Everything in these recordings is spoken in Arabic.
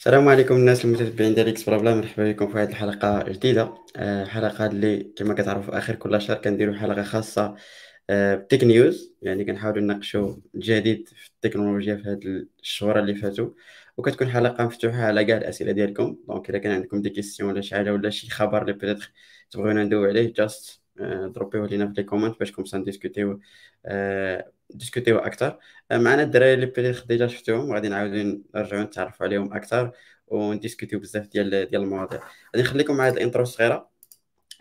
السلام عليكم الناس المتتبعين ديال إكس بلا مرحبا بكم في هذه الحلقة جديده آه، حلقة اللي كما كتعرفوا آخر كل شهر كنديروا حلقة خاصة ب tech news. يعني كنحاولوا نناقشوا الجديد في التكنولوجيا في هاد الشهور اللي فاتوا. وكتكون حلقة مفتوحة على كاع الأسئلة ديالكم. donc إلا كان عندكم des questions ولا شي حاجة ولا شي خبر اللي peut-être تبغيونا ندوي عليه just دروبيوه لينا في les comments باش comme ça نديسكوتيو ديسكوتيو أكثر معنا الدراري اللي peut-être déjà شفتوهم غادي نعاودو نرجعو نتعرفوا عليهم أكثر ونديسكوتيو بزاف ديال ديال المواضيع. غادي نخليكم مع هاد ال intro الصغيرة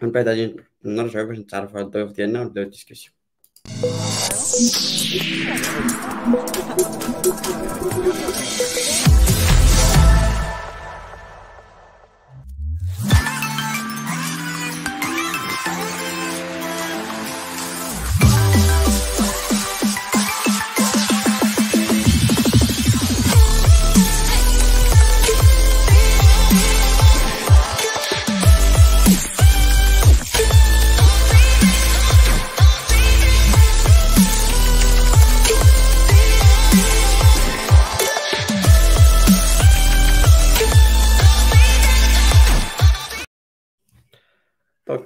من بعد غادي نرجعو باش نتعرفوا على الضيوف ديالنا ونبداو ال discussion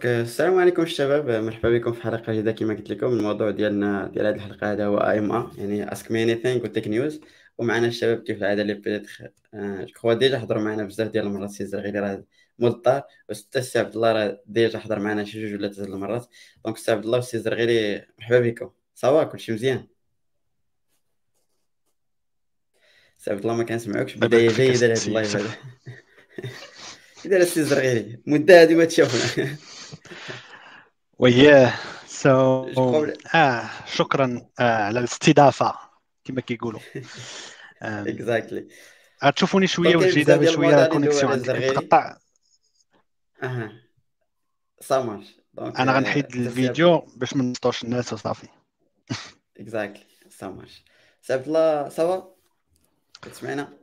donc السلام عليكم الشباب. مرحبا بكم في حلقة جديدة كما قلت لكم. الموضوع ديالنا ديال هذه الحلقة هذا هو AMA يعني ask me anything و tech news ومعنا الشباب كيف العادة اللي peut-être je crois déjà حضروا معنا بزاف ديال المرات. سي زرغيري راه مضطر وستا السي عبد الله راه déjà حضر معنا شي جوج ولا ثلاث المرات. donc السي عبد الله والسي زرغيري مرحبا بكم. ça va كلشي مزيان؟ السي عبد الله ما كنسمعوكش. بداية جيدة لهذا ال live هذا. داير السي زرغيري مدة هذه ما تشافنا و yeah so آه شكرا آه على الاستضافة كما كيقولوا. exactly غتشوفوني شوية وجدي دابا شوية connexion تقطع أها. سامر أنا غنحيد الفيديو باش ما نسطوش الناس وصافي exactly سامر سي عبد الله سوا. كتسمعنا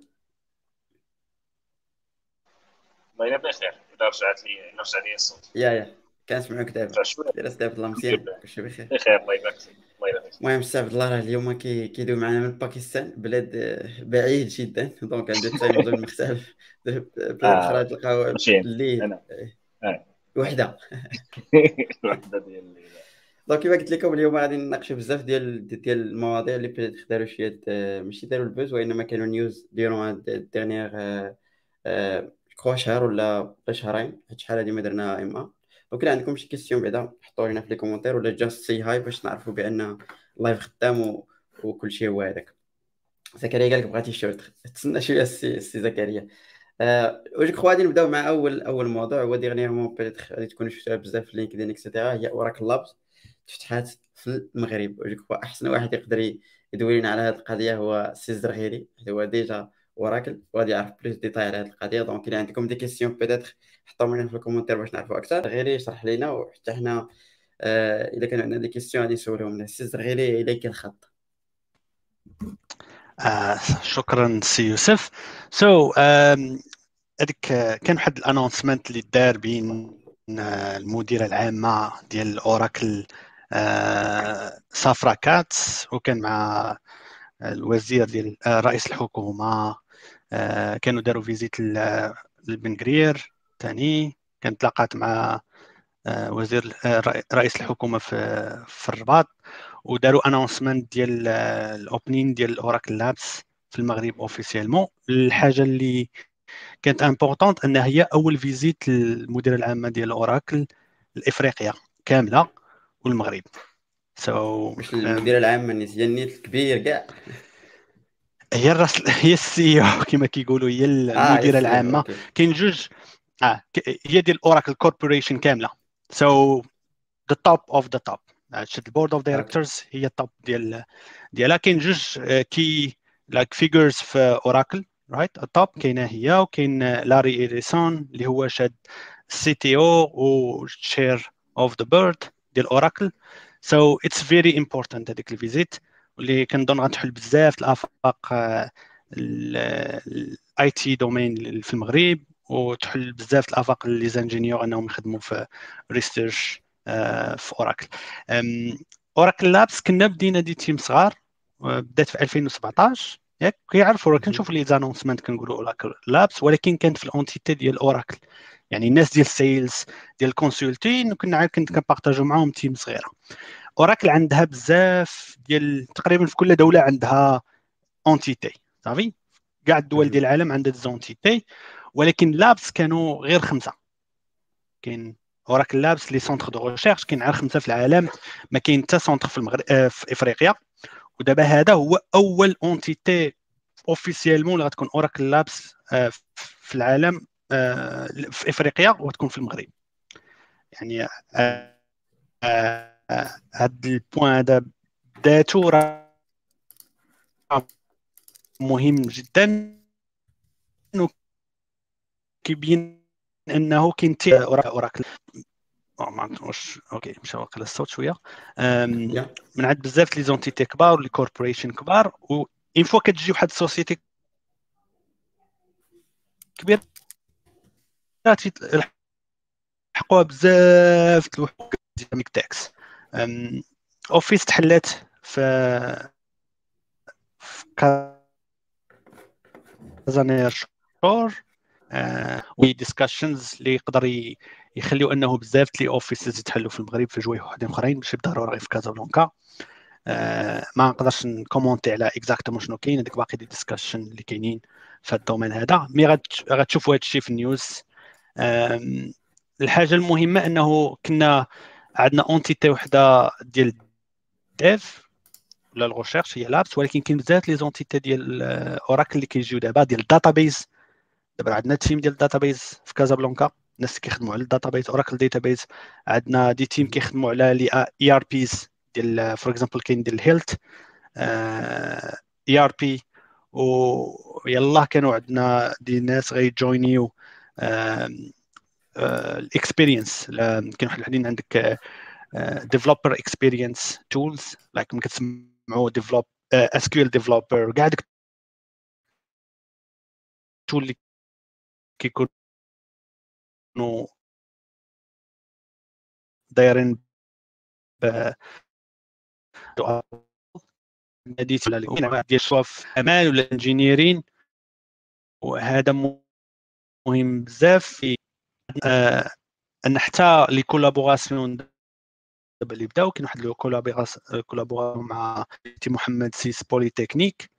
باينه بخير اذا رجعت لي رجع لي الصوت يا يا كنسمعوك دابا. دير سي عبد الله مزيان كلشي بخير. بخير الله يبارك فيك. المهم عبد الله راه اليوم كيدوي معنا من باكستان بلاد بعيد جدا. donc عنده time zone مختلف. بلاد أخرى تلقاو الليل. وحدة. وحدة ديال الليل. donc كيما قلت لكم اليوم غادي نناقشوا بزاف ديال ديال المواضيع اللي peut-être داروا شوية ماشي داروا ال buzz وإنما كانوا news durant dernier quoi شهر ولا شهرين. حيت شحال هادي ما درنا AMA إلا عندكم شي questions بعدا حطوا لينا في les commentaires ولا just say hi باش نعرفوا بأن ال live خدام. وكل شيء هو هذاك. زكريا قال لك بغيتي شورت تسنى شوية السي سي زكريا. أه كخوا غادي نبداو مع أول أول موضوع. هو dernièrement peut-être غادي تكونوا شفتوها بزاف في LinkedIn et cetera هي Oracle Labs تفتحات في المغرب. و je crois أحسن واحد يقدر يدوي لنا على هذه القضية هو سي زرغيري هو déjà Oracle وغادي يعرف plus détails على هذه القضية donc الا عندكم des questions peut-être حطوهم لنا في ال commentaires باش نعرفوا أكثر غير يشرح لنا وحتى حنا آه الا كان عندنا des questions غادي نسولهم لنا سي غير اليك الخط آه شكرا سي يوسف. so هذيك كان واحد ال announcement اللي دار بين المديره العامه ديال Oracle آه Safra Catz وكان مع الوزير ديال رئيس الحكومة كانوا داروا visite لبن قرير ثاني كانت تلاقات مع وزير رئيس الحكومة في في الرباط وداروا announcement ديال ال opening ديال Oracle Labs في المغرب officiellement الحاجة اللي كانت importante انها هي أول visite للمديره العامه ديال Oracle لافريقيا كاملة والمغرب. so so, مش المديره العامه ديال النيت الكبير كاع. هي الراس هي ال CEO كما كيقولوا هي المديرة آه العامة. كاين جوج آه هي ديال Oracle corporation كاملة. so the top of the top ال board of directors هي ال top ديال ديالها. كاين جوج key like figures في Oracle right ال top كاينة هي وكاين Larry Ellison اللي هو شاد ال CTO و chair of the board ديال Oracle so it's very important هذيك ال visite واللي كنظن غتحل بزاف الافاق ال IT domain في المغرب وتحل بزاف الافاق les ingénieurs انهم يخدموا في research في Oracle Oracle Labs كنا بدينا des teams صغار بدات في 2017 ياك كيعرفوا راه كنشوفوا les announcements كنقولوا Oracle Labs ولكن كانت في ال entité ديال Oracle يعني الناس ديال ال sales ديال ال consulting وكنا كنت كنبارطاجيو معاهم team صغيرة. Oracle عندها بزاف ديال تقريبا في كل دولة عندها entité صافي؟ كاع الدول ديال العالم عندها زونتيتي ولكن Labs كانوا غير خمسة. كاين Oracle Labs les centres de recherche كاين غير خمسة في العالم. ما كاين حتى centre في المغرب آه، في إفريقيا. ودابا هذا هو أول entité officiellement اللي غتكون Oracle Labs آه، في العالم آه، في إفريقيا وتكون في المغرب. يعني هذا ال point هذا ذاته راه مهم جدا كيبين انه كاين Oracle ما عرفتش okay مشى واقيلا الصوت شوية من عند بزاف لي زونتيتي كبار ولي كوربوريشن كبار و اون فوا كتجي واحد السوسيتي كبيره لحقوها بزاف الحقوق ديناميك تاكس اوفيس تحلات في كازانير شور وي ديسكشنز اللي يقدر يخليو أنه بزاف les offices يتحلوا في المغرب في جوايح وحدين أخرين ماشي بالضروره غير في كازابلانكا. آه ما نقدرش نكومونتي على exactement شنو كاين هذيك باقي des discussions اللي كاينين في ال domaine هذا. mais غتشوفوا هذا الشيء في ال news. الحاجة المهمة أنه كنا عندنا entité وحده ديال dev ولا ال recherche هي Labs ولكن كاين بزاف les entités ديال Oracle اللي كيجيو دابا ديال ال database دابا عندنا team ديال ال database في كازابلانكا الناس كيخدموا على ال database Oracle Database عندنا des teams كيخدموا على les ERPs ديال for example كاين ديال ال health ERP ويلا كانوا عندنا des ناس غيجوينيو ال experience كاين واحد الحدين عندك developer experience tools like ممكن تسمعوا develop اس كيو ال ديفلوبر كاع ديك تول اللي كيكونوا دايرين ناديت ولا ديال سوا في أمان ولا انجينيرين وهذا مهم بزاف في أن حتى لي كولابوراسيون دابا اللي بداو كاين واحد كولابوراسيون مع محمد سيس بوليتكنيك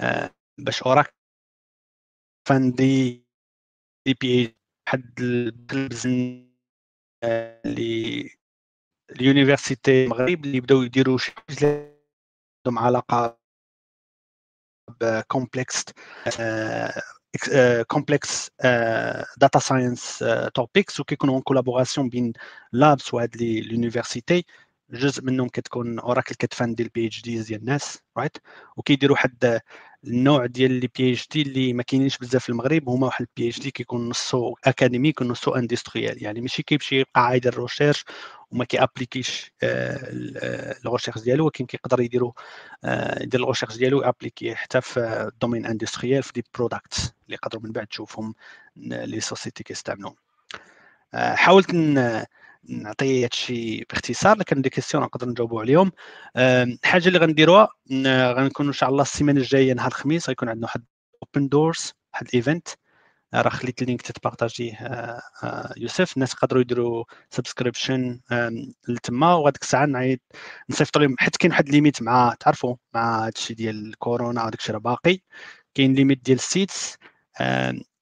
آه باش أوراك فاندي دي بي واحد البزن اللي اليونيفرسيتي المغرب اللي بداو يديروا شي حاجة عندهم علاقة بكومبلكس كومبلكس data science topics وكيكونوا en collaboration بين Labs وهاد l'université جزء منهم كتكون Oracle كتفاندي ال PhDs ديال الناس right وكيديروا واحد النوع ديال les PhD اللي ما كاينينش بزاف في المغرب هما واحد PhD كيكون نصو academic ونصو industrial يعني ماشي كيمشي يدير recherche وما كيابليكيش ال recherche ديالو ولكن كيقدر يديروا يدير ال recherche ديالو appliqué حتى في ال domaine industriel في des products اللي يقدروا من بعد تشوفهم les sociétés كيستعملوهم. حاولت نعطي هادشي باختصار لكن des questions نقدر نجاوبوا عليهم. الحاجة اللي غنديروها غنكون إن شاء الله السيمانة الجاية نهار الخميس غيكون عندنا واحد open doors واحد ال event راه خليت ال link تتبارطاجيه يوسف. الناس يقدروا يديروا subscription لتما. وهذيك الساعة نعيط نصيفط لهم. حيت كاين واحد limite مع تعرفوا مع هادشي ديال الكورونا وداك الشيء راه باقي. كاين limite ديال ال seats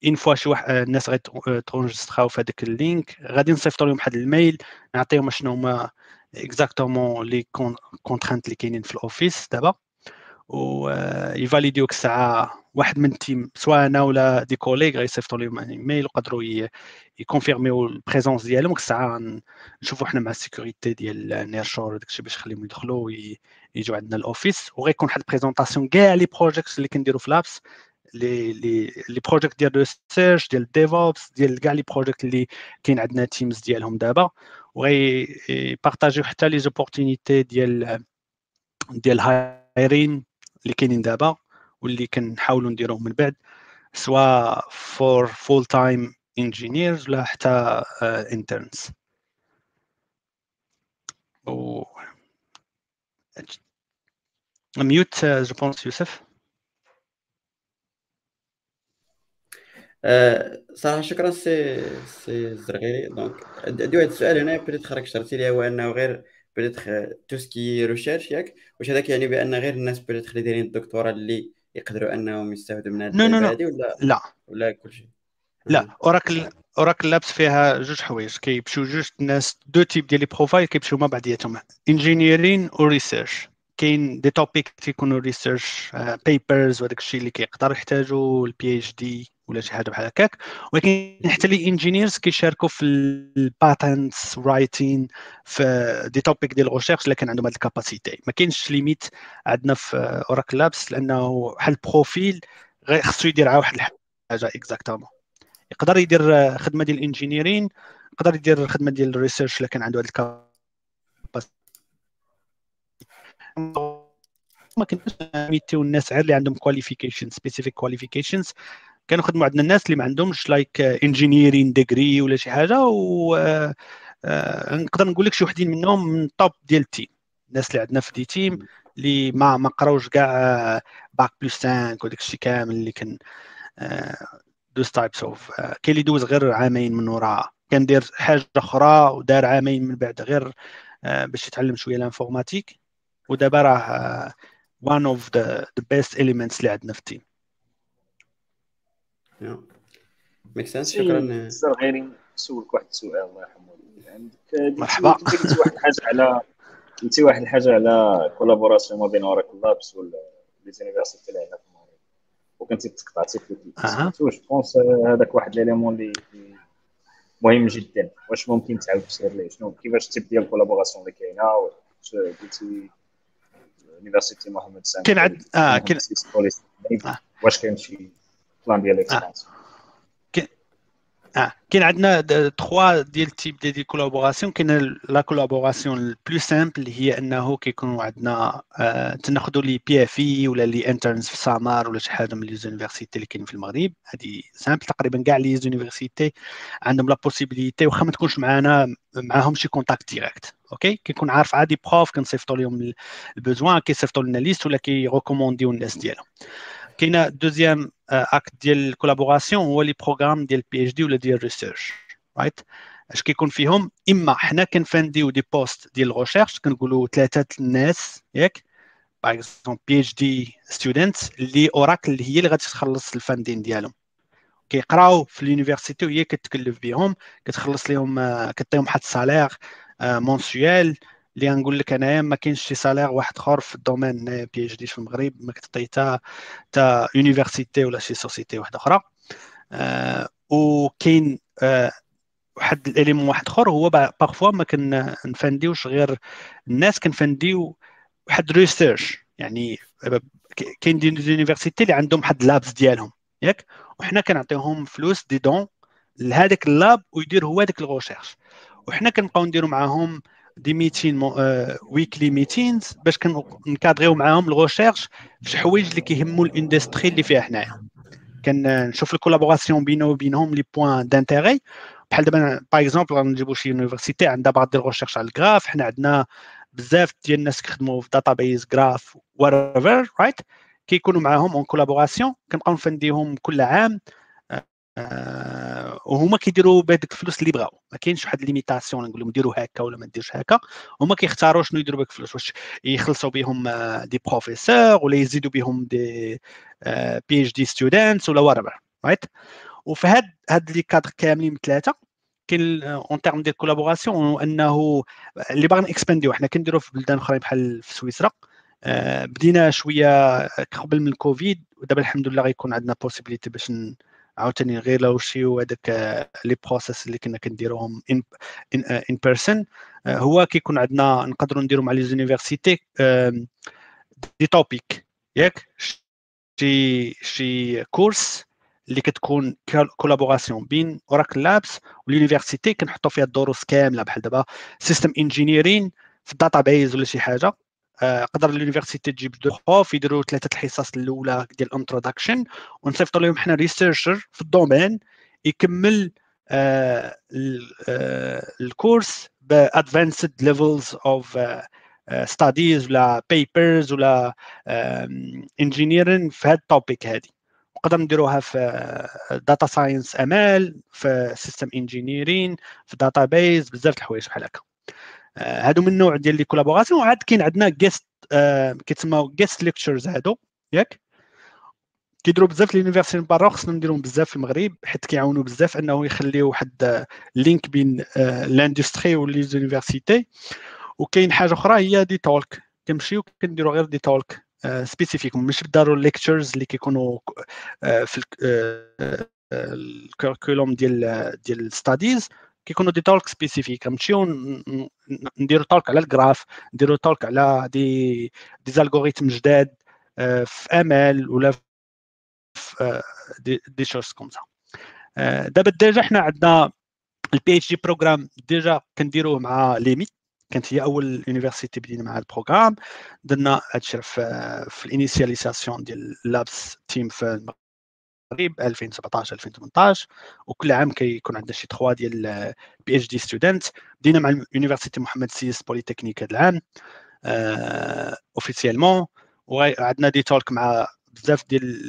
une fois شي واحد الناس غيتونجستراو في هذاك ال link. غادي نصيفط لهم واحد ال mail نعطيهم شنو هما exactement les contraintes اللي كاينين في ال office دابا. ويفاليديو ديك الساعة واحد من ال team سواء أنا ولا des collègues غيصيفطوا لهم ايميل ويقدروا يكونفيرميو ال présence ديالهم. ديك الساعة نشوفوا حنا مع ال security ديال Nearshore داكشي باش نخليهم يدخلوا ويجوا عندنا ال office وغيكون واحد ال présentation كاع les projects اللي كنديروا في labs les les les projects ديال research ديال DevOps ديال كاع les projects اللي كاين عندنا teams ديالهم دابا. وغي بارطاجيو حتى les opportunités ديال ديال hiring اللي كاينين دابا. واللي كنحاولوا نديروهم من بعد سواء for full time engineers ولا حتى انترنز و ميوت جو بونس يوسف. أه صراحة شكرا سي سي الزرغيري دونك عندي واحد السؤال هنا بديت خرج شرتي لي هو إنه غير بديت تو سكي ريشيرش ياك. واش هذاك يعني بأن غير الناس بديت اللي دايرين الدكتوراه اللي يقدروا أنهم يستافدوا من هذه نو نو هذه ولا لا. ولا كلشي لا. Oracle Oracle Labs فيها جوج حوايج. كيمشيو جوج الناس deux types ديال les profiles كيمشيو مع بعضياتهم. engineering و research كاين des topics تيكونوا research papers وداك الشيء اللي كيقدر يحتاجوا ال PhD ولا شي حاجة بحال هكاك. ولكن حتى les engineers كيشاركوا في ال patents writing في des topics ديال ال recherche اللي كان عندهم هاد ال capacité ما كاينش limite عندنا في Oracle Labs لأنه بحال ال profil غير خصو يدير واحد الحاجة exactement يقدر يدير خدمة ديال ال engineering يقدر يدير الخدمه ديال ال research اللي كان عنده هاد ال capacité ما كنليميتيو الناس غير اللي عندهم qualification specific qualifications كانوا خدموا عندنا الناس اللي ما عندهمش like engineering degree ولا شي حاجة و آه، آه، نقدر نقول لك شي وحدين منهم من top ديال ال team الناس اللي عندنا في des teams اللي ما ما قراوش كاع bac plus 5 وداك الشيء كامل اللي كان those types of كاين اللي دوز غير عامين من وراء كان دير حاجة أخرى ودار عامين من بعد غير آه، باش يتعلم شوية ال informatique. ودابا راه one of the best elements اللي عندنا في ال team make sense شكرا. sure غير نسولك واحد السؤال الله يرحمه. عندك مرحبا. قلتي واحد الحاجة على قلتي واحد الحاجة على collaboration ما بين Oracle Labs ولا les universités اللي عندنا في المغرب وكنتي تقطعتي في أه. je pense هذاك واحد l'élément اللي مهم جدا. واش ممكن تعاود تسير ليه؟ شنو كيفاش ال type ديال ال collaboration اللي كاينة؟ قلتي؟ university محمد السادس كاين عند آه كاين آه. واش كاين شي plan ديال ال expansion آه كاين عندنا trois ديال types ديال des collaborations كاين la collaboration la plus simple اللي هي انه كيكونوا عندنا آه تناخذوا les PFE ولا les interns في summer ولا شي حاجة من les universités اللي كاين في المغرب هذه simple تقريبا كاع les universités عندهم la possibilité واخا ما تكونش معانا معاهم شي contact direct okay كيكون عارف عادي prof كنصيفطوا لهم ال besoin كيصيفطوا لنا liste ولا كيريكومونديو الناس ديالهم كاينة deuxième acte ديال ال collaboration هو les programmes ديال PhD ولا ديال research right اش كيكون فيهم؟ اما حنا كنفانديو des postes ديال ال recherche كنقولوا ثلاثة الناس ياك؟ par exemple PhD students اللي Oracle اللي هي اللي غادي تخلص ال funding ديالهم. كيقراو في ال university وهي كتكلف بهم كتخلص لهم كتعطيهم واحد ال salaire mensuel اللي غنقول لك أنايا ما كاينش شي salaire واحد آخر في ال domaine PhD في المغرب ما كتعطي حتى حتى university ولا شي société واحدة أخرى. آه وكاين آه واحد ال élément واحد آخر هو parfois ما كنفنديوش غير الناس كنفنديو واحد research يعني كاين des universités اللي عندهم واحد labs ديالهم ياك؟ وحنا كنعطيهم فلوس des dons لهذاك ال lab ويدير هو هذاك ال recherche وحنا كنبقاو نديرو معاهم des meetings weekly meetings باش كنكادريو معاهم ال recherche في شي حوايج اللي كيهموا ال industry اللي فيها حنايا. كنشوف ال collaboration بينه وبينهم les points d'intérêt بحال دابا par exemple غنجيبو شي university عندها بعض ال recherche على ال graph حنا عندنا بزاف ديال الناس كيخدموا في database graph what right كيكونوا معاهم en collaboration كنبقاو نفنديهم كل عام. آه وهما كيديروا بهذيك الفلوس اللي بغاو. ما كاينش واحد limitation نقول لهم ديروا هكا ولا ما ديروش هكا. هما كيختاروا شنو يديروا بهذيك الفلوس واش يخلصوا بهم des professeurs ولا يزيدوا بهم des PhD students ولا وات رايت وفي هاد هاد les cadres كاملين ثلاثة كاين en termes ديال collaboration انه اللي باغي اكسبانديو حنا كنديروا في بلدان أخرين بحال في سويسرا. آه بدينا شوية قبل من الكوفيد ودابا الحمد لله غيكون عندنا possibilité باش عاوتاني غير لو شيو هذاك les process اللي كنا كنديروهم ان in person هو كيكون عندنا نقدروا نديروا مع les universités des topics ياك؟ شي شي cours اللي كتكون collaboration بين Oracle Labs وال université كنحطوا فيها الدروس كاملة بحال دابا. system engineering في ال database ولا شي حاجة. آه، قدر ال université تجيب deux profs يديروا ثلاثة الحصص الأولى ديال ال introduction ونصيفطوا لهم حنا researcher في ال domaine يكمل آه، آه، ال course ب advanced levels of studies ولا papers ولا engineering في هاد ال topic هادي. نقدر نديروها في data science ML في system engineering في database بزاف د الحوايج بحال هكا. هادو من النوع ديال les collaborations. وعاد كاين عندنا guest كيتسموا guest lectures هادو ياك؟ كيديروا بزاف les universités برا خصنا نديرهم بزاف في المغرب حيت كيعاونوا بزاف أنه يخليو واحد link بين l'industrie و les universités وكاين حاجة أخرى هي des talks كنمشيو كنديروا غير des talks specific مش بالضروره lectures اللي كيكونوا في ال curriculum ديال ديال studies كيكونوا des talks specific نمشيو نديروا talks على ال graph نديروا talks على des des algorithmes جداد في ML ولا في des, des choses comme ça. دابا déjà حنا عندنا ال PhD program déjà كنديروه مع l'EMI كانت هي أول université بدينا مع ال program درنا هادشي في في ال initialisation ديال Labs team في المغرب 2017 2018 وكل عام كيكون عندنا شي 3 ديال PhD students بدينا مع université Mohammed Six Polytechnique هذا العام officiellement وعندنا des talks مع بزاف ديال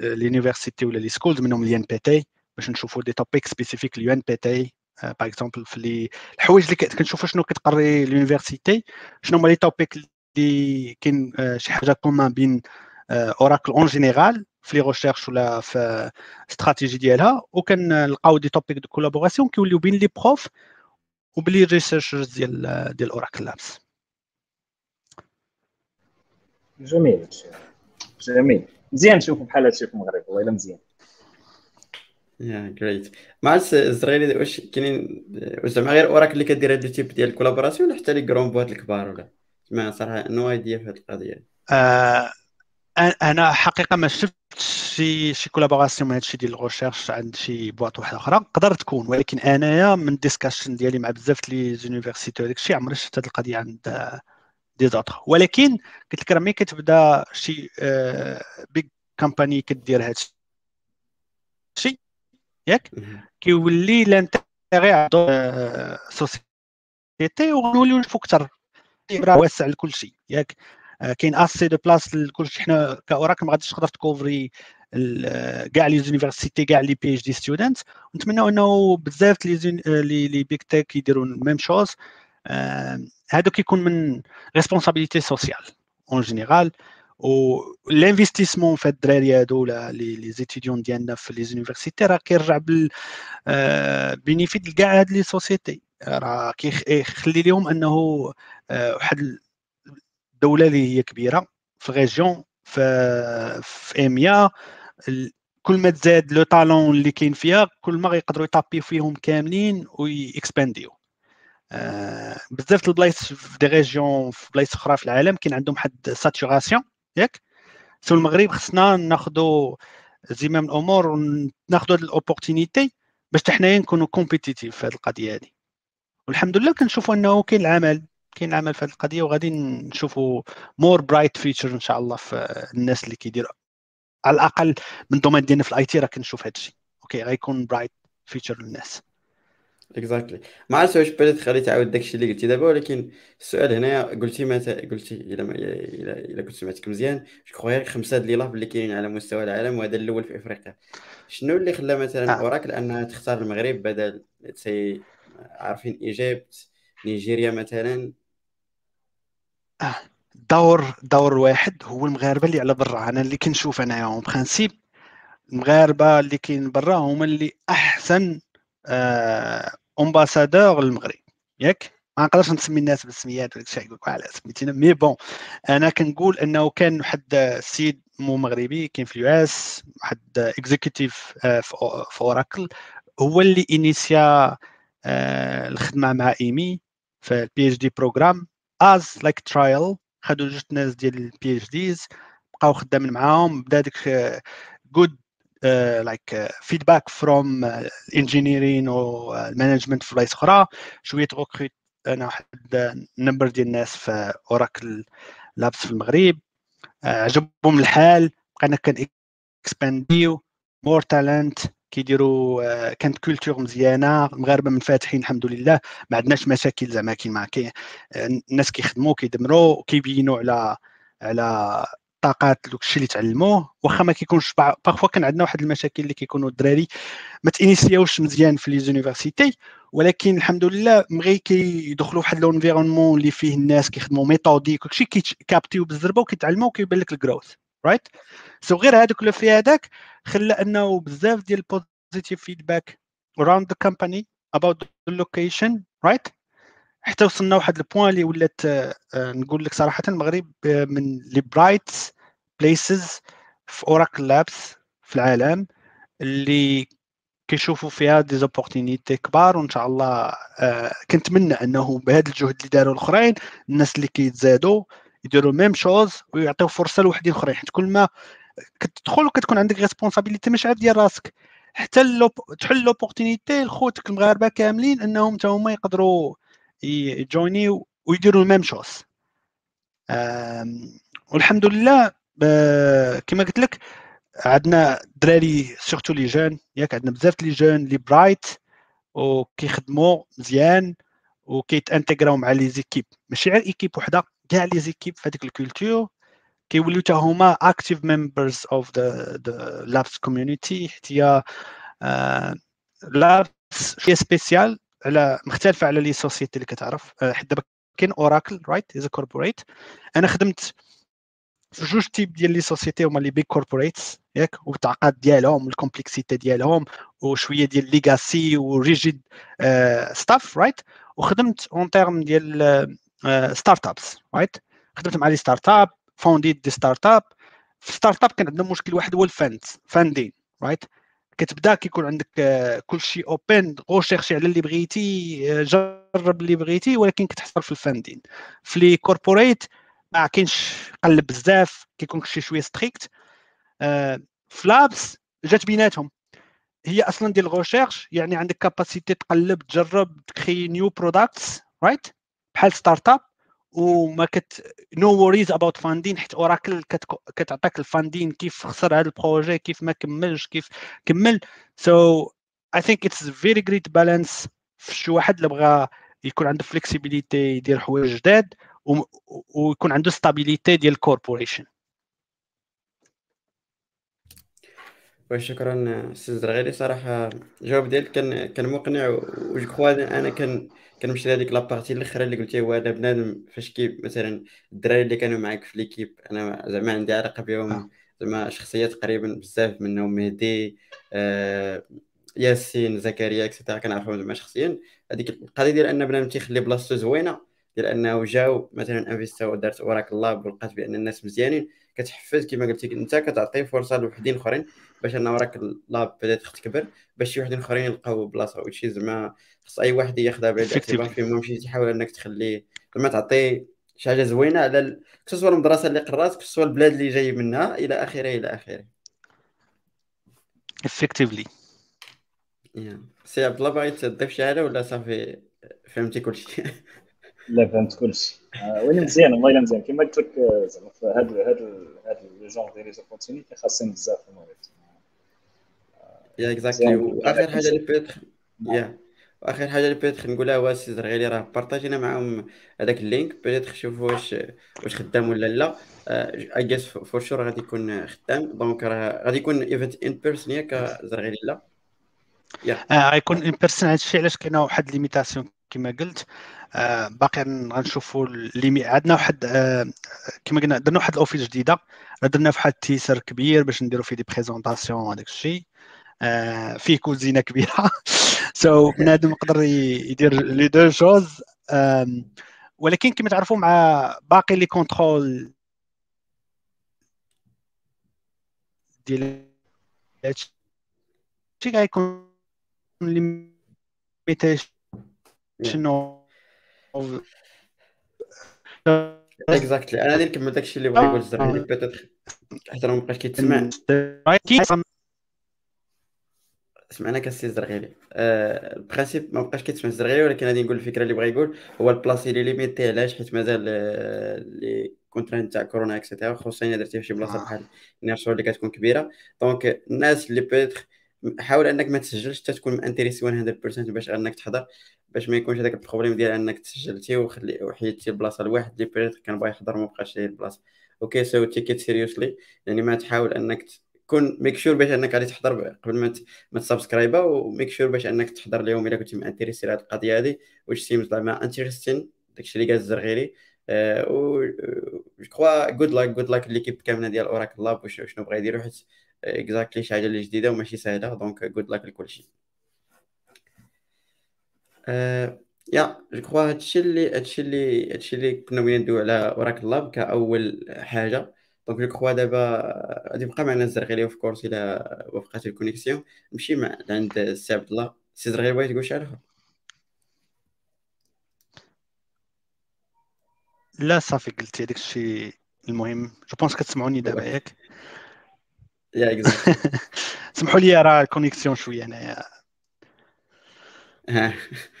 les universités ولا les schools منهم l'INPT باش نشوفوا des topics specific l'INPT par exemple في لي الحوايج اللي كنشوفوا شنو كتقري l'université شنو هما les topics اللي كاين شي حاجة commun بين Oracle en général في les recherches ولا في استراتيجي ديالها وكنلقاو des topics de collaboration كيوليو بين les profs وبين les researchers ديال ديال Oracle Labs جميل جميل. مزيان نشوفوا بحال هادشي في المغرب والله مزيان. يا جريت مع الصغيرين واش كاينين زعما غير Oracle اللي كدير هاد ال type ديال ال collaboration ولا حتى les grandes boîtes الكبار ولا؟ زعما صراحة no idea في هاد القضية. آه أنا حقيقة ما شفتش شي شي collaboration من هادشي ديال ال recherche عند شي boîte واحدة أخرى. تقدر تكون ولكن أنايا من ال discussion ديالي مع بزاف les universités وداك الشيء عمري شفت هاد القضية عند des autres ولكن قلت لك راه ملي كتبدا شي big company كدير هاد الشيء. ياك؟ كيولي l'intérêt عند des sociétés وغنوليو نشوفو أكثر واسع لكل شيء. ياك؟ كاين assez de place لكل شيء حنا ك Oracle ما غاديش تقدر تكوفري كاع les universités كاع les PhD students ونتمناو إنه بزاف les les big tech يديروا même chose هادو كيكون من responsabilité sociale en général و l'investissement في الدراري هادو ولا les étudiants ديالنا في les universités راه كيرجع بال benefit لكاع هاد les sociétés راه كيخلي لهم إنه واحد الدولة اللي هي كبيرة في région في في EMEA كل ما تزاد le talent اللي كاين فيها كل ما غيقدروا يطابيو فيهم كاملين ويكسبانديو. آه بزاف البلايص في des régions في بلايص أخرى في العالم كاين عندهم واحد saturation ياك؟ so المغرب خصنا ناخذوا زمام الأمور وناخذوا هذه ال opportunity باش حتى حنايا نكونوا compétitifs في هذه القضية هذه والحمد لله كنشوفوا أنه كاين العمل. كاين العمل في هذه القضية وغادي نشوفوا more bright future إن شاء الله في الناس اللي كيديروا على الأقل من ال domaine ديالنا في ال IT راه كنشوف هذا الشيء. okay غيكون bright future للناس. exactly ما عرفتش واش بدات خلي تعاود داكشي اللي قلتي دابا ولكن السؤال هنايا قلتي متى قلتي إلا الا الا كنت سمعتك مزيان جو خمسة ديال les اللي كاينين على مستوى العالم وهذا الأول في إفريقيا. شنو اللي خلى مثلا آه. Oracle انها تختار المغرب بدل سي عارفين Egypt نيجيريا مثلا؟ آه. دور دور واحد هو المغاربة اللي على برا. أنا اللي كنشوف انايا en principe المغاربة اللي كاين برا هما اللي أحسن ambassadeurs للمغرب. ياك؟ ما نقدرش نسمي الناس بالسميات ولا شيء يقول على سميتينا mais bon أنا كنقول أنه كان واحد السيد مو مغربي كاين في ال US واحد executive في Oracle هو اللي initia الخدمة مع EMI. في ال PhD program as like trial خدوا جوج ناس ديال ال PhDs بقاو خدامين معاهم. بدا ديك good like feedback from engineering و management في بلايص أخرى. شوية ت recruté أنا واحد number ديال الناس في Oracle Labs في المغرب. uh, عجبهم الحال بقينا كان expand يو more talent كيديروا آه، كانت culture مزيانة المغاربه منفتحين الحمد لله. ما عندناش مشاكل زعما كيما كي الناس كيخدموا كيدمروا كيبينوا على على طاقات الشيء اللي تعلموه. واخا ما كيكونش parfois كان عندنا واحد المشاكل اللي كيكونوا الدراري ما ت initia وش مزيان في les universités. ولكن الحمد لله غي كيدخلوا واحد l'environnement اللي فيه الناس كيخدموا méthodique وكلشي كي capt يو بالزربة وكيتعلموا وكيبان لك ال growth right so غير هذاك لو في هذاك خلى أنه بزاف ديال ال positive feedback around the company about the location right? حتى وصلنا لواحد ال point اللي ولات آه، نقول لك صراحة المغرب آه، من les bright places في Oracle Labs في العالم اللي كيشوفوا فيها des opportunités كبار وإن شاء الله آه كنتمنى أنه بهذا الجهد اللي داروا الأخرين الناس اللي كيتزادوا يديروا même chose ويعطيو فرصة لوحدين أخرين حيت كل ما كتدخل وكتكون عندك responsabilité مش عاد ديال راسك. حتى تحل l'opportunité لخوتك المغاربة كاملين أنهم حتى هما يقدروا ي join ي ويديروا ال même chose والحمد لله كما قلت لك عندنا دراري surtout les jeunes ياك عندنا بزاف les jeunes les bright وكيخدموا مزيان وكيت intégra و مع les équipes. ماشي غير équipe وحدة. كاع les équipes في هذيك ال culture كيوليو حتى هما active members of the the Labs community حيت هي Labs شوية spéciale على مختلفة على les sociétés اللي كتعرف. آه، حيت دابا كاين Oracle right as corporate أنا خدمت في جوج types ديال les sociétés هما les big corporates ياك والتعقاد ديالهم ال complexity ديالهم وشوية ديال legacy و rigid stuff right وخدمت en termes ديال startups right خدمت مع les startups founded des startups في startup كان عندنا مشكل واحد هو ال fund funding right كتبدا كيكون عندك كل شيء open rechercher على اللي بغيتي uh, جرب اللي بغيتي ولكن كتحصل في ال funding في les corporates ما كاينش قلب بزاف كيكون شي شوية strict آه ف Labs جات بيناتهم. هي أصلا ديال ال recherche يعني عندك capacité تقلب تجرب ت créer new products right بحال startup وما كت no worries about funding حيت Oracle كتعطيك ال funding كيف خسر هذا ال projet كيف ما كملش كيف كمل. so I think it's very great balance في شي واحد اللي بغى يكون عنده flexibility يدير حوايج جداد ويكون عنده stability ديال ال corporation شكرا أستاذ زرغيلي صراحة الجواب ديالك كان كان مقنع و je crois أنا كان كنمشي لهذيك la partie الأخرى اللي قلتي هو أنا بنادم فاش كي مثلا الدراري اللي كانوا معاك في l'équipe أنا زعما عندي علاقة بهم آه. زعما شخصيات قريبا بزاف منهم مهدي آه ياسين زكريا et cetera كنعرفهم زعما شخصيا. هذيك القضية ديال أن بنادم تيخلي بلاصتو زوينة ديال أنه جاو مثلا investa و ودارت Oracle Labs ولقات بأن الناس مزيانين. كتحفز كما قلتي انت كتعطي فرصة لوحدين اخرين باش أنا Oracle Labs بدات تكبر باش شي وحدين اخرين يلقاو بلاصة. وشي زعما خص أي واحد ياخذها بعين الاعتبار فين ما مشيتي تحاول إنك تخليه. زعما تعطي شي حاجة زوينة على ال... سواء المدرسة اللي قرات سواء البلاد اللي جاي منها إلى آخره إلى آخره. effectively سي عبد الله باغي تضيف شي حاجة ولا صافي فهمتي كلشي؟ لا فهمت كلشي. آه، وين مزيان والله إلا مزيان كما قلت لك آه، زعما في هذا هذا هذا le genre ديال les opportunités خاصين بزاف في المغرب. yeah exactly وآخر حاجة اللي peut-être yeah وآخر حاجة اللي peut-être نقولها هو السي زرغيلي راه partag ينا معاهم هذاك ال link. peut-être شوفوا واش واش خدام ولا لا. I guess for sure غادي يكون خدام. donc راه غادي يكون event in person ياك زرغيلي لا؟ غيكون in person هادشي علاش كاينة واحد limitation كما قلت. آه باقي غنشوفوا اللي عندنا واحد آه كما قلنا درنا واحد ال office جديدة. درنا في واحد theater كبير باش نديروا فيه des présentations هذاك الشيء. آه فيه كوزينة كبيرة. so so, بنادم يقدر يدير les deux choses ولكن كما تعرفوا مع باقي لي كونترول ديال هادشي غيكون ليميتيشن شنو اكزاكتلي أنا غادي نكمل داكشي اللي بغا يقول الزرعي بيتيتر حتى راه مابقاش كيتسمع سمعنا كاسي الزرغيلي البرانسيب ما بقاش كيتسمع الزرغيلي ولكن غادي نقول الفكرة اللي بغا يقول هو البلاصي اللي ليميتي علاش حيت مازال les contraintes تاع كورونا et cetera خصوصا الا درتي في شي بلاصه بحال Nearshore اللي كتكون كبيره donc الناس اللي peut-être حاول انك ما تسجلش حتى تكون intéressé 100% باش انك تحضر باش ما يكونش هذاك ال problème ديال انك تسجلتي وخلي وحيدتي البلاصة لواحد اللي بيريت كان باغي يحضر ما بقاش ليه البلاصة. أوكي so take it seriously يعني ما تحاول انك كون make sure باش انك غادي تحضر قبل ما ما ت subscribe ا و make sure باش انك تحضر اليوم إلا كنتي intéressé لهاد القضية هادي واش seems زعما interesting داكشي اللي قال الزرغيري. و je crois good luck good luck l'équipe كاملة ديال Oracle Labs وشنو بغا يديروا حيت exactly شي حاجة اللي جديدة وماشي سهلة. donc good luck لكلشي yeah je crois هادشي اللي هادشي اللي هادشي اللي كنا بغينا ندويو على Oracle Labs كأول حاجة. donc je crois دابا غادي يبقى معنا الزرغيلي of course إلى وفقات ال connexion. نمشي مع عند السي عبد الله. سي زرغيلي بغيت تقول شي حاجة لا صافي قلتي هذاك الشيء المهم. je pense كتسمعوني دابا ياك؟ yeah exact سمحوا لي راه ال connexion شوية هنايا.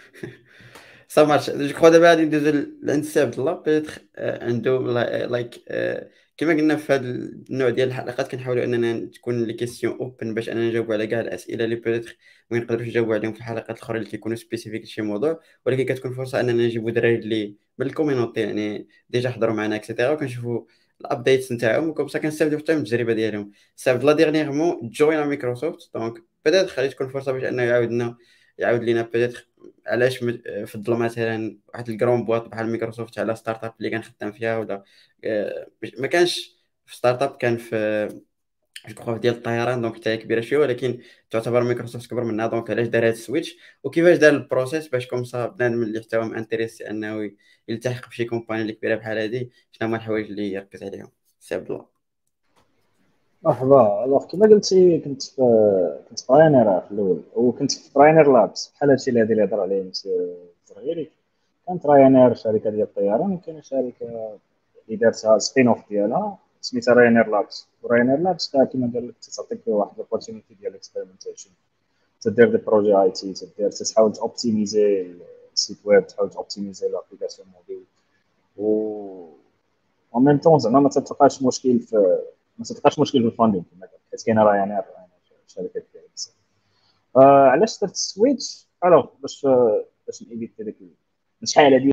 ça marche je crois دابا غادي ندوزو الله. peut-être عنده like كما قلنا في هذا النوع ديال الحلقات كنحاولوا أننا تكون les questions open باش أننا نجاوبوا على كاع الأسئلة اللي peut-être ما نقدروش نجاوبوا عليهم في الحلقات الأخرى اللي كيكونوا spécifique لشي موضوع. ولكن كتكون فرصة أننا نجيبوا دراري اللي من ال community يعني déjà حضروا معنا et cetera وكنشوفوا ال updates نتاعهم. و comme ça كنستافدوا حتى من التجربة ديالهم. عبد الله dernièrement join مايكروسوفت donc peut-être خلي تكون فرصة باش أنه يعاود لنا يعاود لينا peut-être علاش فضل مثلا واحد ال grande boîte بحال مايكروسوفت على startup اللي كنخدم فيها ولا ما كانش في startup كان في جو ديال الطيران donc حتى هي كبيرة شوية ولكن تعتبر مايكروسوفت كبر منها donc علاش دار هذا ال switch؟ وكيفاش دار ال process باش comme ça بنادم اللي حتى هو intéressé أنه يلتحق بشي company اللي كبيرة بحال هذه شنو هما الحوايج اللي يركز عليهم؟ سي عبد الله. مرحبا alors كما قلتي كنت في كنت في Ryanair في الأول وكنت في Ryanair Labs بحال هادشي اللي اللي هضر عليه الزرغيري كانت Ryanair شركة ديال الطيران وكاينه شركة اللي دارتها spin-off ديالها سميتها Ryanair Labs و Ryanair Labs كما قال لك تعطيك واحد ال opportunity ديال ال experimentation تدير des projets IT تدير تحاول ت optimiser ال site web تحاول ت optimiser l'application mobile و en même temps زعما ما تلقاش مشكل في ما تلقاش مشكل في ال funding كما قلت حيت كاينة Ryanair شركة كبيرة. بزاف علاش درت ال switch alors باش باش ن éviter داك شحال هادي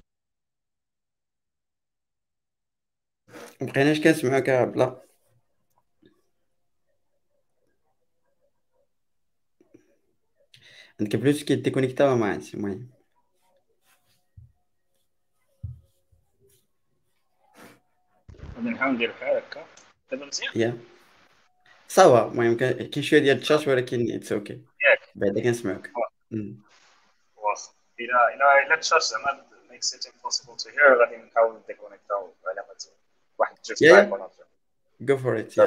مبقيناش كنسمعوك يا عبد الله عندك Bluetooth كي déconnecta ما عندي المهم. غادي نحاول ندير بحال هكا. دابا مزيان yeah صافا المهم كاين شوية ديال التشات ولكن اتس أوكي ياك بعدا كنسمعوك واصل إلى إلى إلى التشات زعما makes it impossible to hear غادي نحاول نديكونيكتا على واحد جوج ولا جو فور ات.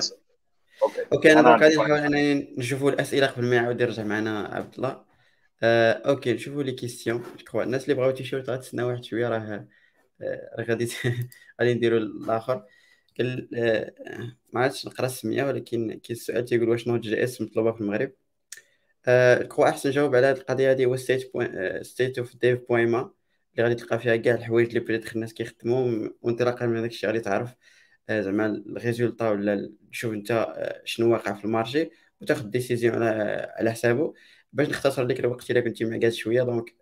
أوكي أنا دونك غادي نحاول انني نشوفوا الاسئله قبل ما يعاود يرجع معنا عبد الله أوكي نشوفوا لي كيستيون جو الناس اللي بغاو تيشيرت غتسنى واحد شوية راه راه غادي غادي نديروا الآخر قال آه، ما عرفتش نقرأ السمية ولكن كاين السؤال تيقول واش Node.js مطلوبة في المغرب. جو أحسن جواب على هذه القضية هذه هو state state of dev point ma اللي غادي تلقى فيها كاع الحوايج اللي بدات الناس كيخدموا وانطلاقا من الشيء غادي تعرف آه، زعما ال résultat ولا تشوف انت آه، شنو واقع في ال marché وتاخذ décision على على حسابه باش نختصر لك الوقت إلا كنتي معكاز شوية donc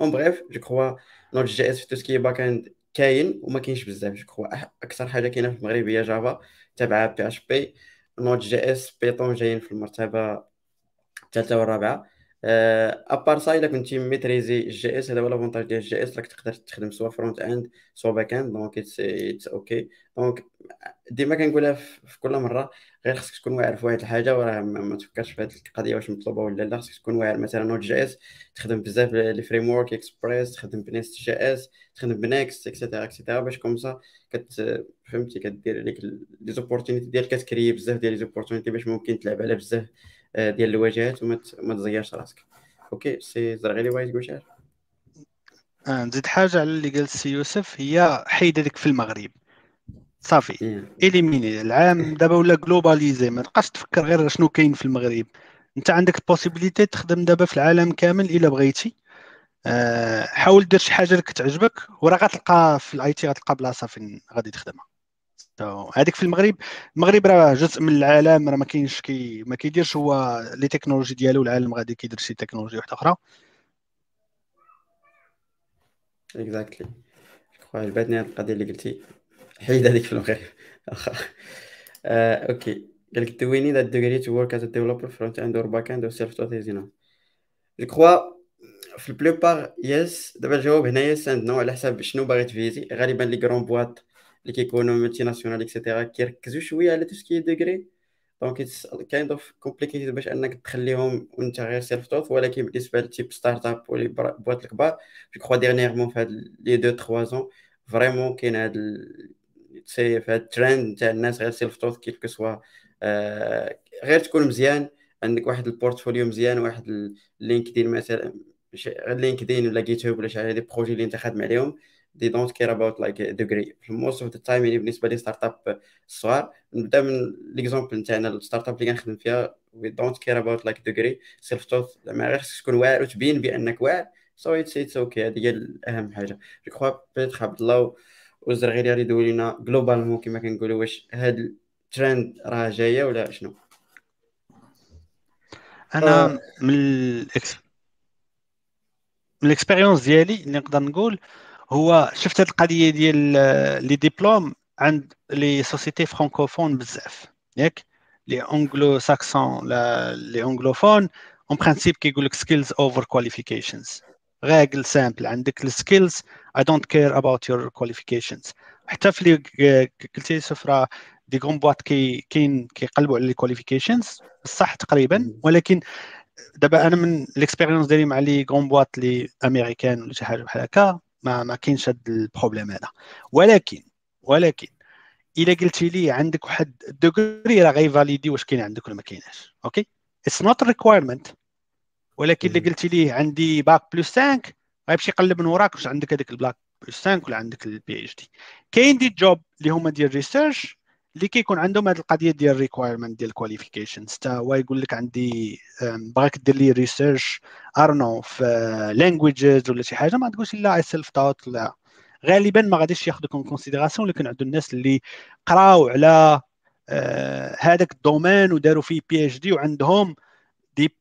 en bref je crois Node.js في tout ce qui back-end كاين وما كاينش بزاف جو أكثر حاجة كاينة في المغرب هي Java تابعة بي اش بي نوت جي إس بيتون جايين في المرتبة الثالثة والرابعة. à part ça الا كنتي maîtriser JS هذا هو l'avantage ديال JS راك تقدر تخدم soit front-end soit back-end donc it's okay donc ديما كنقولها في كل مرة غير خصك تكون واعر في واحد الحاجة وراه ما تفكرش في هذه القضية واش مطلوبة ولا لا خصك تكون واعر مثلا Node.js تخدم بزاف les frameworks Express تخدم ب Nest.js تخدم ب Next et cetera et cetera باش comme ça كت فهمتي كدير ليك les opportunités ديالك كت créer بزاف ديال les opportunités باش ممكن تلعب على بزاف ديال الواجهات وما ت- ما تزيرش راسك. أوكي سي زرغيلي بغيت تقول شي حاجة آه، نزيد حاجة على اللي قال السي يوسف هي حيد هذيك في المغرب. صافي. اليميني العالم دابا ولا globalisé ما تبقاش تفكر غير شنو كاين في المغرب. أنت عندك ال possibilité تخدم دابا في العالم كامل إلا بغيتي. آه، حاول دير شي حاجة اللي كتعجبك وراه غتلقى في ال IT غتلقى بلاصة فين غادي تخدمها. هذيك في المغرب المغرب راه جزء من العالم راه ما كاينش كي ما كيديرش هو les technologies ديالو العالم غادي كيدير شي تكنولوجي واحدة أخرى. exactly عجبتني هاد القضية اللي قلتي حيد هذيك في المغرب okay قال لك do we need a degree to work as a developer front end or back end or je crois في ال plupart yes دابا الجواب هنايا ça dépend نوع على حساب شنو باغي ت viser غالبا les grandes boîtes اللي كيكونوا multinationales et cetera كيركزوا شوية على tout ce qui degree donc it's kind of complicated باش انك تخليهم وانت غير self-taught ولكن بالنسبة ل type startup ولا boîtes الكبار je crois dernièrement في هاد les deux trois ans vraiment كاين هاد CV هاد الترند تاع الناس غير self-taught كيف كسوا غير تكون مزيان عندك واحد ال portfolio مزيان واحد ال LinkedIn مثلا LinkedIn ولا GitHub ولا شي حاجة des projets اللي انت خادم عليهم. they don't care about like degree في most of the time يعني بالنسبة لي startup الصغار نبدأ من l'exemple نتاعنا ال startup اللي كنخدم فيها we don't care about like degree self-taught زعما غير خصك تكون واعر وتبين بأنك واعر so it's it's okay هذه هي اهم حاجة. je crois peut-être عبد الله وزرغيري غادي يدوي لنا globalement كما كنقولوا واش هاد الترند راه جاية ولا شنو؟ أنا من ال ex... من ال expérience ديالي اللي نقدر نقول هو شفت هذه القضية ديال les diplômes عند les sociétés francophones بزاف. ياك؟ les anglo-saxons les anglophones en principe كيقول لك skills over qualifications راه simple. عندك ال skills I don't care about your qualifications حتى في اللي قلتي c'est vrai des grandes boîtes كي كاين كيقلبوا على les qualifications بصح تقريبا. ولكن دابا أنا من ال expérience ديالي مع les grandes boîtes les américaines ولا شي حاجة بحال هكا ما ما كاينش هذا ال problème هذا. ولكن ولكن إلا قلتي لي عندك واحد ال degré راه غي valider واش كاين عندك ولا ما كايناش okay؟ it's not requirement ولكن اللي قلتي ليه عندي bac plus 5 غيمشي يقلب من وراك واش عندك هذاك ال bac plus 5 ولا عندك ال PhD كاين des jobs اللي هما ديال research اللي كيكون عندهم هذه القضية ديال requirement ديال qualifications حتى هو يقول لك عندي بغاك دير les research I don't know في languages ولا شي حاجة ما تقولش لا I self-taught لا. غالبا ما غاديش ياخذوك considération ولكن عندو الناس اللي قراو على آه، هذاك ال domaine وداروا فيه PhD وعندهم دي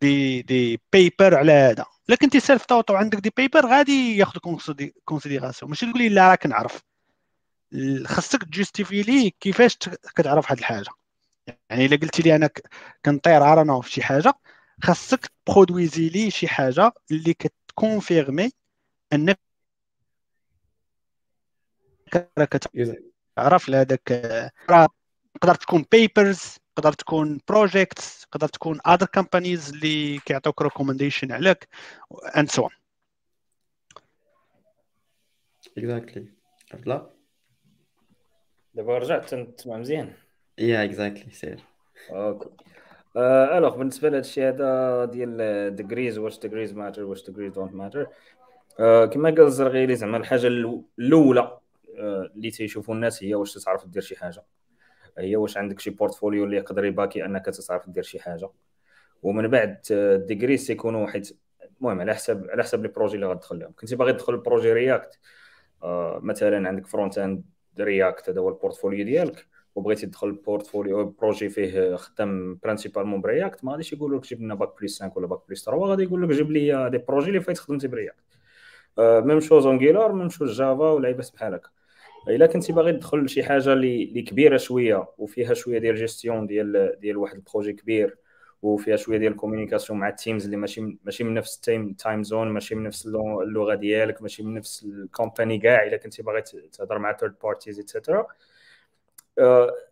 دي دي بيبر على هذا. لكن انت self-taught وعندك des papers غادي ياخذوا considération ماشي تقول لي لا راك نعرف. خاصك ت justifier لي كيفاش كتعرف هذه الحاجة. يعني إلا قلتي لي أنا كنطير عرنا في شي حاجة خاصك produiser لي شي حاجة اللي كت confirmer أنك راك تعرف لهذاك تقدر تكون papers تقدر تكون projects تقدر تكون other companies اللي كيعطوك recommendation عليك and so exactly عبد دابا رجعت تسمع مزيان. yeah exactly سير. okay. آه alors بالنسبة لهذا الشيء هذا ديال degrees واش degrees matter واش degrees don't matter كما قال الزرغيري زعما الحاجة الأولى آه اللي تيشوفوا الناس هي واش تعرف دير شي حاجة. هي واش عندك شي portfolio اللي يقدر ي backer أنك تعرف دير شي حاجة. ومن بعد ال degrees تيكونوا حيت المهم على حسب على حسب les projets اللي غتدخل لهم. كنتي باغي تدخل projet React آه مثلا عندك front-end React هذا هو ال portfolio ديالك وبغيتي تدخل portfolio projet فيه خدام principalement ب React ما غاديش يقول لك جيب لنا bac plus 5 ولا bac plus 3 غادي يقول لك جيب لي des projets اللي فايت خدمتي ب React. même chose Angular même chose Java ولعيبات بحال هكا. إلا كنتي باغي تدخل شي حاجة اللي كبيرة شوية وفيها شوية ديال جيستيون ديال ديال واحد ال projet كبير وفيها شوية ديال ال communication مع ال teams اللي ماشي ماشي من نفس ال time time zone ماشي من نفس اللغة ديالك ماشي من نفس ال company كاع إلا كنتي باغي تهضر مع third parties et cetera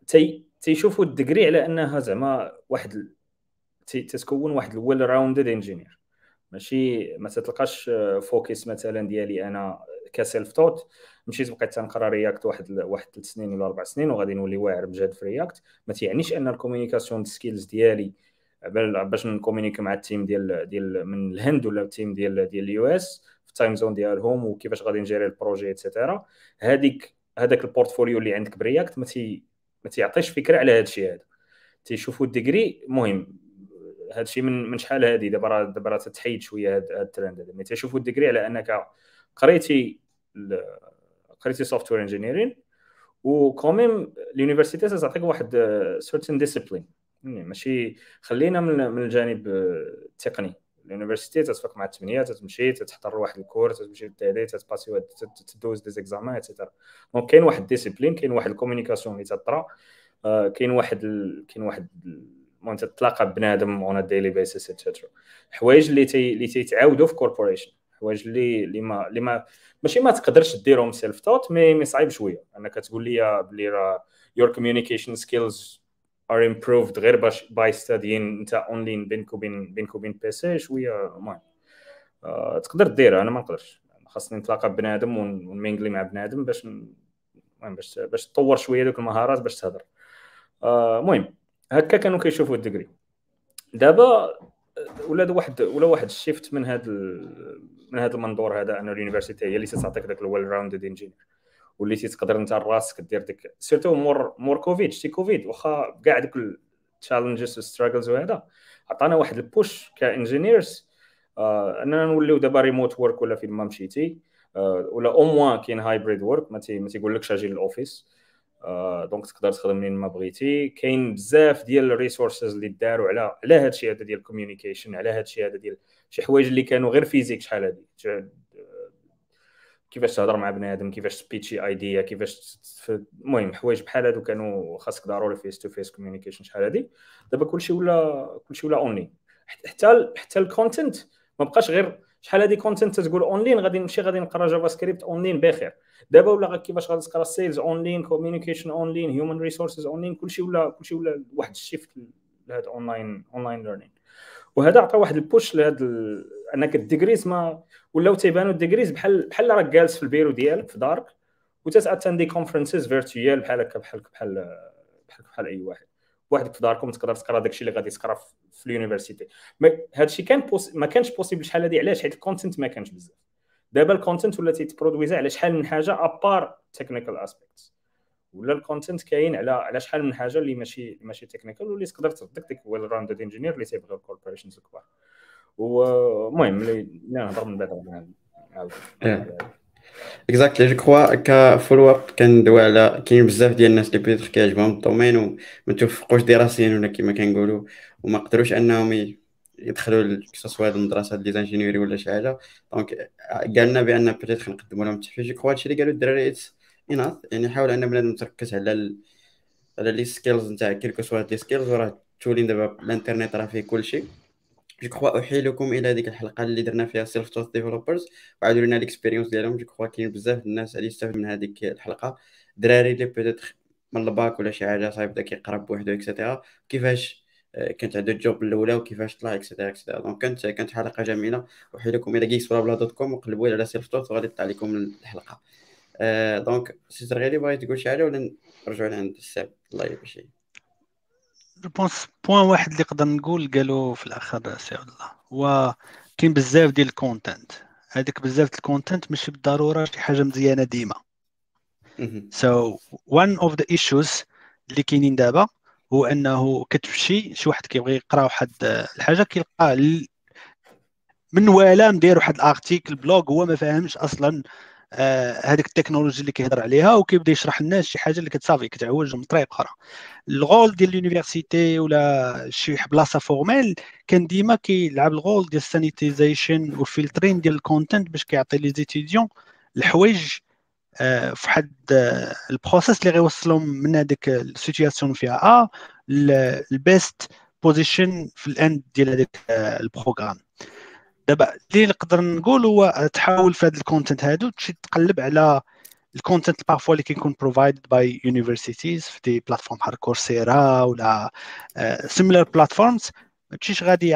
تي تيشوفوا ال degree على أنها زعما واحد تتكون واحد ال well-rounded engineer ماشي ما تتلقاش focus مثلا ديالي أنا ك self-taught مشيت بقيت تنقرأ React واحد واحد ثلاث سنين ولا أربع سنين وغادي نولي واعر بجد في React ما تيعنيش أن ال communication skills ديالي باش ن communiquer مع ال team ديال ديال من الهند ولا ال team ديال ديال ال US في ال time zone ديالهم وكيفاش غادي ن gérer ال projet et cetera هذيك هذاك ال portfolio اللي عندك ب React ما تي ما تيعطيش فكرة على هذا الشيء هذا. تيشوفوا ال degree مهم. هذا الشيء من من شحال هذه دابا دابا راه تتحيد شوية هذا الترند هذا mais تيشوفوا ال degree على أنك قريتي قريتي software engineering و quand même ال université تعطيك واحد certaine discipline ماشي. خلينا من من الجانب التقني. ال université تتفق مع الثمانيه تتمشي تحضر واحد ال cours تتمشي للتالي تت passer تدوز des examens et cetera donc كاين واحد discipline كاين واحد ال communication اللي تطرا آه، كاين واحد. كاين واحد المهم تتلاقى بنادم on daily basis et cetera حوايج اللي تي اللي تيتعاودوا في corporation حوايج اللي اللي ما اللي ما ماشي ما تقدرش ديرهم self-taught mais صعيب شوية. انك تقول لي بلي راه your communication skills are improved غير باش by studying انت اونلاين بينك وبين بينك وبين PC شوية المهم آه تقدر ديرها أنا ما نقدرش. خاصني نتلاقى بنادم ون mingle مع بنادم باش المهم باش باش تطور شوية دوك المهارات باش تهضر آه، المهم آه هكا كانوا كيشوفوا ال degree. دابا ولا واحد ولا واحد ال shift من هذا من هذا المنظور هذا أن ال university هي اللي تعطيك ذاك ال well-rounded engineer وليتي تقدر انت راسك دير ديك surtout مور مور كوفيد شتي كوفيد واخا كاع دوك ال challenges وال struggles وهذا عطانا واحد ال push ك engineers آه أننا نوليو دابا remote work ولا فين ما مشيتي آه ولا au moins كاين hybrid work ما تيقولكش أجي لل office آه donc تقدر تخدم منين ما بغيتي. كاين بزاف ديال ال resources اللي داروا على على هذا الشيء هذا ديال ال communication على هذا الشيء هذا ديال شي حوايج اللي كانوا غير physique شحال هادي. كيفاش تهضر مع بنادم كيفاش ت pitch ي idea كيفاش المهم حوايج بحال هادو كانوا خاصك ضروري face to face communication شحال هادي. دابا كلشي ولا كلشي ولا اونلاين حتى حتى ال content ما بقاش غير شحال هادي content تقول اونلاين غادي نمشي غادي نقرا JavaScript online بخير دابا ولا كيفاش غادي تقرا sales online communication online human resources online كلشي ولا كلشي ولا واحد ال shift لهاد online online learning وهذا عطى واحد ال push لهاد. انك ال degrees ما ولاو تيبانوا ال degrees بحال بحال راك جالس في البيرو ديالك في دارك وتت attend ي conferences virtual بحال هكا بحال بحال بحال بحال أي واحد. وحدك في داركم تقدر تقرأ داكشي اللي غادي تقرا في ال university. هذا الشيء كان poss... ما كانش possible شحال هذه علاش؟ حيت ال content ما كانش بزاف. دابا الكونتنت ولا تيتبرودويزا على شحال من حاجة à part technical aspects ولا ال content كاين على على شحال من حاجة اللي ماشي ماشي technical واللي تقدر تصدق ديك well-rounded engineer اللي تيبغيو ال corporations الكبار. المهم اللي نهضر من بعد Exactly je crois ك follow up كندوي على كاين بزاف ديال الناس اللي peut-être كيعجبهم ال domaine وما توفقوش دراسيا ولا كما كنقولوا وما قدروش أنهم يدخلوا que ce soit هاد المدرسة ديال les ingénieurs ولا شي حاجة. donc قالنا بأن peut-être نقدموا لهم التحفيز. je crois هادشي اللي قالوا الدراري اناث يعني حاول أن بنادم تركز على ال... على les skills نتاع quel que soit les skills وراه tout en ligne دابا الإنترنت راه فيه كلشي je crois احيلكم إلى هذيك الحلقة اللي درنا فيها self-taught developers وعاودوا لنا ال expérience ديالهم je crois كاين بزاف الناس اللي يستافد من هذيك الحلقة دراري اللي peut-être من الباك ولا شي حاجة صايب بدا كيقرا بوحدو et cetera كيفاش آه، كانت عنده ال job الاولى وكيفاش طلع et cetera et cetera donc كانت كانت حلقه جميله احيلكم إلى Geeksblabla dot com وقلبوا على self-taught وغادي تطلع لكم الحلقة آه donc سيستر غيري بغيت تقول شي حاجة ولا نرجعوا لعند الساب الله يبارك je pense point واحد اللي نقدر نقول قالوا في الآخر سي الله هو كاين بزاف ديال ال content هذيك بزاف ديال ال content ماشي بالضرورة شي حاجة مزيانة ديما. So one of the issues اللي كاينين دابا هو أنه كتمشي شي واحد كيبغي يقرأ واحد الحاجة كيلقى من ولا مدير واحد ال article blog هو ما فاهمش أصلا هذيك ال technology اللي كيهضر عليها وكيبدا يشرح للناس شي حاجة اللي كتصافي كتعوج من طريق أخرى. ال rôle ديال ال university ولا شي بلاصة formelle كان ديما كيلعب ال rôle ديال ال sanitization وال filtering ديال ال content باش كيعطي les étudiants الحوايج آه، في آه، ال process اللي غيوصلهم من هذيك ال situation فيها ا ال best position في ال end ديال هذاك آه، ال program دابا اللي نقدر نقول هو تحاول في هذا ال content هادو تمشي تقلب على ال content parfois اللي كيكون provided by universities في des plateformes بحال Coursera ولا similar platforms ما تمشيش غادي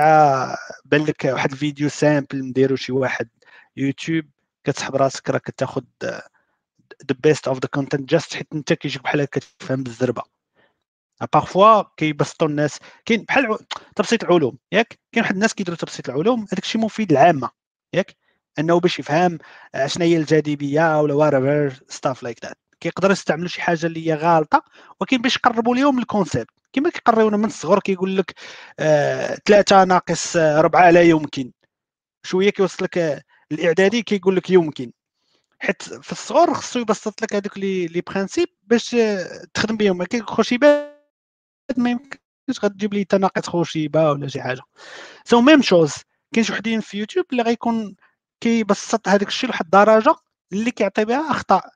بان لك واحد الفيديو simple نديرو شي واحد يوتيوب كتسحب راسك راك كتاخذ the best of the content just حيت انت كيجيك بحال هكا كتفهم بالزربه parfois كيبسطوا الناس كاين بحال تبسيط العلوم ياك كاين واحد الناس كيديروا تبسيط العلوم هذاك الشيء مفيد للعامه ياك انه باش يفهم شنو هي الجاذبيه ولا whatever stuff like that كيقدروا يستعملوا شي حاجة اللي هي غالطه ولكن باش يقربوا لهم ال concept كما كيقريونا من الصغر كيقول لك آه ثلاثة ناقص ربعة لا يمكن شوية كيوصل لك الاعدادي كيقول لك يمكن حيت في الصغر خصو يبسط لك هذوك les principes باش تخدم بهم ما كيخرج يبان ما يمكنش غتجيب لي تناقص خوشيبة ولا شي حاجة. So même chose كاين شي وحدين في يوتيوب اللي غيكون كيبسط هذاك الشيء لواحد الدرجة اللي كيعطي بها أخطاء.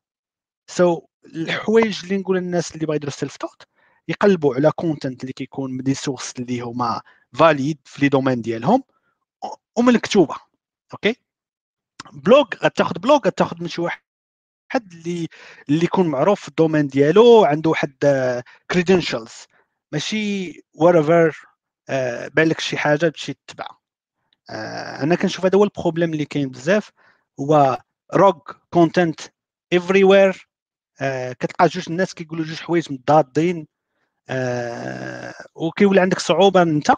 So الحوايج اللي نقول للناس اللي بغا يديروا self-taught يقلبوا على content اللي كيكون من des sources اللي هما valides في les domaines ديالهم ومن الكتوبة. OK blog غتاخذ blog غتاخذ من شي واحد اللي اللي يكون معروف في ال domaine ديالو عنده واحد credentials ماشي whatever آه بالك شي حاجة تمشي تتبع. آه أنا كنشوف هذا هو ال problème اللي كاين بزاف هو huge content everywhere كتلقى جوج الناس كيقولوا جوج حوايج مضادين. آه وكيولي عندك صعوبة انت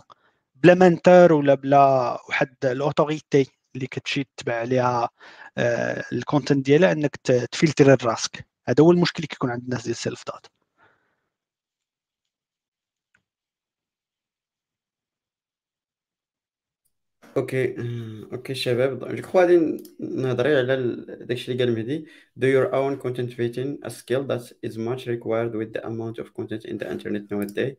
بلا mentor ولا بلا واحد ال authority اللي كتمشي تتبع عليها آه ال content ديالها إنك تفلتر راسك. هذا هو المشكل اللي كيكون عند الناس ديال ال self-taught OK OK شباب je crois غادي نهضري على داكشي اللي قال مهدي do your own content writing a skill that is much required with the amount of content in the internet nowadays.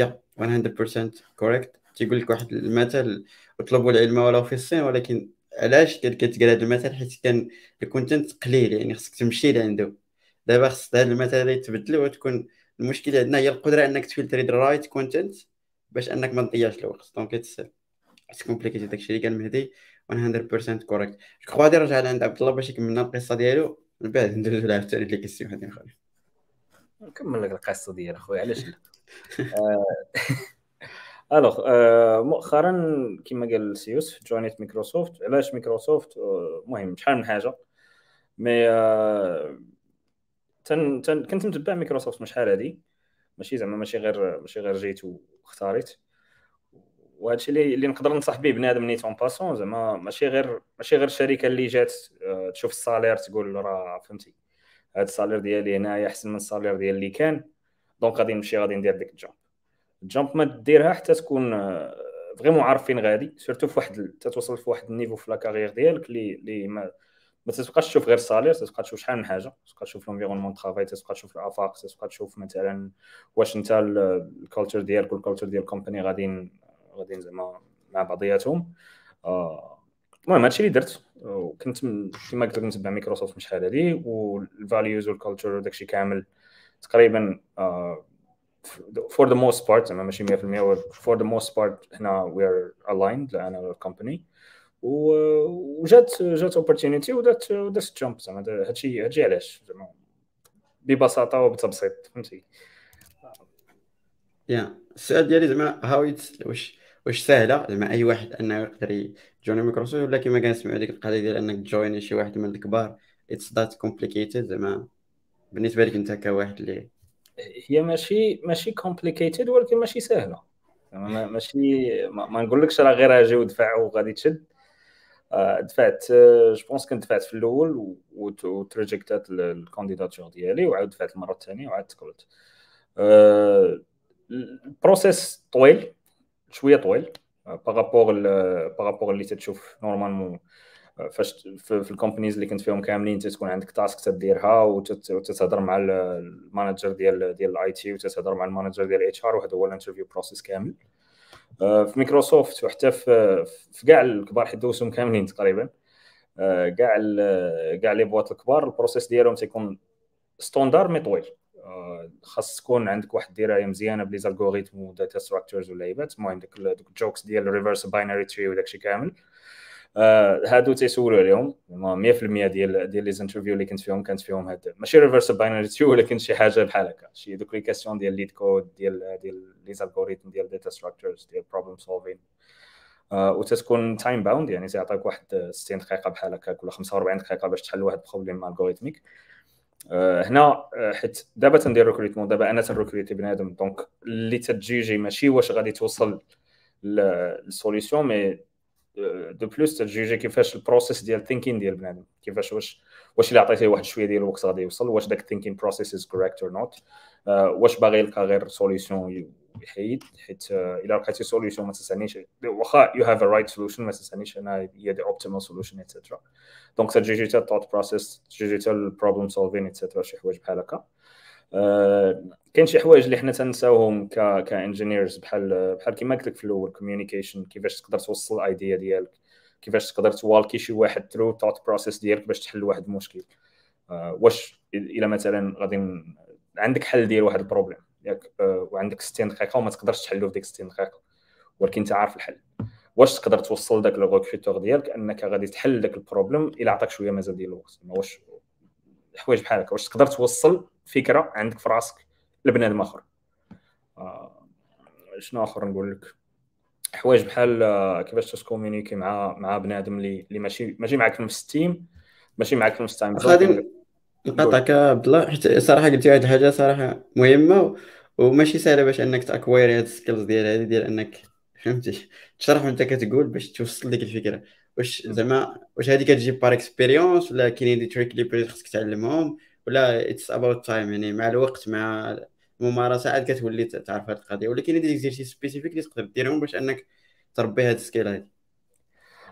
Yeah 100% correct. تيقول لك واحد المثل اطلبوا العلم ولو في الصين ولكن علاش كتقال هذا المثل؟ حيت كان ال content قليل يعني خصك تمشي لعنده دابا خص هذا المثل يتبدل وتكون المشكلة عندنا هي القدرة إنك تفلتري ال right content باش إنك ما تضيعش الوقت. donc it's complicated داكشي اللي قال مهدي 100% correct je crois غادي نرجع لعند عبد الله باش يكمل لنا القصة ديالو. من بعد ندوزو لها حتى les questions هادي اخرين نكمل لك القصة ديال اخويا علاش لا؟ alors آه، مؤخرا كما قال سيوس جوينيت مايكروسوفت. علاش مايكروسوفت؟ المهم شحال من حاجة. mais آه، تن تن كنت متبع مايكروسوفت من شحال هادي. ماشي زعما ماشي غير ماشي غير جيت واختاريت وهذا الشيء اللي, اللي نقدر ننصح به بنادم نيت en passant زعما ماشي غير ماشي غير الشركة اللي جات آه، تشوف ال salaire تقول راه فهمتي هذا ال salaire ديالي هنايا أحسن من ال salaire ديال اللي كان donc غادي نمشي غادي ندير ديك ال jump. ال jump ما ديرها حتى تكون vraiment آه، عارف فين غادي surtout في واحد تتوصل في واحد ال niveau في la carrière ديالك اللي اللي ما ما تبقاش تشوف غير ال salaire تبقى تشوف شحال من حاجة تبقى تشوف l'environnement travail تبقى تشوف الآفاق تبقى تشوف مثلا واش أنت ال culture ديالك وال culture ديال ال company غاديين غاديين زعما مع بعضياتهم. آه، المهم هادشي اللي درت وكنت كما قلت لك نتبع مايكروسوفت من شحال هادي وال values وال culture وداكشي كامل تقريبا for the most part زعما ماشي 100% for the most part هنا we are aligned أنا وال company وجات جات opportunity ودات ودات jump زعما هادشي هادشي علاش؟ زعما ببساطة وبتبسيط فهمتي؟ يا السؤال ديالي زعما how واش واش سهله زعما أي واحد أنه يقدر يجوني مايكروسوفت ولا كما كنسمعوا ديك القضية ديال أنك تجويني شي واحد من الكبار it's that complicated زعما. بالنسبة لك أنت كواحد اللي هي ماشي ماشي complicated ولكن ماشي سهله ماشي ما, ما نقولكش راه غير أجي ودفع وغادي تشد. آه، دفعت je pense كنت دفعت في الأول وتريجكتات ال candidature ديالي وعاود دفعت المره الثانية وعاد تقبلت ال process طويل. شوية طويل. par rapport par rapport اللي تتشوف normalement فاش في ال companies اللي كنت فيهم كاملين تكون عندك task تديرها وتتهضر مع ال manager ديال ديال ال IT وتتهضر مع ال manager ديال ال HR وهذا هو ال interview process كامل. في مايكروسوفت وحتى في في كاع الكبار حيت دوزهم كاملين تقريبا كاع كاع les boîtes الكبار ال process ديالهم تيكون standard mais طويل. خاص تكون عندك واحد الدرايه مزيانه ب les algorithmes و data structures واللعيبات المهم ديك ال jokes ديال ال reverse binary tree وداكشي كامل. آه هادو تيسولوا عليهم. 100% ديال ديال les interviews اللي كنت فيهم كانت فيهم هاد ماشي reverse binary tree ولكن شي حاجة بحال هكا. شي دوك les questions ديال LeetCode ديال ديال les algorithmes ديال data structures ديال problem solving آه وتتكون time bound يعني تيعطيك واحد 60 دقيقة بحال هكاك ولا 45 دقيقة باش تحل واحد ال problème algorithmique آه، هنا آه، حيت دابا تندير recrutement دابا أنا تنريكروتي بنادم donc اللي تجيجي ماشي واش غادي توصل لل solution mais de plus تجيجي كيفاش ال process ديال ال thinking ديال بنادم كيفاش واش واش اللي عطيتيه واحد شوية ديال الوقت غادي يوصل واش داك ال thinking process is correct or not واش باغي يلقى غير solution يحيد حيت الا لقيتي solution ما تسالنيش واخا you have a right solution ما تسالنيش أنا هي the optimal solution et cetera donc تجي حتى ال thought process تجي حتى ال problem solving et cetera شي حوايج بحال هكا. كاين شي حوايج اللي حنا تنساوهم ك ك engineers بحال بحال كيما قلت لك في الأول communication كيفاش تقدر توصل ال idea ديالك. كيفاش تقدر توالكي شي واحد through thought process ديالك باش تحل واحد المشكل. واش إلا مثلا غادي عندك حل ديال واحد ال problème ياك وعندك 60 دقيقة وما تقدرش تحلو في ديك 60 دقيقة ولكن انت عارف الحل. واش تقدر توصل داك le recruteur ديالك انك غادي تحل داك ال problème إلا عطاك شوية مازال ديال الوقت؟ واش حوايج بحال هكا؟ واش تقدر توصل فكرة عندك في راسك لبنادم آخر؟ آه شنو آخر نقول لك؟ حوايج بحال آه، كيفاش تكومونيكي مع مع بنادم اللي اللي ماشي ماشي معاك في نفس ال team ماشي معاك في نفس ال team غادي نقاطعك عبد الله حيت صراحة قلتي واحد الحاجة صراحة مهمة وماشي سهلة باش إنك ت acquire هاد ال skills ديال هادي ديال إنك فهمتي؟ تشرح وأنت كتقول باش توصل ديك الفكرة. واش زعما واش هادي كتجي par expérience ولا كاينين des tricks اللي خصك تعلمهم؟ ولا it's about time يعني مع الوقت مع الممارسة عاد كتولي تعرف هاد القضية. ولا كاينين des exercices spécifiques اللي تقدر ديرهم باش إنك تربي هاد ال skill هادي.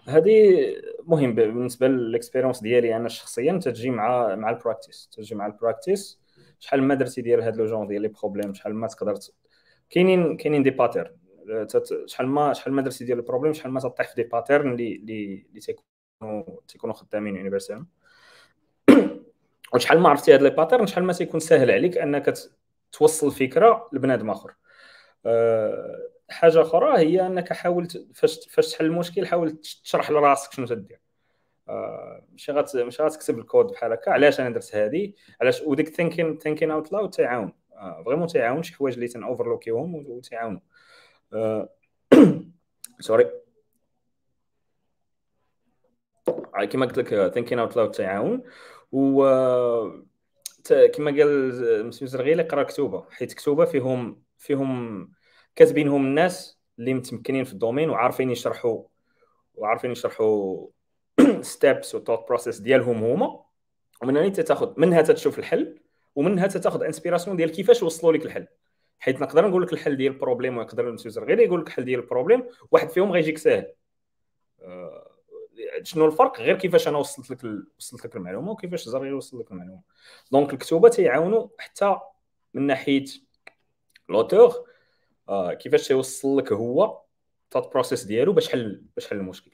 هذه مهم بالنسبة لل expérience ديالي أنا شخصيا تجي مع مع ال practice تجي مع ال practice شحال ما درتي ديال هاد le genre ديال les problèmes شحال ما تقدر كاينين كاينين des patterns شحال ما شحال ما درتي ديال ال problème شحال ما تطيح في des patterns اللي اللي اللي تيكونوا تيكونوا خدامين universal وشحال ما عرفتي هاد les patterns شحال ما تيكون ساهل عليك أنك توصل فكرة لبنادم آخر. حاجة أخرى هي أنك حاول فاش تحل المشكل حاول تشرح لراسك شنو تدير. آه، ماشي غات ماشي غتكتب الكود بحال هكا. علاش أنا درت هذه علاش؟ وديك thinking thinking out loud تيعاون vraiment تيعاون شي حوايج اللي تن overlook يهم وتيعاونوا sorry كما قلت لك thinking out loud تيعاون و كما قال مسيو زرغيلي قرأ كتوبة. حيت كتوبة فيهم فيهم كاتبينهم الناس اللي متمكنين في ال domaine وعارفين يشرحوا وعارفين يشرحوا steps و thought process ديالهم هما. ومن هنا تاخذ منها تشوف الحل ومنها تاخذ inspiration ديال كيفاش وصلوا لك الحل. حيت نقدر نقول لك الحل ديال ال problème ويقدر المسيوزر غير يقول لك الحل ديال ال problème واحد فيهم غيجيك ساهل. أه شنو الفرق؟ غير كيفاش أنا وصلت لك ال... وصلت لك المعلومة وكيفاش زرغي يوصل لك المعلومة. donc الكتوبة تيعاونوا حتى من ناحية l'auteur آه كيفاش تيوصل لك هو ال thought process ديالو باش حل باش حل المشكل.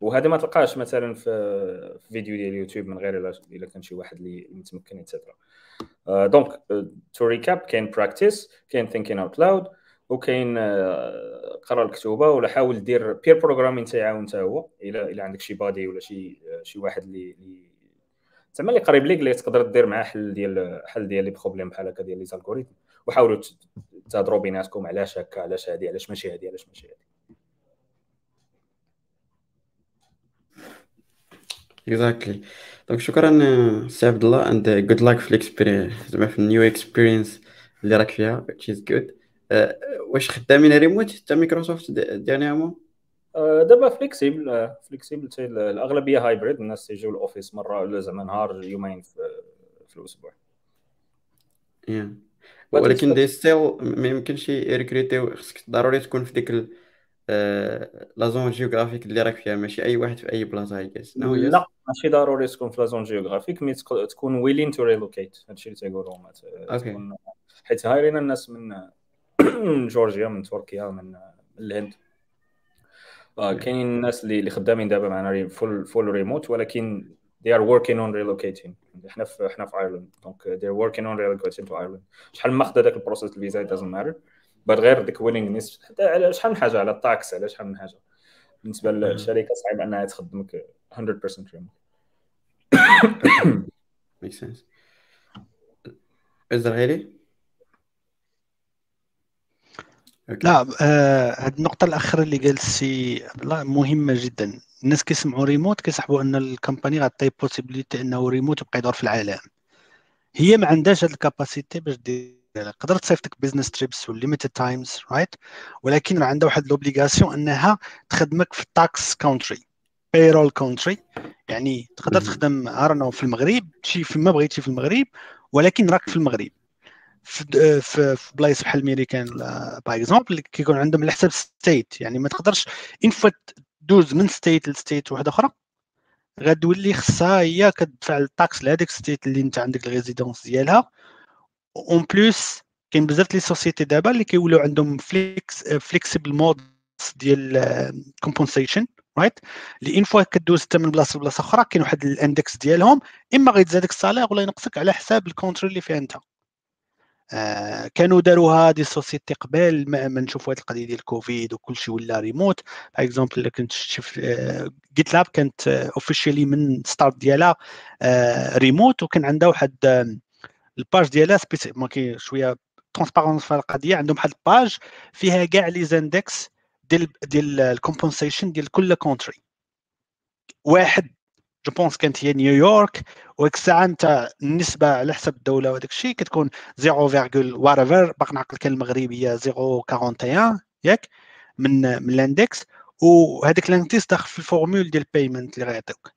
وهذا ما تلقاش مثلا في فيديو ديال اليوتيوب من غير إلا كان شي واحد اللي متمكن et cetera donc to recap كاين practice كاين thinking out loud وكاين آه، قرا الكتوبه ولا حاول دير pair programming تيعاون حتى هو إلا إلا عندك شي buddy ولا شي شي واحد اللي زعما اللي قريب ليك اللي تقدر دير معاه حل ديال حل ديال les problèmes بحال هكا ديال les algorithmes وحاولوا تهضروا بيناتكم علاش هكا علاش هادي علاش ماشي هادي علاش ماشي هادي. exactly donc شكرا سي عبد الله and good luck في ال experience زعما في ال new experience اللي راك فيها which is good. Uh, واش خدامين ريموت حتى مايكروسوفت dernièrement uh, دابا flexible flexible الأغلبية hybrid الناس تيجيو ال office مرة زعما نهار يومين في, في الأسبوع. Yeah. ولكن they still ما يمكنش ي recruter يو خصك ضروري تكون في ديك la zone géographique اللي راك فيها ماشي أي واحد في أي بلاصة I guess لا ماشي ضروري تكون في la zone géographique mais تكون willing to relocate هادشي اللي تيقولوا okay حيت hiring الناس من من جورجيا من تركيا من الهند. آه، كاينين الناس اللي خدامين دابا معنا full full remote ولكن they are working on relocating. إحنا في إحنا في ايرلند donc they're working on relocating to Ireland. شحال ماخذ هذاك ال process الفيزا it doesn't matter. بس غير ديك willingness حتى على شحال من حاجة؟ على ال tax على شحال من حاجة؟ بالنسبة للشركه صعيب أنها تخدمك 100% ريموت ميك سنس غيري لا آه هذه النقطة الأخيرة اللي قال السي مهمة جدا. الناس كيسمعوا ريموت كيسحبوا أن ال company غطي possibility أنه ريموت يبقى يدور في العالم. هي ما عندهاش هاد ال capacity باش دير تقدر تصيفطك business trips و limited times right ولكن راه عندها واحد l'obligation أنها تخدمك في ال tax country payroll country يعني تقدر تخدم ارنو في المغرب تمشي فيما بغيتي في المغرب ولكن راك في المغرب. في في, في بلايص بحال الميريكان par exemple كيكون عندهم على حساب state يعني ما تقدرش une fois دوز من state ل state واحدة أخرى. غتولي خصها هي كتدفع ال tax لهذيك state اللي انت عندك ال résidence ديالها. en plus كاين بزاف les sociétés دابا اللي كيوليو عندهم flex flexible mode ديال compensation right اللي une fois كدوز حتى من بلاصة لبلاصة أخرى كاين واحد ال index ديالهم. إما غيتزادك ال salaire ولا ينقصك على حساب ال country اللي فيها أنت. آه كانوا داروها des sociétés قبل ما نشوفوا هذه القضية ديال الكوفيد وكل شيء ولا ريموت. par exemple إلا كنت شفت GitLab كانت officially من start ديالها آه ريموت وكان عندها واحد ال page ديالها سبيسي ما شوية transparence في القضية عندهم واحد ال page فيها كاع les index ديال ديال ال compensation ديال كل country واحد je pense كانت هي نيويورك وديك الساعة انت النسبة على حسب الدولة وداك الشيء كتكون 0. whatever باقي نعقل كان المغرب هي 0.41 ياك من من ال index وهذاك ال index داخل في ال formule ديال ال payment اللي غيعطيوك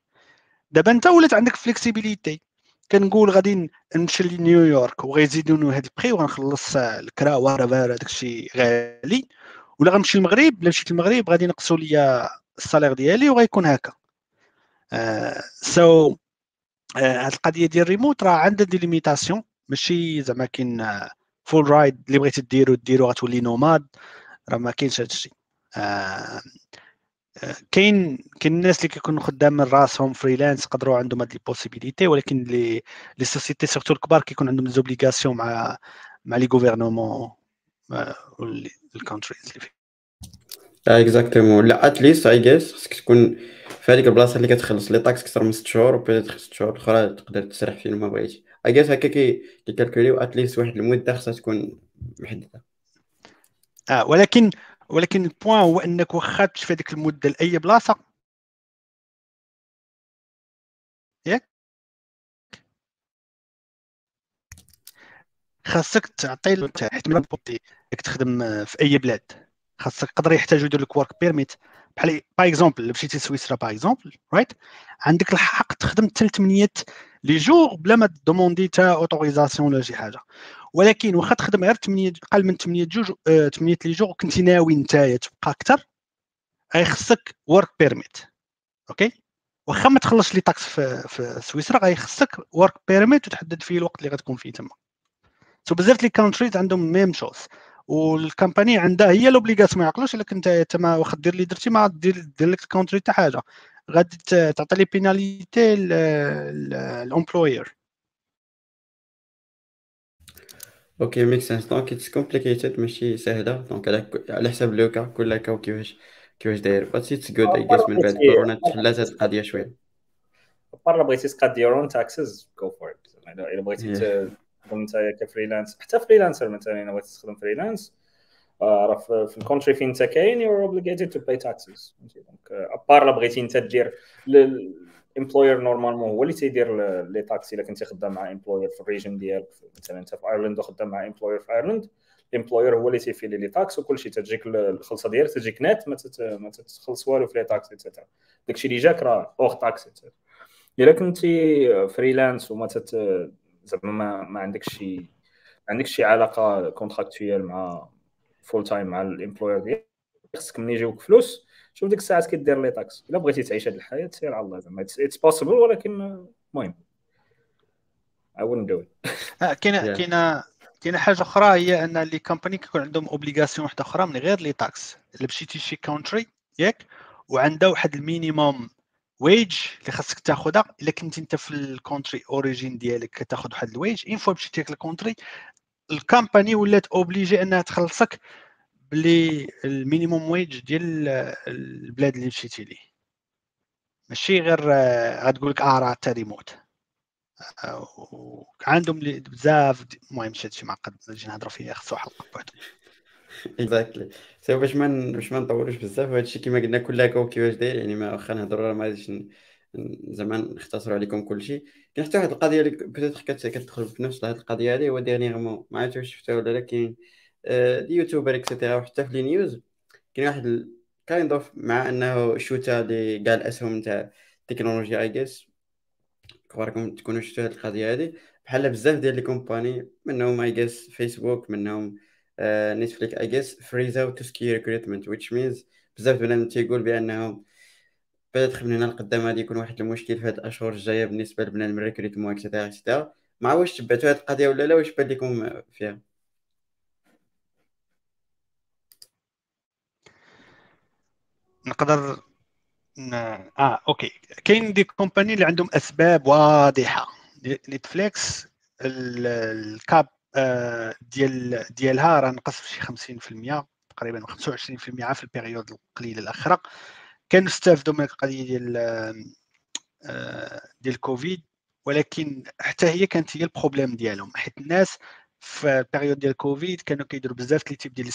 دابا انت ولات عندك flexibility كنقول غادي نمشي لنيويورك وغيزيدوني هذا ال prix وغنخلص الكرا whatever هذاك الشيء غالي ولا غنمشي للمغرب الا مشيت للمغرب غادي ينقصوا لي ال salaire ديالي وغيكون هكا so so, هاد القضية ديال الريموت راه عندها des limitations ماشي زعما كاين full ride اللي بغيتي ديرو ديرو غتولي nomade راه ما كاينش هذا الشيء. كاين كاين الناس اللي كيكونوا خدام من راسهم freelance يقدروا عندهم هاد ال possibility ولكن les les sociétés surtout الكبار كيكون عندهم obligations مع مع les gouvernements ال countries اللي فيه. exactement لا at least I guess خصك تكون في هذيك البلاصة اللي كتخلص les taxes أكثر من 6 شهور وبيتيت 6 شهور الاخرى تقدر تسرح فين ما بغيتي. I guess هكا كي كي calculer يو at least واحد المدة خصها تكون محددة. آه ولكن ولكن ال point هو أنك واخا في هذيك المدة لأي بلاصة؟ ياك؟ خاصك تعطي له احتمال تخدم في أي بلاد. خاصك يقدر يحتاجوا يدير لك work permit بحال par exemple مشيتي سويسرا par exemple right عندك الحق تخدم حتى 8 les jours بلا ما demander تا autorisation ولا شي حاجة. ولكن واخا تخدم غير 8 أقل من 8 جوج 8 les jours كنتي ناوي نتايا تبقى أكثر غي خصك work permit okay واخا ما تخلصش les taxes في, في سويسرا غي خصك work permit وتحدد فيه الوقت اللي غتكون فيه تما. so بزاف les countries عندهم même chose وال company عندها هي l'obligation ما يعقلوش الا كنت تما واخا دير اللي درتي ما دير دير لك ال country حتى حاجة. غادي تعطي لي penalty ال employer okay make sense donc it's complicated ماشي سهله donc على على حساب le cas كل cas وكيفاش كيفاش داير بس it's good I guess من بعد كورونا تحلات هاد القضية شوية برا بغيتي تقاد your own taxes go for الا بغيتي انت ك freelance. حتى freelancer مثلا أنا بغيت تخدم freelance راه في ال country فين انت كاين you obligated to pay taxes donc à part لا بغيتي انت دير ال employer normalement هو اللي تيدير les taxes إلا كنتي خدام مع employer في ال region ديالك. مثلا أنت في ايرلند وخدام مع employer في ايرلند ال employer هو اللي تيفيلي les taxes وكل شيء تجيك الخلصة ديالك تجيك نت ما, ما تخلص والو في les taxes et cetera داكشي اللي جاك راه اوغ تاكس إلا كنتي freelance وما تت زعما ما, ما عندكش شي ما عندكش شي علاقة contractuelle مع full time مع ال employer ديالك خصك ملي يجيوك فلوس شوف ديك الساعات كدير les taxes إلا بغيتي تعيش هذه الحياة سير على الله زعما. it's possible ولكن المهم I wouldn't do it. آه، كاينة كاينة كاينة حاجة أخرى هي أن les compagnies كيكون عندهم obligation واحدة أخرى من غير les taxes إلا مشيتي شي country ياك وعندها واحد ال minimum wage اللي خاصك تاخذها إلا كنت أنت في ال country origin ديالك كتاخذ واحد ال wage une fois مشيتي لك ال country ال company ولات obligée أنها تخلصك بلي ال minimum wage ديال البلاد اللي مشيتي ليه. ماشي غير غتقول لك آه راه حتى ريموت عندهم بزاف المهم هادشي معقد نجي نهضروا فيه خصو حلقة بوحدو. exactly c'est باش ما باش ما نطولوش بزاف وهادشي كيما قلنا كل هكا كيفاش داير يعني ما واخا نهضروا ما غاديش زعما نختصروا عليكم كل شيء كاين حتى واحد القضية اللي بيتيتر كتدخل في نفس هاد القضية هذه هو ديرنيغمون ما عرفتش واش شفتها ولا لا كاين اليوتيوبر اكسيتيرا وحتى في لي نيوز كاين واحد كايند اوف مع انه شوتا اللي كاع الاسهم تاع التكنولوجيا اي جيس كباركم تكونوا شفتوا هاد القضية هذه بحال بزاف ديال لي كومباني منهم اي جيس فيسبوك منهم نتفليك اي جيس فريز اوت سكي ريكروتمنت which means بزاف بنادم تيقول بأنهم بيتخ من هنا لقدام غادي يكون واحد المشكل في هاد الأشهر الجاية بالنسبة لبنادم ال recrutement et cetera et cetera ما واش تبعتوا هاد القضية ولا لا واش بان لكم فيها؟ نقدر. آه okay. كاين des compagnies اللي عندهم أسباب واضحة. نتفليكس ال cap ديال ديالها راه نقص بشي 50% تقريبا 25% في البيريود القليله الاخيره كانوا استافدوا من القضية ديال آه، ديال الكوفيد ولكن حتى هي كانت هي البروبليم ديالهم حيت الناس في البيريود ديال الكوفيد كانوا كيديروا بزاف لي تيب ديال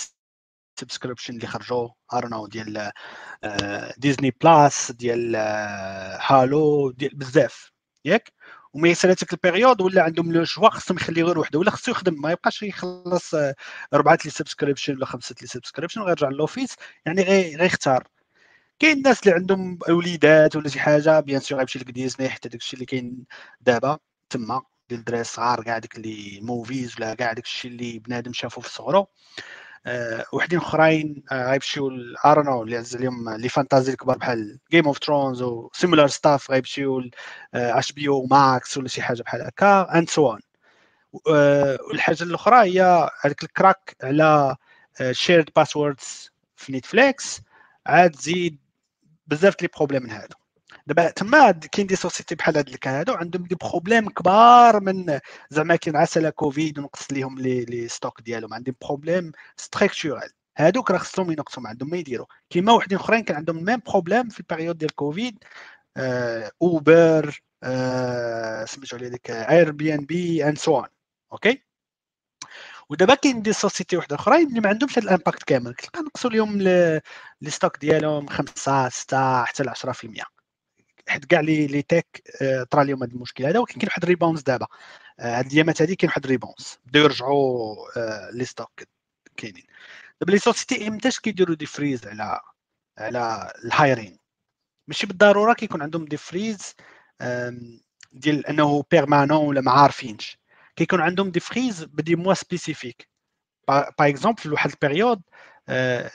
سبسكريبشن اللي خرجوا ارنو ديال ديزني بلاس ديال هالو ديال بزاف ياك؟ وما يسال هذيك البيريود ولا عندهم لو شوا خصهم يخليه غير وحده ولا خصو يخدم ما يبقاش يخلص اربعه les subscriptions ولا خمسة les subscriptions وغيرجع ل l'office يعني غيختار. كاين الناس اللي عندهم وليدات ولا شي حاجة bien sûr غيمشي لك ديزني حتى داكشي اللي كاين دابا تما ديال الدراري الصغار كاع ديك اللي movies ولا كاع داكشي اللي بنادم شافو في صغرو. وحدين أخرين آه، غيمشيو ارونو اللي عز عليهم les fantasies الكبار بحال Game of Thrones و similar stuff غيمشيو HBO Max ولا شي حاجة بحال هكا and so on والحاجة الأخرى هي هذاك الكراك على شيرد آه، باسوردز في نتفليكس عاد زيد بزاف لي بروبليم من هادو. دابا تما كاين دي سوسيتي بحال هاد اللي هادو عندهم دي بروبليم كبار من زعما كاين عسل كوفيد ونقص ليهم لي لي ستوك ديالهم. عندهم بروبليم ستركتورال هادوك راه خصهم ينقصوا ما عندهم ما يديروا. كيما وحدين أخرين كان عندهم ميم بروبليم في البيريود ديال كوفيد آه اوبر آه سميتو عليه ديك اير بي ان بي اند سو اون okay ودابا كاين des sociétés واحدة أخرين اللي ما عندهمش هذا ال impact كامل. تلقى نقصوا لهم les stocks ديالهم 5 6 حتى ل 10% حيت كاع لي لي تيك آه، طرا لهم هذا المشكل هذا ولكن كاين واحد ال rebounce دابا. آه، هاد الايامات هذه كاين واحد ال rebounce. بداو يرجعوا آه، les stocks كاينين. دابا les sociétés امتاش كيديروا des freeze على على ال hiring. ماشي بالضرورة كيكون عندهم des freeze ديال أنه permanent ولا ما عارفينش. كيكون عندهم des freeze ب des mois spécifiques. par exemple في واحد ال période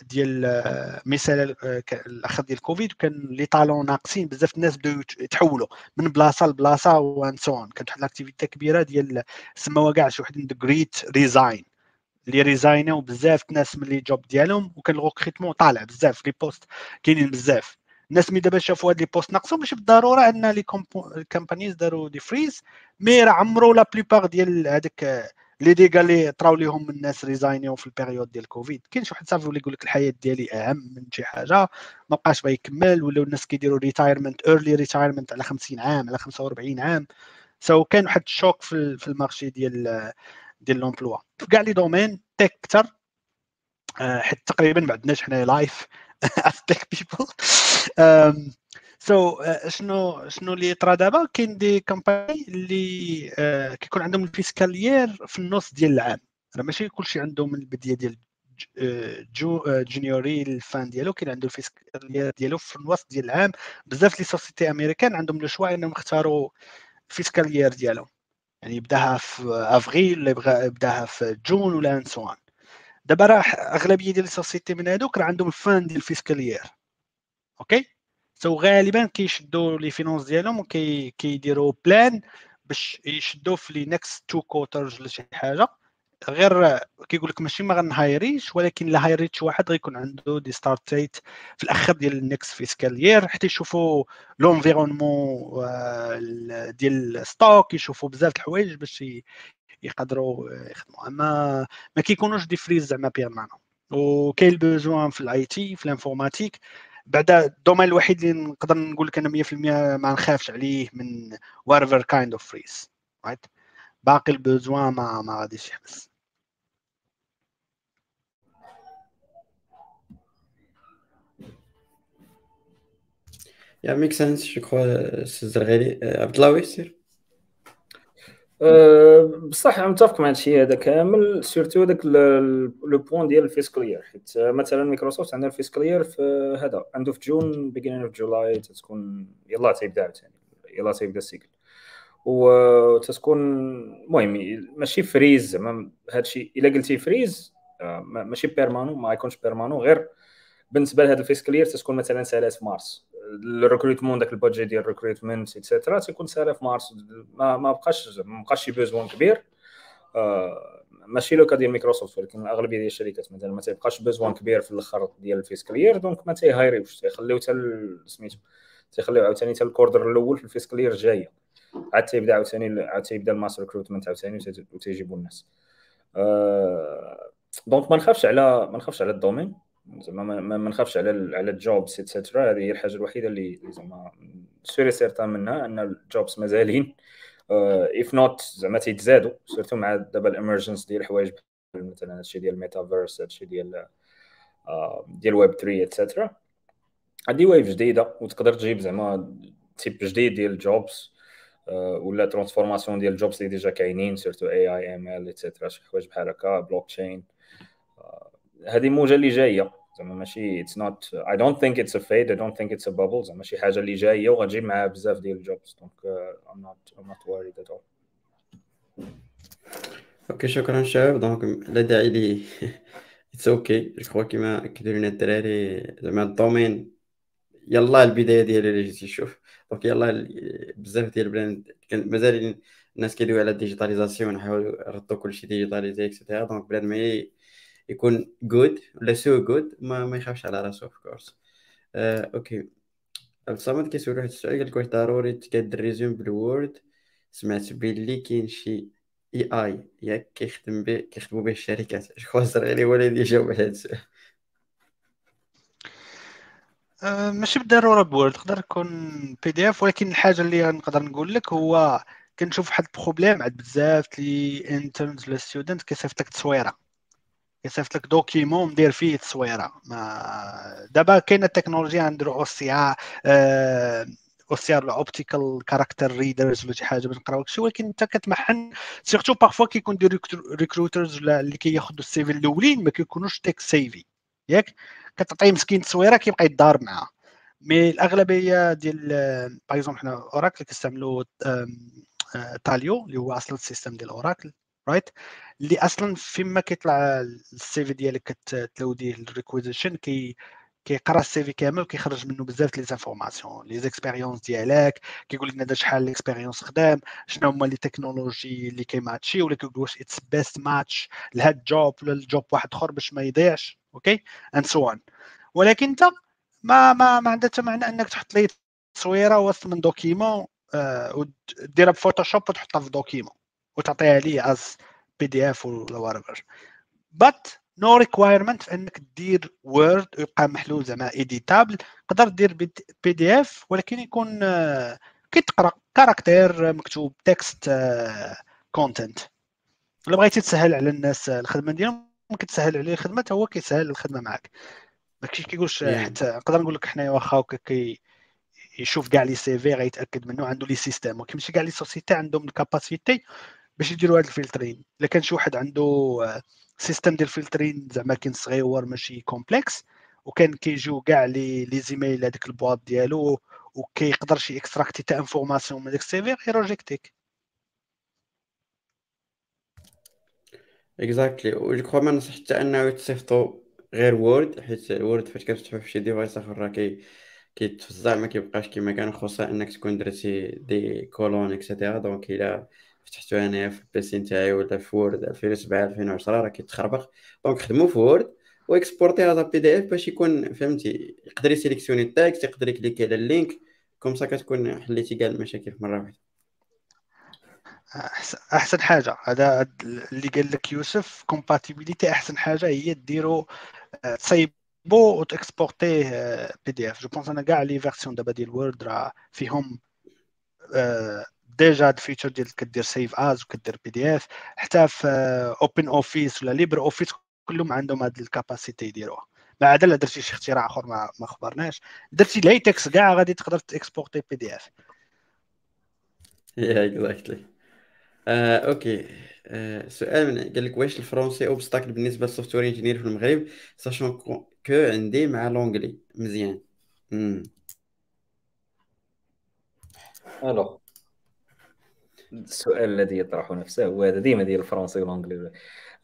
ديال آه، مثال آه، الآخر ديال كوفيد كان les talents ناقصين بزاف الناس بداو يتحولوا من بلاصة لبلاصة والناس كانت واحد ال activité كبيرة ديال سماوها كاع شي the great resign اللي resign و بزاف الناس من les jobs ديالهم وكان ال recrutement طالع بزاف les postes كاينين بزاف. الناس ملي دابا شافوا هاد les postes ناقصين ماشي بالضروره أن les companies داروا des freezes mais راه عمرو la plupart ديال هذاك les dégâts اللي طراو ليهم الناس resignاو في ال période ديال كوفيد. كاين شي واحد صافي اللي يقول لك الحياة ديالي أهم من شي حاجة ما بقاش باغي يكمل ولاو الناس كيديروا retirement early retirement على 50 عام على 45 عام. so so كان واحد ال choc في, في ال marché ديال ديال l'emploi في كاع les domaines tech أكثر. حيت تقريبا ما عندناش حنا لايف as tech people. so uh, شنو شنو اللي طرا دابا؟ كاين des compagnies اللي uh, كيكون عندهم ال fiscal year في النص ديال العام. راه ماشي كلشي عندهم من البداية ديال جو January الفان ديالو كاين عنده ال fiscal ديالو في الوسط ديال العام. بزاف les sociétés américaines عندهم le choix إنهم يختاروا ال fiscal year ديالهم. يعني يبداها في أفريل ولا يبغى يبداها في جون ولا انسوان دابا راه أغلبية ديال ال sociétés من هذوك راه عندهم la fin ديال ال fiscal year okay؟ so غالبا كيشدوا les finances ديالهم وكيديروا plan باش يشدوا في les next two quarters ولا شي حاجة. غير كيقول لك ماشي ما غن hireيش ولكن لا hireيتش واحد غيكون عنده des start date في الآخر ديال ال next fiscal year حتى يشوفوا l'environnement ديال stock يشوفوا بزاف الحوايج باش يقدروا يخدموا. أما ما كيكونوش des freezes زعما permanents وكاين ال besoin في ال IT في l'informatique بعدا ال domaine الوحيد اللي نقدر نقول لك أنا 100% ما نخافش عليه من whatever kind of freeze right باقي ال besoin ما ما غاديش يحبس. yeah make sense je crois سي الزرغالي عبد الله sur أه، بصح متفق مع هادشي هذا كامل surtout داك le point ديال ال fiscal حيت مثلا مايكروسوفت عندها ال fiscal في هذا عنده في juin beginning of July تكون يلاه تيبدا عاوتاني يلاه تيبدا ال cycle. وتتكون المهم ماشي freeze زعما هادشي إلا قلتي freeze آه، ماشي permanent ما يكونش permanent غير بالنسبة لهذا ال fiscal year تتكون مثلا ça les ت marche. ال recrutement داك ال budget ديال ال recruitment et cetera تيكون سالا في مارس. ما, ما بقاش ما بقاش شي besoin كبير. آه ماشي لو ديال مايكروسوفت ولكن الاغلبيه ديال الشركات مثلا ما تيبقاش besoin كبير في الأخر ديال ال fiscal year donc ما تي hireيوش. تيخليو حتى سميتو تيخليو عاوتاني حتى ال quarter الأول في ال fiscal year الجاية. عاد تيبدأ عاوتاني عاد تيبدأ ال mass recruitment عاوتاني وتيجيبوا الناس. آه donc ما نخافش على ما نخافش على ال domaine زعما ما, ما نخافش على على ال jobs et cetera هذه هي الحاجة الوحيدة اللي زعما sûr certain منها أن ال jobs مازالين. if uh, not زعما تيتزادوا surtout مع دابا l'émergence ديال الحوايج مثلا هادشي ديال الميتافيرس هادشي ديال uh, ديال ويب 3 et cetera هادي wave جديدة وتقدر تجيب زعما type جديد ديال ال jobs uh, ولا transformation ديال ال jobs اللي déjà كاينين surtout AI ML et cetera شي حوايج بحال هكا بلوك تشين هذه موجه اللي جاية. زعما ماشي it's not I don't think it's a fad I don't think it's a bubble زعما شي حاجة اللي جاية وغتجيب معاها بزاف ديال ال jobs. donc I'm not I'm not worried at all okay شكرا شباب donc لا داعي لي. it's okay je crois كيما لنا الدراري زعما ال domaine يلا البداية ديالي اللي جيتي تشوف. donc يلا بزاف ديال ال plans مازال الناس كيدويو على ال digitalisation نحاولوا يردوا كلشي digitalisé et cetera donc plan ما يكون good ولا so good ما, ما يخافش على راسو of course آه، okay. الصمد كيسول واحد السؤال قال لك واش ضروري تكاد résumé بال Word سمعت بلي كاين شي AI ياك كيخدم به كيخدموا به الشركات. جو الزرغيري هو اللي يجاوب على هذا السؤال. أه ماشي بالضرورة ب Word. تقدر تكون PDF ولكن الحاجة اللي نقدر نقول لك هو كنشوف واحد ال problème عند بزاف les interns ولا student كيصيفط لك تصويرة. كيصيفط لك document مدير فيه تصويرة. ما دابا كاينة التكنولوجيا نديرو أو سي ا أو سي ار اوبتيكال كاركتر ريدرز ولا شي حاجة باش نقراو شي ولكن أنت كتمحن surtout parfois كيكون des recruiters ولا اللي كياخذوا ال CV الأولين ما كيكونوش tech سيفي ياك؟ كتعطيه مسكين تصويرة كيبقى يدار معاها mais الأغلبية ديال par exemple حنا Oracle كنستعملوا Taleo اللي هو أصلا ال système ديال Oracle right اللي أصلا فيما كيطلع ال CV ديالك كت loadيه ال requisition كي كيقرأ ال CV كامل وكيخرج منه بزاف les informations les expériences ديالك كيقول لك هذا شحال l'expérience خدام شنو هما les technologies اللي كي matchي ولا كيقول واش it's best match لهاد job ولا ال job واحد أخر باش ما يضيعش okay and so on ولكن أنت ما ما ما عندها حتى معنى إنك تحط لي تصويرة وسط من document آه وديرها ب Photoshop وتحطها في document وتعطيها لي as PDF ولا what but no requirement في إنك دير Word ويبقى محلول زعما editable تقدر دير PDF ولكن يكون uh, كيتقرا caractère مكتوب text content الا بغيتي تسهل على الناس الخدمة ديالهم ممكن تسهل عليه الخدمة حتى هو كيسهل الخدمة معك ما كيقولش حتى نقدر نقول لك حنايا واخا كي يشوف كاع les CV غيتأكد منه عنده les systèmes ولكن ماشي كاع les sociétés عندهم ال capacité باش يديروا هاد ال filtering. إلا كان شي واحد عنده system ديال ال filtering زعما كان صغيور ماشي complexe وكان كيجيو كاع les les emails هذيك ال boîte ديالو وكيقدر شي extracter تاع information من داك ال CV ي reject يك exactly و جو ما نصح حتى إنه تصيفطوا غير Word حيت ال Word فاش كتفتحو في شي device آخر راه كي كيتفزع ما كيبقاش كيما كان خصوصا إنك تكون درتي des colonnes et cetera donc إلا فتحتو انايا في ال PC نتاعي ولا في Word 2007 2010 راه كيتخربق donc خدمو في Word و exporter هذا PDF باش يكون فهمتي؟ يقدر ي sélectionner ال texte يقدر ي cliquer على ال link. comme ça كتكون حليتي كاع المشاكل في مرة واحدة. احسن حاجة. هذا اللي قال لك يوسف compatibilité أحسن حاجة هي ديرو تصايبو و ت exporter يه PDF je pense أنا كاع les versions دابا ديال Word راه فيهم آه، déjà هاد ال feature ديال كدير save as وكدير PDF حتى في OpenOffice ولا LibreOffice كلهم عندهم هاد ال capacité يديروها. ما عدا الا درتي شي اختراع آخر ما, ما خبرناش. درتي ليتكس كاع غادي تقدر ت exporter PDF yeah exactly okay آه، سؤال من قال لك واش ال français obstacle بالنسبة لل software engineer في المغرب؟ sachant que عندي مع l'anglais مزيان. ألو السؤال الذي يطرح نفسه هو هذا ديما ديال الفرنسي و ال anglais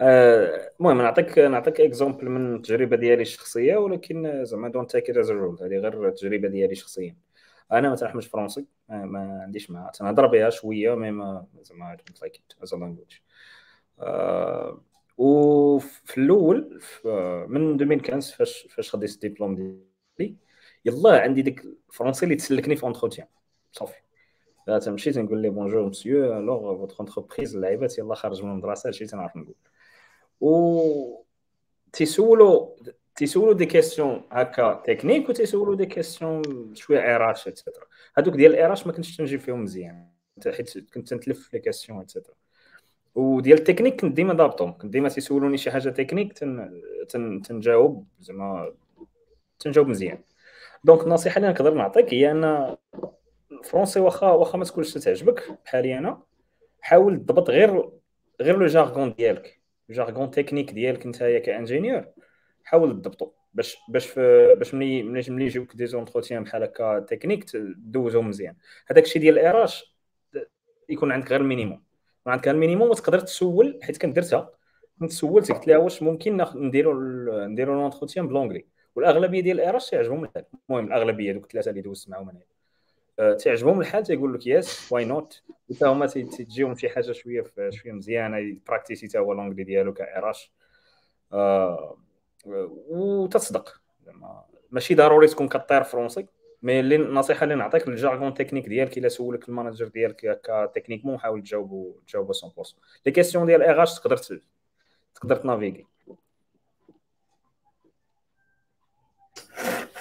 آه، المهم نعطيك نعطيك exemple من التجربة ديالي الشخصية ولكن زعما don't take it as rule هذه غير التجربة ديالي شخصيا. أنا ما تنحملش فرنسي ما عنديش معها تنهضر بها شوية mais ما زعما don't like it as language وفي الأول من 2015 فاش فاش خديت الدبلوم ديالي يلا عندي ديك الفرنسي اللي تسلكني في entretien صافي. تمشي تنقول لي bonjour monsieur alors votre entreprise اللعيبات يلا خارج من المدرسة هادشي تنعرف نقول. و تيسولو تيسولو des questions هكا techniques و تيسولو des questions شوية RH et cetera هادوك ديال ال RH ما كنتش تنجي فيهم مزيان. حيت كنت تنتلف في les questions et cetera وديال التكنيك كنت ديما ضابطهم. كنت ديما تيسولوني شي حاجة تكنيك تن... تن... تنجاوب زعما تنجاوب مزيان. donc النصيحة اللي نقدر نعطيك هي أن ال français واخا واخا ما تكونش تعجبك بحالي أنا. حاول تضبط غير غير le jargon ديالك. jargon technique ديالك نتايا ك ingénieur. حاول تضبطو. باش باش باش ملي ملي يجيوك des entretiens بحال هكا techniques دوزو مزيان. هذاك الشيء ديال ال RH يكون عندك غير ال minimum عندك ال minimum وتقدر تسول حيت كنت درتها كنت سولت قلت لها واش ممكن نديرو نديرو l'entretien ب l'anglais والأغلبية ديال ال RH الحال المهم الأغلبية دوك الثلاثة اللي دوزت معاهم أنا أه، تعجبهم الحال تيقول لك yes why not وتا هما تيجيهم شي حاجة شوية شوية مزيانة practiser تا هو l'anglais ديالو ك RH أه وتصدق. ماشي ضروري تكون كطير français mais اللي النصيحة اللي نعطيك ال jargon technique ديالك إلا سولك ال manager ديالك ك techniquement حاول تجاوبو تجاوبو 100% les questions ديال RH تقدر تقدر ت naviguer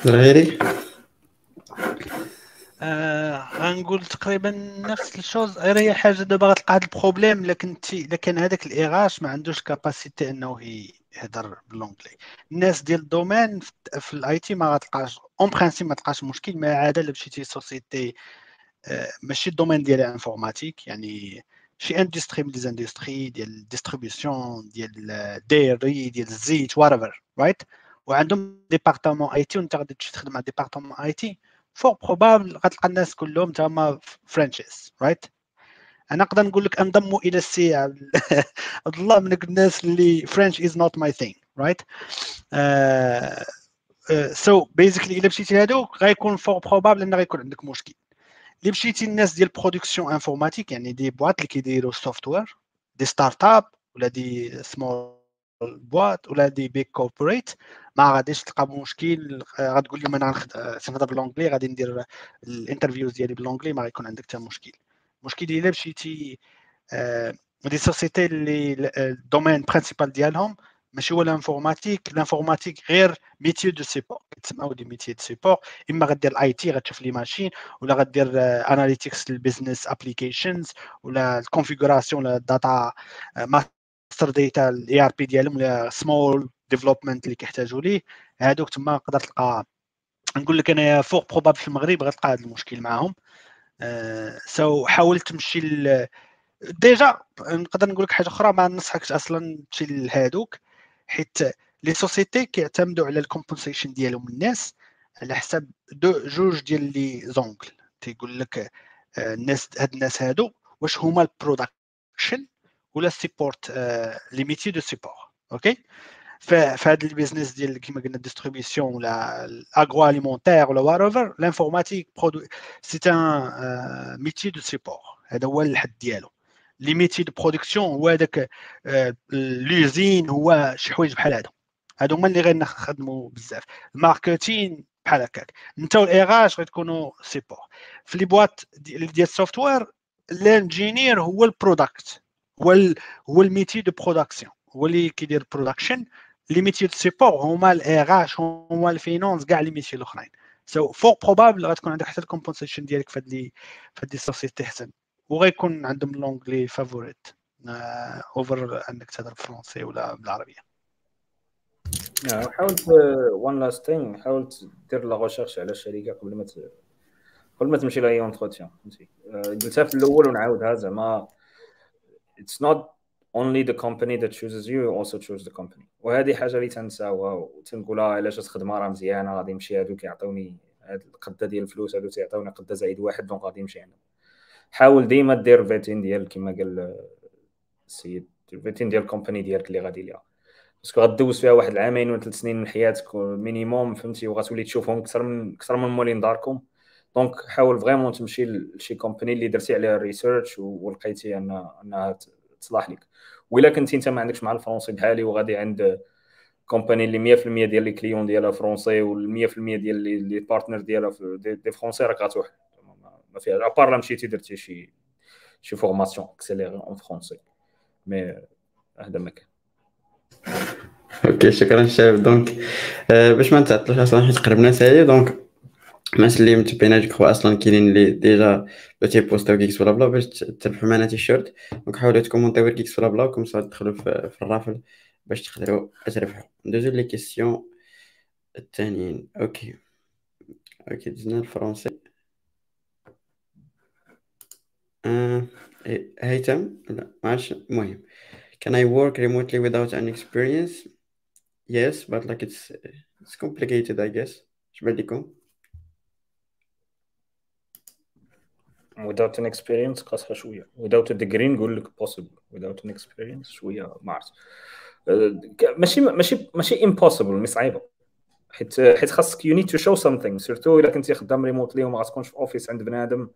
غيري؟ آه غنقول تقريبا نفس ال chose. غير هي حاجة دابا غتلقى هذا ال problème لكن لكن هذاك ال RH ما عندوش capacité إنه يهضر ب l'anglais الناس ديال ال domaine في ال IT ما غتلقاش en principe ما تلقاش مشكل ما عادة الا مشيتي société آه ماشي ال domaine ديالها informatique يعني شي industrie من les industries ديال ال distribution ديال الديري ديال الزيت whatever right وعندهم département IT وانت غادي تمشي تخدم مع département IT fort probable غتلقى الناس كلهم تما français right أنا نقدر نقول لك انضموا إلى السي عبد الله من الناس اللي French is not my thing right so basically إلا مشيتي لهذوك غيكون fort probable إن غيكون عندك مشكل. اللي مشيتي الناس ديال production informatique يعني des boîtes اللي كيديروا software des startups ولا des small boîtes ولا des big corporate. ما غاديش تلقى مشكل غتقول لهم أنا سنهضر ب l'anglais غادي ندير ال interviews ديالي ب l'anglais ما غيكون عندك حتى مشكل. المشكل إلا مشيتي des sociétés اللي ال domaine principal ديالهم ماشي هو ال informatique. ال informatique غير métier de support. كتسمعوا des métiers de support. إما غدير ال IT غتشوف les machines ولا غدير analytics لل business applications ولا ال configuration ولا ال data master data ال ERP ديالهم ولا small development اللي كيحتاجوا ليه هادوك تما تقدر تلقى نقول لك أنا fort probable في المغرب غتلقى هذا المشكل معاهم. so حاول تمشي déjà نقدر نقول لك حاجة أخرى ما ننصحكش أصلا تمشي لهادوك حيت les sociétés كيعتمدوا على ال compensation ديالهم الناس على حساب دو جوج ديال les angles. تيقول لك الناس هاد الناس هادو واش هما ال production ولا ال support les métiers de support okay في هذا ال business ديال كما قلنا distribution ولا ال agro-alimentaire ولا whatever l'informatique c'est un métier de support هذا هو الحد ديالو les métiers de production هو هذاك l'usine هو شي حوايج بحال هذا هادو هما اللي غنخدموا بزاف ال marketing بحال هكاك انت وال RH غتكونوا support في les boîtes ديال ال software engineer هو ال product هو هو ال métier de production هو اللي كيدير production les métiers de support هما ال RH هما ال finance كاع les métiers الاخرين. c'est fort probable غتكون عندك حتى ال compensation ديالك في هاد لي في هاد les sociétés حسن وغيكون عندهم l'anglais favorite over انك تهضر بال français ولا بالعربية. حاولت one last thing حاولت دير la recherche على الشركة قبل ما قبل ما تمشي لها entretien فهمتي؟ قلتها في الأول ونعاودها زعما it's not only the company that chooses you also choose the company. وهذه حاجة اللي تنساوها وتنقولها علاش خدمه راه مزيانة غادي نمشي هادو كيعطوني هاد القدة ديال الفلوس هادو تيعطوني قدة زايد واحد donc غادي نمشي عندهم. حاول ديما دير vetting ديال كما قال السيد vetting ديال ال company ديالك اللي غادي ليها parce que غدوز فيها واحد العامين ولا ثلاث سنين من حياتك minimum فهمتي؟ وغتولي تشوفهم أكثر من أكثر من مولين داركم donc حاول vraiment تمشي لشي company اللي درتي عليها ال research ولقيتي أنها انها تصلح لك. وإلا كنتي أنت ما عندكش مع ال français بحالي وغادي عند company اللي 100% ديال les clients ديالها français و 100% ديال les partners ديالها des français راك غتروح ما فيها ابار لا مشيتي درتي شي شي formation accélérée en français mais هذا ما كان. okay شكرا شباب donc آه باش ما نتعطلوش أصلا حيت قربنا سالي دونك الناس اللي متبعينا جو أصلا كاينين اللي ديجا بغيتي بوستاو كيكس ولا بلا باش تربحوا معنا تيشيرت. دونك حاولوا تكومونتيو كيكس ولا بلا وكم صار تدخلوا في, الرافل باش تقدروا تربحوا ندوزو لي كيسيون الثانيين أوكي. أوكي دزنا الفرونسي. آه. هيثم لا معرفتش المهم can I work remotely without any experience? Yes but like it's it's complicated I guess. اش بان لكم without an experience قاصحه شوية without a degree نقول لك possible. Without an experience شوية ما عرفت ماشي ماشي ماشي impossible mais صعيبة. حيت حيت خاصك you need to show something. surtout إلا كنتي خدام remotely وما غتكونش في office عند بنادم.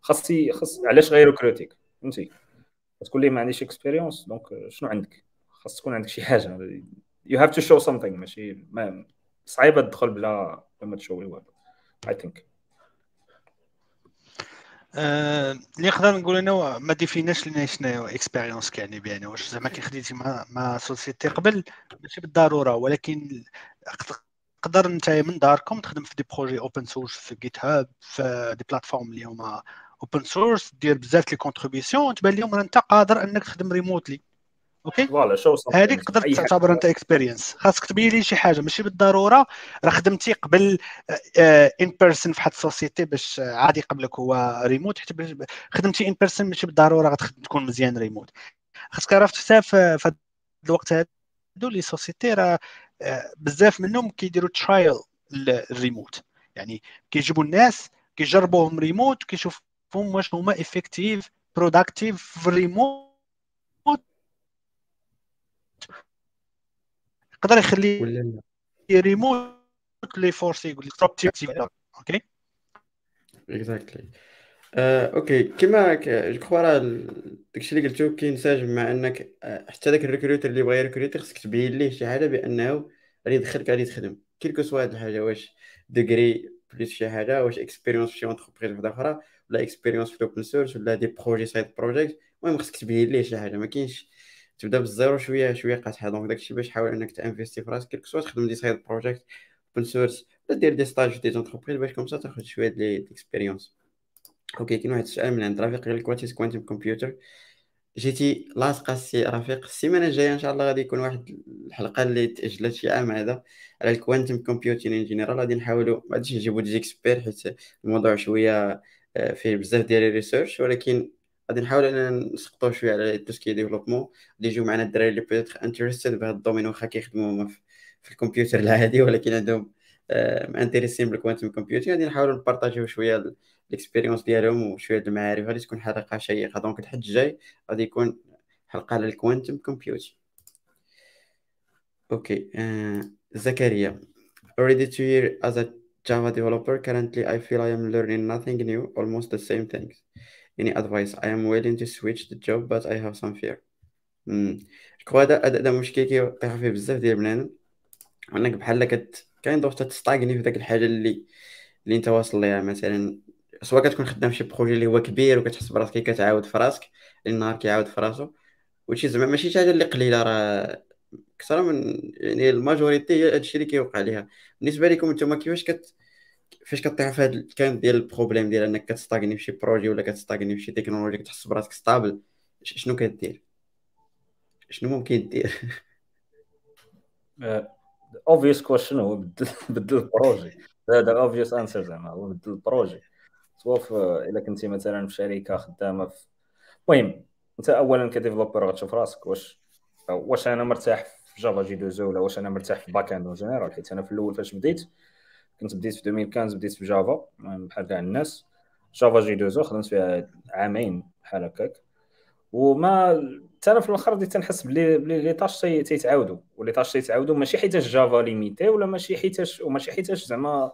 خاصي خاص علاش غير ريكروتيك فهمتي؟ تقول لي ما عنديش expérience donc شنو عندك؟ خاص تكون عندك شي حاجة. You have to show something ماشي؟ ما صعيبة تدخل بلا ما تشوي والو I think اللي نقدر نقول أنا ما ديفيناش لنا شنو expérience كيعني بيان واش زعما كي خديتي مع مع société قبل ماشي بالضرورة ولكن تقدر انت من داركم تخدم في des projets open source في GitHub في des plateformes اللي هما open source دير بزاف les contributions تبان لهم أنت قادر إنك تخدم remotely okay؟ voilà شو هذيك تقدر تعتبر أنت experience خاصك تبين لي شي حاجة. ماشي بالضرورة راه خدمتي قبل in person في واحد ال société باش عادي قبلك هو ريموت حتى خدمتي in person ماشي بالضرورة غتكون مزيان ريموت خاصك عرفت حتى في هذا الوقت هذا les sociétés راه بزاف منهم كيديروا trial الريموت يعني كيجيبوا الناس كيجربوهم ريموت كيشوفوا واش هما effective productive في الريموت يقدر يخلي ريموت لي فورسي يقول لك okay exactly okay comme je crois راه داكشي اللي قلتو كينسجم مع أنك حتى داك ال recruiter اللي بغا يريكروتي خصك تبين ليه شي حاجة بأنه غادي يدخلك غادي تخدم quel que soit هاد الحاجة واش degree plus شي حاجة واش expérience في شي entreprise وحدة أخرى ولا expérience في open source ولا des projets side project المهم خصك تبين ليه شي حاجة. ما كاينش تبدا بال zéro شوية شوية قاصحه donc داكشي باش حاول انك تانفيستي في راسك quel que soit تخدم des side projects open source ولا دير des stages des entreprises باش comme ça تاخذ شوية ديال ال expérience okay كاين واحد السؤال من عند رفيق قال لك quantum computer جيتي لاصقة السي رفيق السيمانة الجاية إن شاء الله غادي يكون واحد الحلقة اللي تأجلت شي عام هذا على ال quantum computing en général غادي نحاولوا ما غاديش نجيبوا des experts حيت الموضوع شوية آه، فيه بزاف ديال ال research ولكن غادي نحاول اننا نسقطوا شوية على tout ce qui développement. غادي يجيو معنا الدراري اللي better interested بهذا ال domaine واخا كيخدموا في الكمبيوتر العادي. ولكن عندهم interest بال quantum computing غادي نحاولوا نبارطاجيو شوية ال expérience ديالهم وشوية المعارف. غادي تكون حلقة شيقة. donc الحد الجاي غادي يكون حلقة على ال quantum computing okay آه. زكريا. Already two years as a Java developer. Currently I feel I am learning nothing new. Almost the same things. Any advice? I am willing to switch the job but I have some fear. كو هذا هذا مشكل كيطيح فيه بزاف ديال البنادم انك بحال كت كاين دوك تستاغني في داك الحاجة اللي اللي أنت واصل ليها. مثلا سواء كتكون خدام شي projet اللي هو كبير وكتحس براسك كتعاود في راسك النهار كيعاود في راسو وشي زعما ماشي شي حاجة اللي قليلة راه أكثر من يعني ال majorité هي هادشي اللي كيوقع ليها. بالنسبة لكم نتوما كيفاش كت فاش كطيح في هذا ال kind ديال ال problème ديال انك كت stagner في شي projet ولا كت stagner في شي تكنولوجي كتحس براسك stable شنو كدير شنو ممكن دير obvious question هو بدل بدل ال projet. هذا obvious answer زعما هو بدل ال projet. سواء إلا كنتي مثلا في شركة خدامة في المهم أنت اولا ك developer غتشوف راسك واش واش أنا مرتاح في Java J2EE ولا واش أنا مرتاح في back-end general حيت أنا في الأول فاش بديت كنت بديت في 2015 بديت في Java بحال كاع الناس. Java J2EE خدمت فيها عامين بحال هكاك. وما حتى أنا في الأخر بديت تنحس بلي بلي les tâches تيتعاودوا و les tâches تيتعاودوا ماشي حيتاش Java limité ولا ماشي حيتاش وماشي حيتاش زعما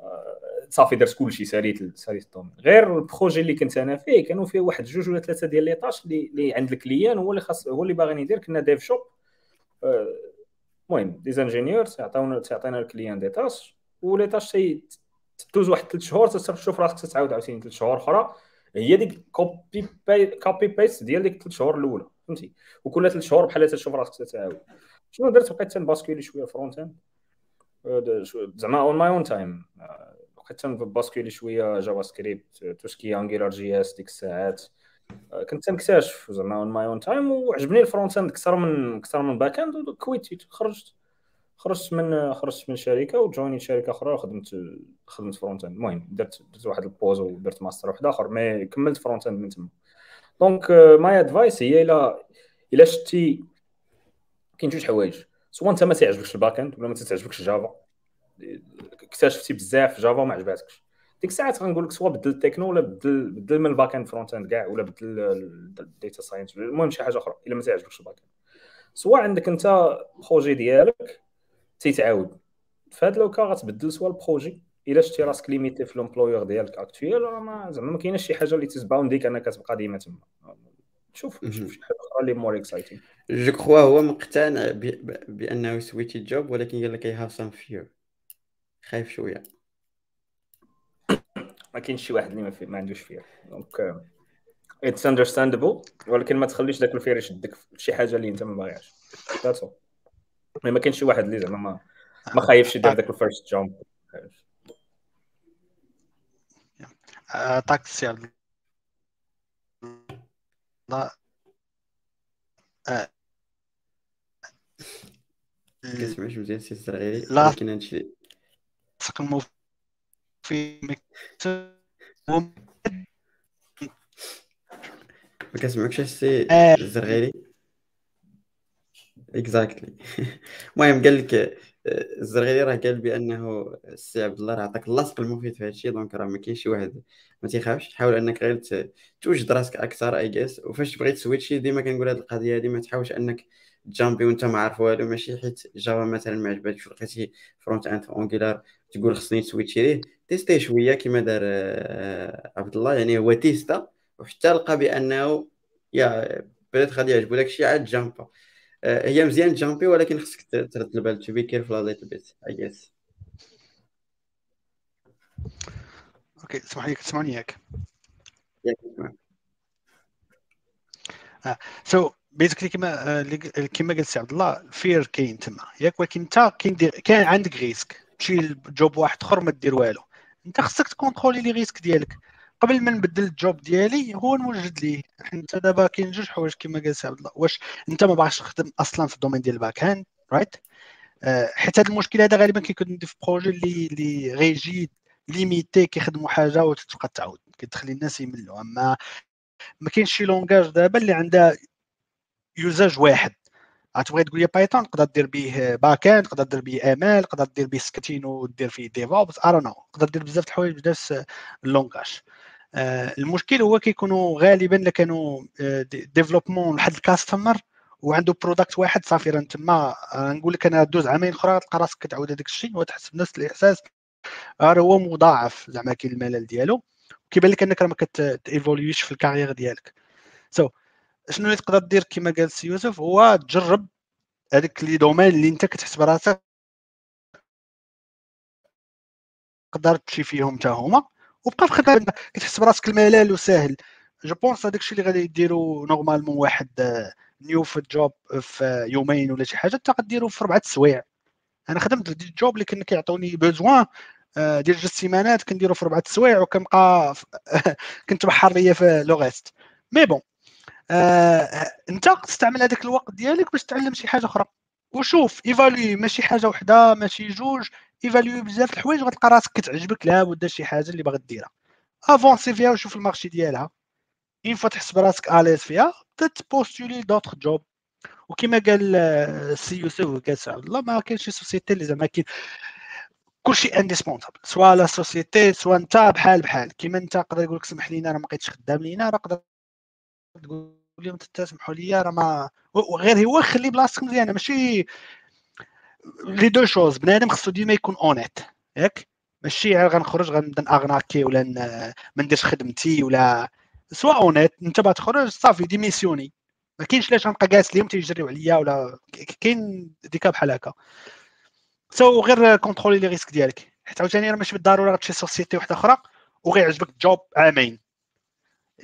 آه، صافي درت كلشي ساليت ساليت ال domaine. غير ال projet اللي كنت أنا فيه كانوا فيه واحد جوج ولا ثلاثة ديال les tâches اللي, عند ال client هو اللي خاص هو اللي باغي يدير كنا dev shop آه، المهم des ingénieurs تعطيونا تعطينا ال client des tâches و les tâches تدوز واحد ثلاث شهور تشوف راسك تتعاود عاوتاني ثلاث شهور أخرى. هي ديك copy paste copy paste ديال ديك ثلاث شهور الاولى فهمتي؟ وكل ثلاث شهور بحال تشوف راسك تتعاود شنو درت؟ بقيت تن basculer شوية front-end زعما on my own time بقيت تن basculer شوية JavaScript tout ce qui AngularJS ديك الساعات. آه، كنت تنكتشف زعما on my own time وعجبني ال front-end أكثر من أكثر من back-end و quit يت خرجت. خرجت من خرجت من شركة وجوني شركة أخرى وخدمت خدمت front-end المهم درت درت واحد ال pause ودرت ماستر واحد آخر mais كملت front-end من تما. donc my advice هي إلى إلى شتي كاين جوج حوايج. سواء أنت ما تعجبكش ال back-end ولا ما تعجبكش Java اكتشفتي بزاف Java وما عجباتكش. ديك الساعات غنقول لك سواء بدل التكنو ولا بدل بدل من ال back-end front-end كاع ولا بدل ال data science المهم شي حاجة أخرى إلا ما تعجبكش ال back-end سواء عندك أنت projet ديالك تيتعاود. فهاد le cas غتبدل سوا ال projet. إلا شتي راسك limité في l'employeur ديالك actuel راه ما زعما ما كايناش شي حاجة اللي تسباونديك أنك تبقى ديما تما. شوف شوف شي حاجة أخرى اللي مور exciting je crois هو مقتنع بأنه ي switch ي job ولكن قال لك I have some fear خايف شوية. ما كاينش شي واحد اللي ما, ما عندوش fear donc it's understandable ولكن ما تخليش داك ال fear يشدك في شي حاجة اللي أنت ما باغيهاش. that's ما كاينش شي واحد اللي زعما ما ما خايفش يدير داك ال first jump. عطاك السي لا. كتسمعش مزيان سي الزرغيري لا. ولكن هادشي. تقمو في ما كنسمعكش السي آه. الزرغيري اكزاكتلي المهم قال لك آه، الزرغيري راه قال بأنه السي عبد الله راه عطاك اللاصق المفيد في هذا الشيء دونك راه ما كاينش شي واحد ما تيخافش. حاول أنك غير توجد راسك أكثر I guess وفاش تبغي ت switch ي ديما كنقول هذه القضية هذه ما تحاولش أنك ت jump ي وأنت ما عارف والو. ماشي حيت Java مثلا ما عجباتكش لقيتي front-end في Angular تقول خصني ت switch ي ليه. test ي شوية كما دار آه، عبد الله. يعني هو test ا وحتى لقى بأنه يا بدات غادي يعجبو داك الشيء عاد jump ا. هي مزيان jump ي ولكن خصك ترد البال to be careful little bit I guess OK اسمح لي تسمعني ياك so basically كما آه، ق- كما قال سي عبد الله ال fear كاين تما. ياك ولكن أنت كاين كان عندك risque تمشي ل job واحد اخر ما دير والو. أنت خصك ت contrôler les risques ديالك. قبل ما نبدل ال job ديالي هو نوجد ليه. حيت دابا كاين جوج حوايج كما قال عبد الله. واش انت ما باغاش تخدم أصلا في ال domaine ديال ال back-end right آه، حيت هذا المشكل هذا غالبا كيكون في projet اللي اللي غيجي limité كيخدموا حاجة وتتبقى تعاود كتخلي الناس يملوا. أما ما كاينش شي langage دابا اللي عندها usage واحد. غتبغي تقول لي Python تقدر دير به back-end تقدر دير به ML تقدر دير به scripting ودير فيه DevOps ار نو تقدر دير بزاف د الحوايج بنفس ال langage. آه، المشكل هو كيكونوا غالبا إلا كانوا développement لحد ال customer وعنده product واحد صافي. راه تما آه، نقول لك أنا دوز عامين أخرى تلقى راسك كتعاود هذاك الشيء وتحس بنفس الإحساس. راه هو مضاعف زعما كاين الملل ديالو. كيبان لك أنك راه ما كت évoluer ش في ال carrière ديالك. so so, شنو اللي تقدر دير كما قال سي يوسف؟ هو تجرب هذيك les domaines اللي انت كتحس براسك تقدر تمشي فيهم حتى هما وبقى في خدمة. كتحس براسك الملل وساهل. je pense هذاك الشيء اللي غادي يديروا normalement واحد new في ال job في يومين ولا شي حاجة انت غديرو في اربعه السوايع أنا خدمت في ال job اللي كان كيعطوني besoin آه، ديال جوج سيمانات كنديرو في اربعه السوايع وكنبقى كنت بحر ليا في le reste mais bon آه، انت تستعمل هذاك الوقت ديالك باش تعلم شي حاجة أخرى. وشوف évaluer ماشي حاجة وحدة ماشي جوج évaluer بزاف الحوايج غتلقى راسك كتعجبك لابد شي حاجة اللي باغي ديرها. avancer فيها وشوف ال marché ديالها. une fois تحس براسك à l'aise فيها ت postuler d'autres jobs. وكما قال آه، السي يوسف وقال عبد الله ما كاينش شي société اللي زعما كاين كلشي indispensable soit la société soit انت بحال بحال. كيما انت يقدر يقول لك سمح لينا راه ما بقيتش خدام لينا راه تقدر تقول لهم تسمحوا لي راه ما غير هو خلي بلاصتك مزيانه ماشي. les deux choses بنادم خصو ديما يكون honnête ياك؟ ماشي غنخرج غنبدا ن arnaquer ولا ما نديرش خدمتي ولا sois honnête انت باغي تخرج صافي démissionner. ما كاينش علاش غنبقى جالس اليوم تيجريو عليا ولا كاين des cas بحال هكا. so غير contrôler les risques ديالك. حيت عاوتاني راه ماشي بالضرورة غتمشي société واحدة أخرى وغيعجبك job عامين.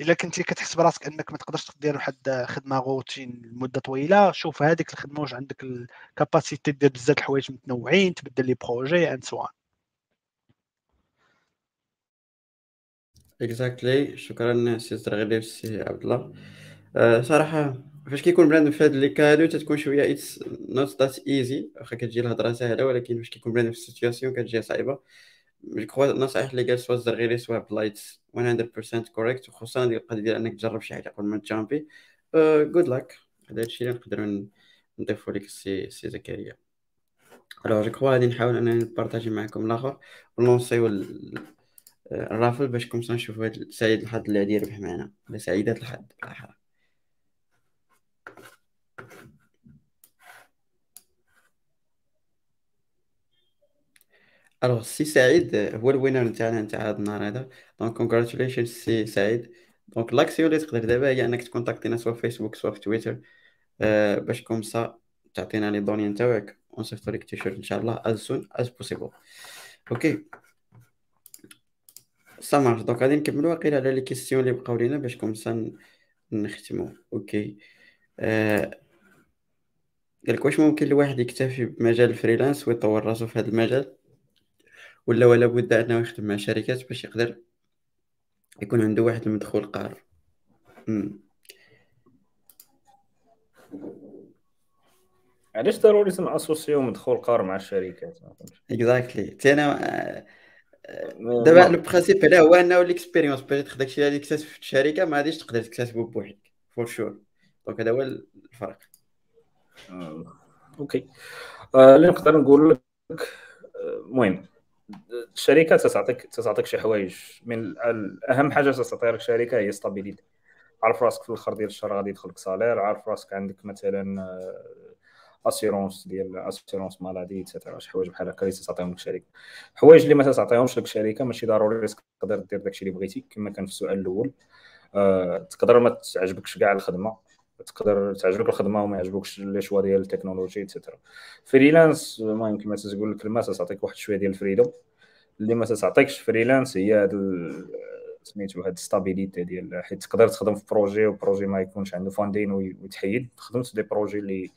إلا كنتي كتحس براسك أنك ما تقدرش دير واحد خدمة روتين لمدة طويلة شوف هذيك الخدمة واش عندك ال capacité دير بزاف الحوايج متنوعين تبدل les projets and so exactly شكرا سي زرغيلي سي عبد الله أه صراحة فاش كيكون بنادم في هاد les cas de تتكون شوية it's not that easy واخا كتجي الهضرة ساهله ولكن فاش كيكون بنادم في ال situation كتجي صعيبة. je crois النصائح اللي قال سوا الزرغيري سوا بلايت 100% correct وخصوصا هذه القضية ديال أنك تجرب شي حاجة قبل ما ت jumper. good luck هذا الشيء اللي نقدروا نضيفوا لك سي سي زكريا. alors je crois غادي نحاول أنني ن partager معكم الآخر ون lancer و ال raffle باش comme ça نشوفوا هاد سعيد الحظ اللي غادي يربح معنا. ولا سعيدات الحظ. بالاحرى alors سي سعيد هو ال winner نتاعنا نتاع هذا النهار هذا donc congratulations سي سعيد donc l'action اللي تقدر دابا هي انك ت contacter نا soit في Facebook soit في تويتر أه باش comme ça تعطينا les données نتاعك ونصيفطو لك تيشيرت ان شاء الله as soon as possible okay ça marche donc غادي نكملو واقيلا على les questions اللي بقاو لينا باش comme ça نختمو okay أه قالك واش ممكن الواحد يكتفي بمجال ال freelance ويطور راسو في هذا المجال ولا ولا بد أنه يخدم مع شركات باش يقدر يكون عنده واحد المدخول قار علاش ضروري تم associer و مدخول قار مع الشركات؟ exactly تي أنا دابا le principe هنا هو أنه l'expérience peut-être داكشي اللي اكتسب في الشركة ما غاديش تقدر تكتسبه بوحدك for sure donc هذا هو الفرق. okay. اللي نقدر نقول لك المهم. الشركة تعطيك تعطيك شي حوايج. من أهم حاجة تعطي لك الشركة هي stabilité عارف راسك في الآخر ديال الشهر غادي يدخلك salaire عارف راسك عندك مثلا assurance ديال assurance maladie et cetera شي حوايج بحال هكا اللي تعطيهم لك الشركة حوايج اللي ما تعطيهمش لك الشركة ماشي ضروري تقدر دير داكشي اللي بغيتي كما كان في السؤال الأول. أه تقدر ما تعجبكش كاع الخدمة. تقدر تعجبك الخدمة وما يعجبوكش les choix ديال ال technologie et cetera freelance المهم كما تقول الكلمة تعطيك واحد شوية ديال ال freedom اللي ما تعطيكش freelance هي هاد سميتو هاد stabilité ديال حيت تقدر تخدم في projet و projet ما يكونش عنده funding ويتحيد. خدمت des projets اللي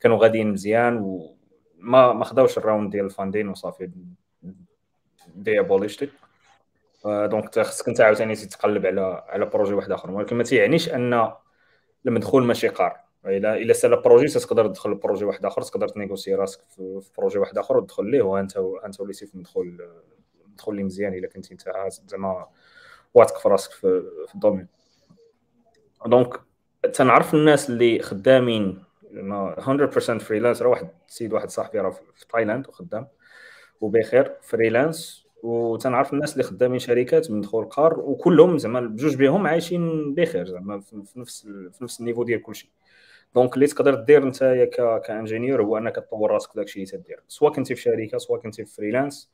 كانوا غاديين مزيان وما ما خداوش ال round ديال ال funding وصافي they abolished donc خصك انت عاوتاني تتقلب على على projet واحد آخر. ولكن ما تيعنيش أن المدخول ماشي قار. إلا إلا سالا projet تقدر تدخل ل projet واحد آخر تقدر ت négocier راسك في projet واحد آخر وتدخل ليه. وانت أنت وليتي في مدخول مدخول لي مزيان إلا كنتي أنت زعما واثق في راسك في, في ال domaine. donc تنعرف الناس اللي خدامين 100% freelance راه واحد السيد واحد صاحبي راه في تايلاند وخدام. وبخير freelance وتنعرف الناس اللي خدامين شركات مدخول قار وكلهم زعما بجوج بهم عايشين بخير زعما في نفس في نفس ال niveau ديال كلشي. donc اللي تقدر دير انت ك ingénieur هو انك تطور راسك داكشي اللي تدير. سواء كنتي في شركة سواء كنتي في freelance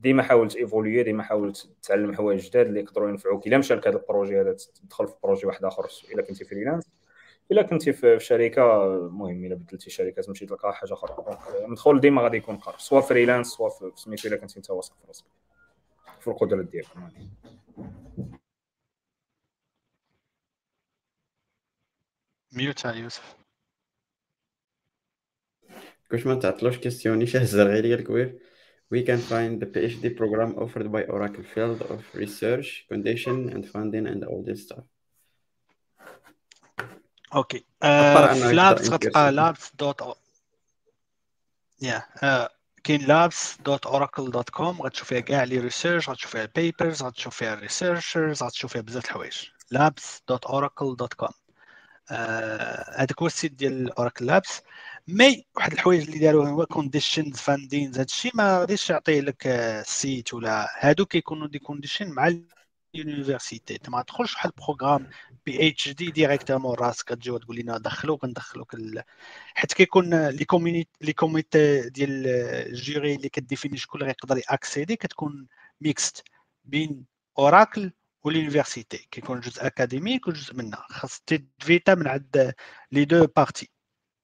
ديما حاول ت évoluer ديما حاول تتعلم حوايج جداد اللي يقدروا ينفعوك. إلا مشى لك هذا ال projet هذا تدخل في projet واحد آخر إلا كنتي freelance. إلا كنتي في شركة المهم إلا بدلتي شركة تمشي تلقى حاجة أخرى. المدخول ديما غادي يكون قار سواء freelance سواء في سميتو إلا كنتي أنت واثق في راسك. في القدرات ديالك. ميوت يوسف. كوش ما تعطلوش كيستيوني شاه الزرغيري الكبير we can find the PhD program offered by Oracle field of research, condition and funding and all this stuff. أوكي. لابس غتلقى لابس دوت يا كاين لابس دوت اوراكل دوت كوم غتشوف فيها كاع لي ريسيرش غتشوف فيها البيبرز غتشوف فيها الريسيرشرز غتشوف فيها بزاف الحوايج. labs dot Oracle dot com هذاك هو ال site ديال Oracle Labs mais واحد الحوايج اللي داروا هو conditions fundings هادشي ما غاديش يعطي لك ال site ولا هادو كيكونوا des conditions مع ال university انت ما تدخلش واحد ال programme PhD directement راسك كتجي تقول لنا دخلوك ندخلوك ال... حيت كيكون les comités les comités ديال ال jury اللي ك définir شكون اللي يقدر ي accéder كتكون mixte بين Oracle وال université كيكون جزء académique وجزء منها. خاص تفيتا من عند les deux parties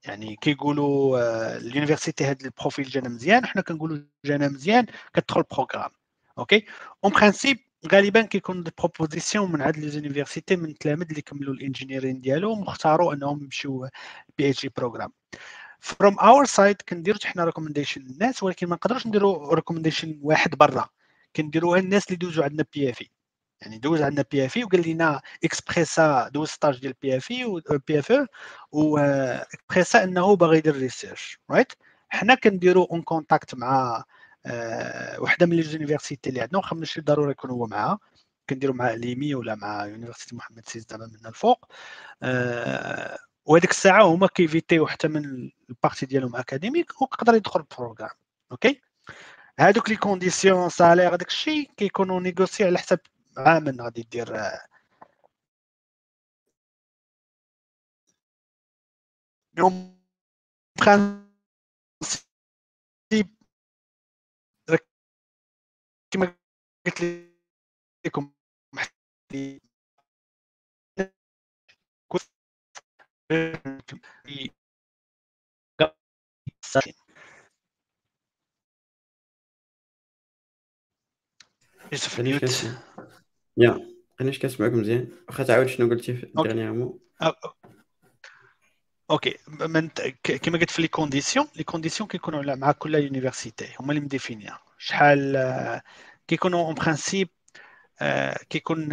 يعني كيقولوا ال université هاد ال profil جانا مزيان وحنا كنقولوا جانا مزيان كتدخل ال programme. OK؟ en principe غالبا كيكون des propositions من عند les universités من التلاميذ اللي كملوا ال engineering ديالهم واختاروا أنهم يمشيو PhD program from our side كنديروا حنا recommendation للناس ولكن ما نقدروش نديروا recommendation واحد برا. كنديروها الناس اللي دوزوا عندنا PFE يعني دوز عندنا PFE وقال لنا اكسبريسا دوز ستاج ديال بي اف اي بي اف أو واكسبريسا أنه باغي يدير research right حنا كنديروا un contact مع وحدة من les universités اللي عندنا واخا ماشي ضروري يكون هو معاها. كنديروا مع l'EMI ولا مع université محمد six زعما من الفوق. أه وهذيك الساعة هما كيفيتيو حتى من ال partie ديالهم académique ويقدر يدخل ال programme OK؟ هادوك les conditions salaire هذاك الشيء كيكونوا négociés على حسب عام غادي دير يوم كما قلت لكم يوسف mute yeah مانيش كنسمعك مزيان واخا تعاود شنو قلتي في ال dernier mot OK من كما قلت في les conditions les conditions كيكونوا مع كل université هما اللي مديفينيا شحال كيكونوا en principe كيكون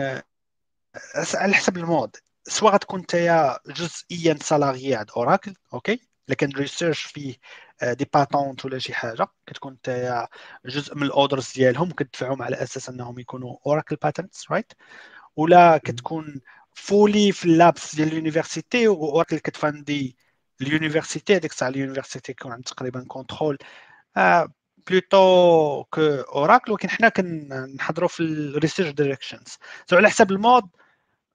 على حسب ال mode. سواء غتكون نتايا جزئيا salarié عند Oracle OK؟ لكن research فيه des patents ولا شي حاجة كتكون نتايا جزء من ال authors ديالهم كتدفعهم على أساس أنهم يكونوا Oracle patents right ولا كتكون fully في ال labs ديال ال université و Oracle كتفاندي ال université هذيك الساعة ال université كيكون عندها تقريبا contrôle plutôt Oracle ولكن حنا كنحضروا في ال research directions so على حساب ال mode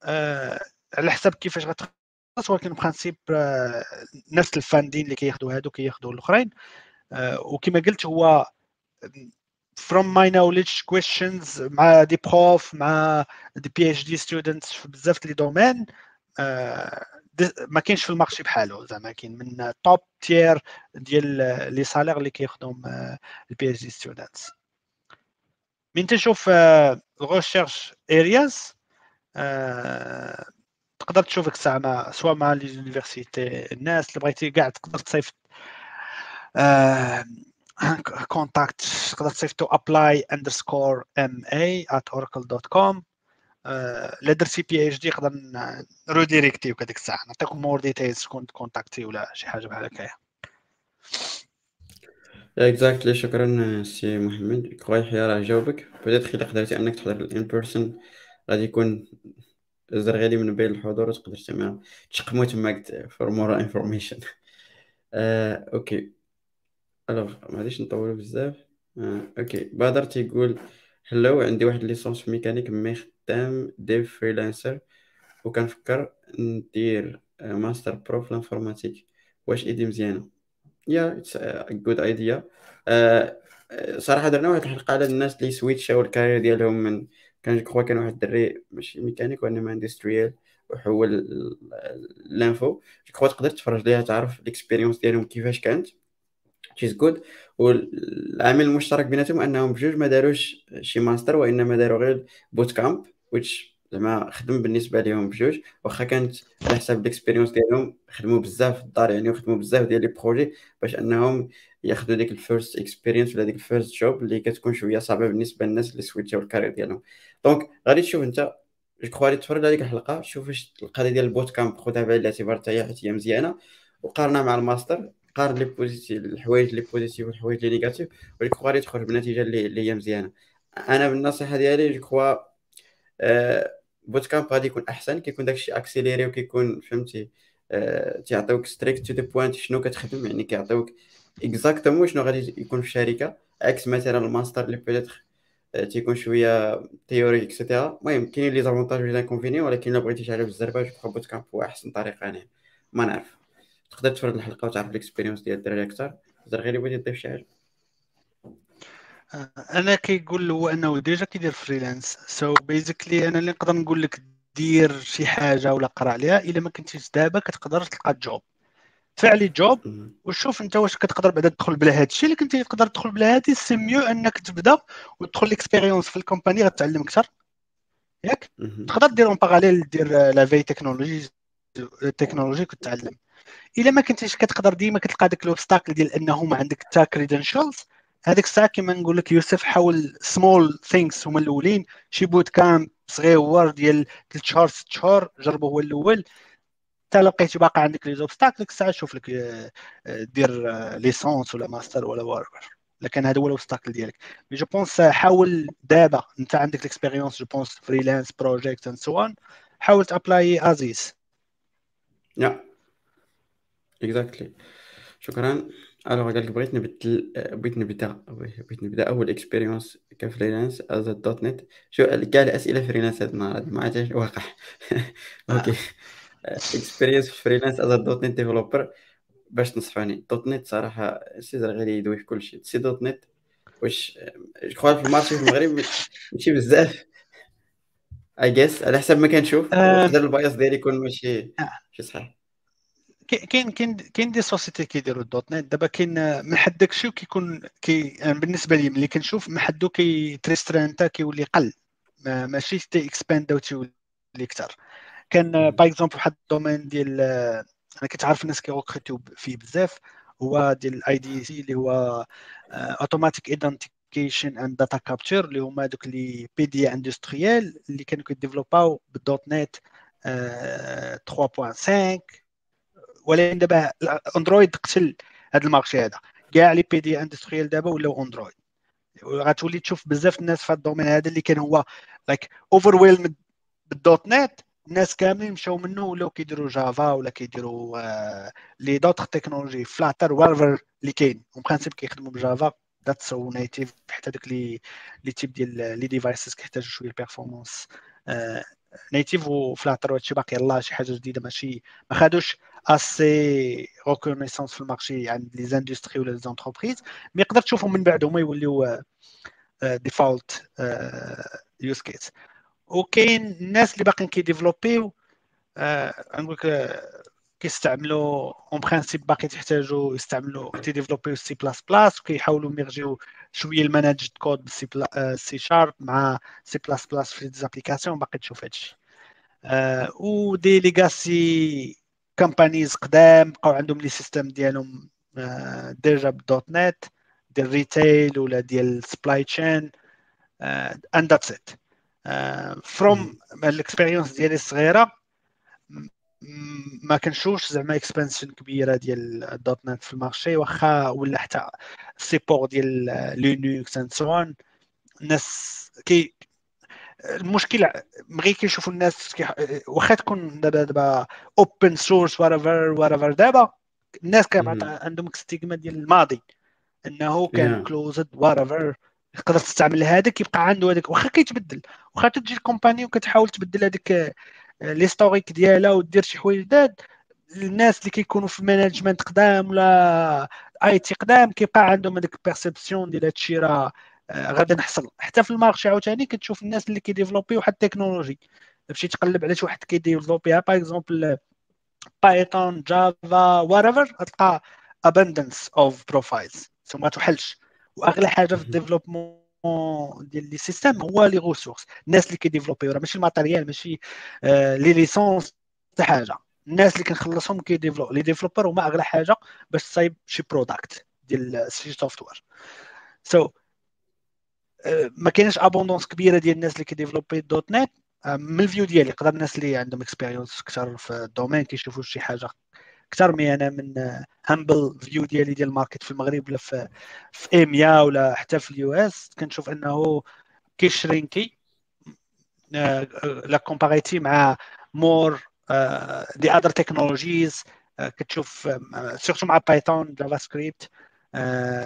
آه على حساب كيفاش غتخلص ولكن principe آه نفس ال funding اللي كياخذوا هادو كياخذوا الأخرين. آه وكما قلت هو from my knowledge questions مع des profs مع des PhD students في بزاف les domaines ما كاينش في ال marché بحالو زعما كاين من top tier ديال les salaires اللي كياخذهم ال PhD students من تشوف ال research areas تقدر تشوف الساعة سواء مع les universités الناس اللي بغيتي كاع تقدر تصيفط contact تقدر تصيفطو apply underscore MA at oracle.com لا درتي PhD نقدر روديريكتيوك هذيك الساعة. نعطيكم more details شكون تكونتاكتي ولا شي حاجة بحال هكايا. exactly شكرا سي محمد. كوي يحيى راه جاوبك. بدات إلا قدرتي أنك تحضر ال in person غادي يكون زر غادي من بين الحضور وتقدر تما تشقمو تماك for more information OK. alors ما غاديش نطولو بزاف. آه. OK. بدر تيقول hello عندي واحد licence في mécanique mais خدام dev freelancer وكنفكر ندير master pro في ال informatique. واش idée مزيانة؟ yeah it's good idea صراحة درنا واحد الحلقة على الناس اللي سويتشاو ال carrière ديالهم من كان جو كان واحد الدري ماشي ميكانيك وانما industrial وحول l'info جو تقدر تفرج ليها تعرف ال expérience ديالهم كيفاش كانت. it's good والعامل المشترك بيناتهم أنهم بجوج ما داروش شي ماستر وإنما داروا غير boot camp which زعما خدم بالنسبة لهم بجوج. واخا كانت على حساب ال expérience ديالهم خدموا بزاف في الدار يعني وخدموا بزاف ديال les projets باش أنهم ياخذوا ديك ال first experience ولا ديك ال first job اللي كتكون شوية صعبة بالنسبة للناس اللي سويتشاو ال carrière ديالهم. donc غادي تشوف أنت je crois غادي تفرج على ديك الحلقة شوف واش القضية ديال ال boot camp خذها بعين الاعتبار حتى حيت هي مزيانة. وقارنها مع الماستر قارن les positifs الحوايج لي positifs والحوايج لي négatifs ولكن غادي تخرج بنتيجة اللي, هي مزيانة. أنا بالنصيحة ديالي je crois boot camp غادي يكون أحسن كيكون داكشي accéléré وكيكون فهمتي آه، تيعطيوك straight to the point شنو كتخدم يعني كيعطيوك exactement شنو غادي يكون في الشركة عكس مثلا الماستر اللي peut-être آه، تيكون شوية théorie et cetera المهم كاينين les avantages les inconvénients ولكن إلا بغيتي تعرف الزربه je crois boot camp هو أحسن طريقة يعني ما نعرف. تقدر تفرج الحلقة وتعرف ال expérience ديال الدراري أكثر؟ تقدر غير بغيتي تضيف شي حاجة؟ أنا كيقول هو أنه déjà كيدير freelance so so basically أنا اللي نقدر نقول لك دير شي حاجة ولا قرأ عليها إلا ما كنتيش دابا كتقدر تلقى job فعلي job وشوف أنت واش كتقدر بعدا تدخل بلا هذا الشيء اللي كنتي تقدر تدخل بلا هادي c'est mieux أنك تبدأ وتدخل l'expérience في ال compagnie غتعلم أكثر. ياك؟ تقدر دير en parallèle دير لا في technologie ال technologie كتعلم إلا ما كنتيش كتقدر ديما كتلقى داك l'obstacle ديال انه ما عندك حتى credentials هذيك الساعة كما نقول لك يوسف حاول small things هما الأولين. شي bootcamp صغير ديال 3 شهور 6 شهور جربوا هو الأول. حتى لقيتي باقي عندك les obstacles ديك الساعة شوف لك آه، دير licence ولا ماستر ولا whatever لكن هذا هو ال obstacle ديالك. mais je pense حاول دابا. أنت عندك ال expérience je pense freelance project and so on حاول ت apply as is yeah exactly شكرا. alors قال لك بغيت نبدل بغيت نبدأ بغيت نبدأ أول expérience ك freelance as .NET شو كاع الاسئله freelance هذا النهار ما عادش واقع. أوكي. اكسبيرينس في فريلانس از دوت نت ديفلوبر باش تنصحوني دوت نت صراحة سي غير يدوي في كل شيء. سي دوت نت واش جو في المارشي في المغرب ماشي بزاف. اي جيس على حسب ما كنشوف نقدر البايص ديالي يكون ماشي ماشي صحيح. كاين كاين كاين دي سوسيتي كيديروا الدوت نت دابا كاين من حد داكشي كيكون كي يعني بالنسبة لي ملي كنشوف من حدو كيتريسترانتا كيولي قل. ماشي ت expand أو تيولي أكثر كان par exemple واحد ال domaine ديال أنا كنت عارف الناس كي recruter يو فيه بزاف. هو ديال ال AIDC اللي هو automatic identification and data capture اللي هما دوك les PDA industriels اللي كانوا كي développer او ب ال .NET 3.5 ولكن دابا Android قتل هذا ال marché هذا. كاع les PDA industriels دابا ولاو Android. غتولي تشوف بزاف الناس في هذا ال domaine هذا اللي كان هو like over ب ال .NET. الناس كاملين مشاو منه ولاو كيديروا Java ولا كيديروا آه les autres technologies. Flutter whatever اللي كاين. en principe كيخدموا ب Java. that's so native حتى داك les les types ديال les devices كيحتاجوا شوية performance آه native و Flutter وهادشي باقي. يلاه شي حاجة جديدة ماشي ما خادوش assez reconnaissance في ال marché عند les industries ولا les entreprises mais يقدر تشوفهم من بعد هما يوليو default use case وكاين الناس اللي باقيين كي développer يو آه نقول لك كيستعملوا en principe باقي تحتاجوا يستعملوا تي développer يو C++ وكيحاولوا ي merger يو شوية الماناجد كود بالسي سي شارب مع سي بلاس بلاس في des applications باقي تشوف هادشي آه و des legacy companies قدام بقاو عندهم les systèmes ديالهم déjà ب ال .NET ديال retail ولا ديال supply chain and that's it from ال expérience ديالي الصغيره ما كنشوفش زعما expansion كبيرة ديال ال .NET في ال marché واخا ولا حتى support ديال Linux and so الناس كي المشكل بغي كيشوفوا الناس واخا تكون دابا دابا open source whatever whatever دابا الناس كان عندهم stigma ديال الماضي إنه كان closed whatever تقدر تستعمل هذاك يبقى عنده هذاك واخا كيتبدل. واخا تجي ال company وكتحاول تبدل هذاك l'historique ديالها ودير شي حوايج جداد الناس اللي كيكونوا في ال management قدام ولا IT قدام كيبقى عندهم هذيك ال perception ديال هادشي راه آه، غادي نحصل. حتى في ال marché عاوتاني كتشوف الناس اللي كي développer واحد التكنولوجي. تمشي تقلب على شي واحد كي développer يها par exemple Python Java what غتلقى abundance of profiles ثم تحلش. وأغلى حاجة في ال développement ديال les systèmes هو les ressources. الناس اللي كي développer يو. راه ماشي ال matériel ماشي آه les licences حتى حاجة. الناس اللي كنخلصهم كي développer les développeurs هما أغلى حاجة باش تصايب شي product ديال شي software so so, آه ما كاينش abondance كبيرة ديال الناس اللي كي développer .NET. آه من ال view ديالي يقدر الناس اللي عندهم expérience أكثر في ال domaine كيشوفوا شي حاجة أكثر من أنا من humble view ديالي ديال ال market في المغرب ولا في في EMEA ولا حتى في ال US. كنشوف أنه كي shrink ي la comparer مع more the other technologies كتشوف surtout مع Python JavaScript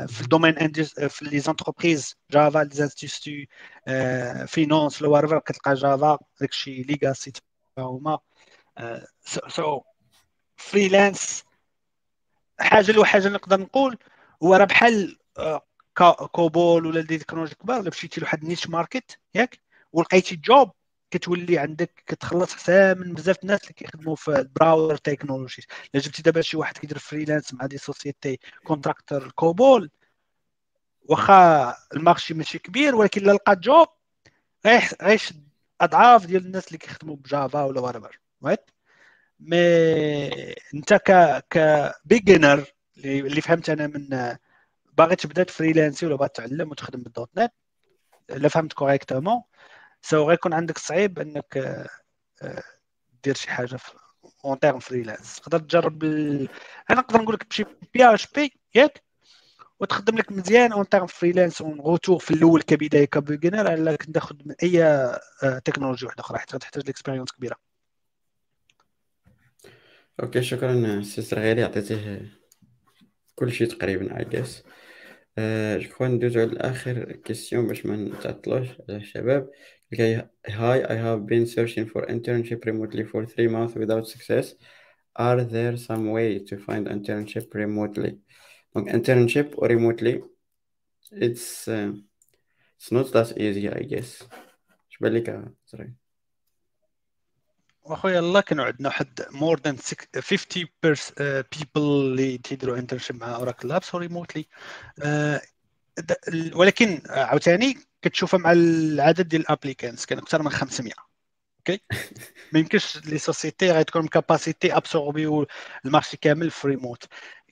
في ال domaine في les entreprises Java les instituts finance le whatever كتلقى جافا داكشي legacy هما so freelance حاجة اللي نقدر نقول هو راه بحال COBOL ولا des technologies كبار الا مشيتي لواحد niche market ياك ولقيتي job كتولي عندك كتخلص حتى من بزاف الناس اللي كيخدموا في ال broader technology إلا جبتي دابا شي واحد كيدير freelance مع des sociétés contractor COBOL واخا ال marché ماشي كبير ولكن إلا لقى job غيش أضعاف ديال الناس اللي كيخدموا ب Java ولا whatever right mais أنت ك ك beginner اللي فهمت أنا من باغي تبدا freelance ي ولا باغي تعلم وتخدم ب ال .NET الا فهمت correctement so غيكون عندك صعيب أنك آه، دير شي حاجة en termes freelance تقدر تجرب ال... أنا نقدر نقول لك تمشي PHP ياك وتخدم لك مزيان en termes freelance en retour في الأول كبداية ك beginner على انك تاخذ من أي تكنولوجيا واحدة أخرى حتى تحتاج l'expérience كبيرة. أوكي شكرا سي غالي عطيتيه كل شيء تقريبا اي جيس جو كخوا ندوزو على اخر كيسيون باش ما نتعطلوش على الشباب Okay, hi, I have been searching for internship remotely for three months without success. Are there some way to find internship remotely? Donc, internship or remotely, it's uh, it's not that easy, I guess. اش بان لك زري واخويا الله كانوا عندنا واحد more than 50 people اللي تيديروا internship مع Oracle Labs remotely ولكن عاوتاني كتشوفها مع العدد ديال ال applicants كان أكثر من 500 okay ما يمكنش les sociétés غتكون capacité absorber ال marché كامل في ريموت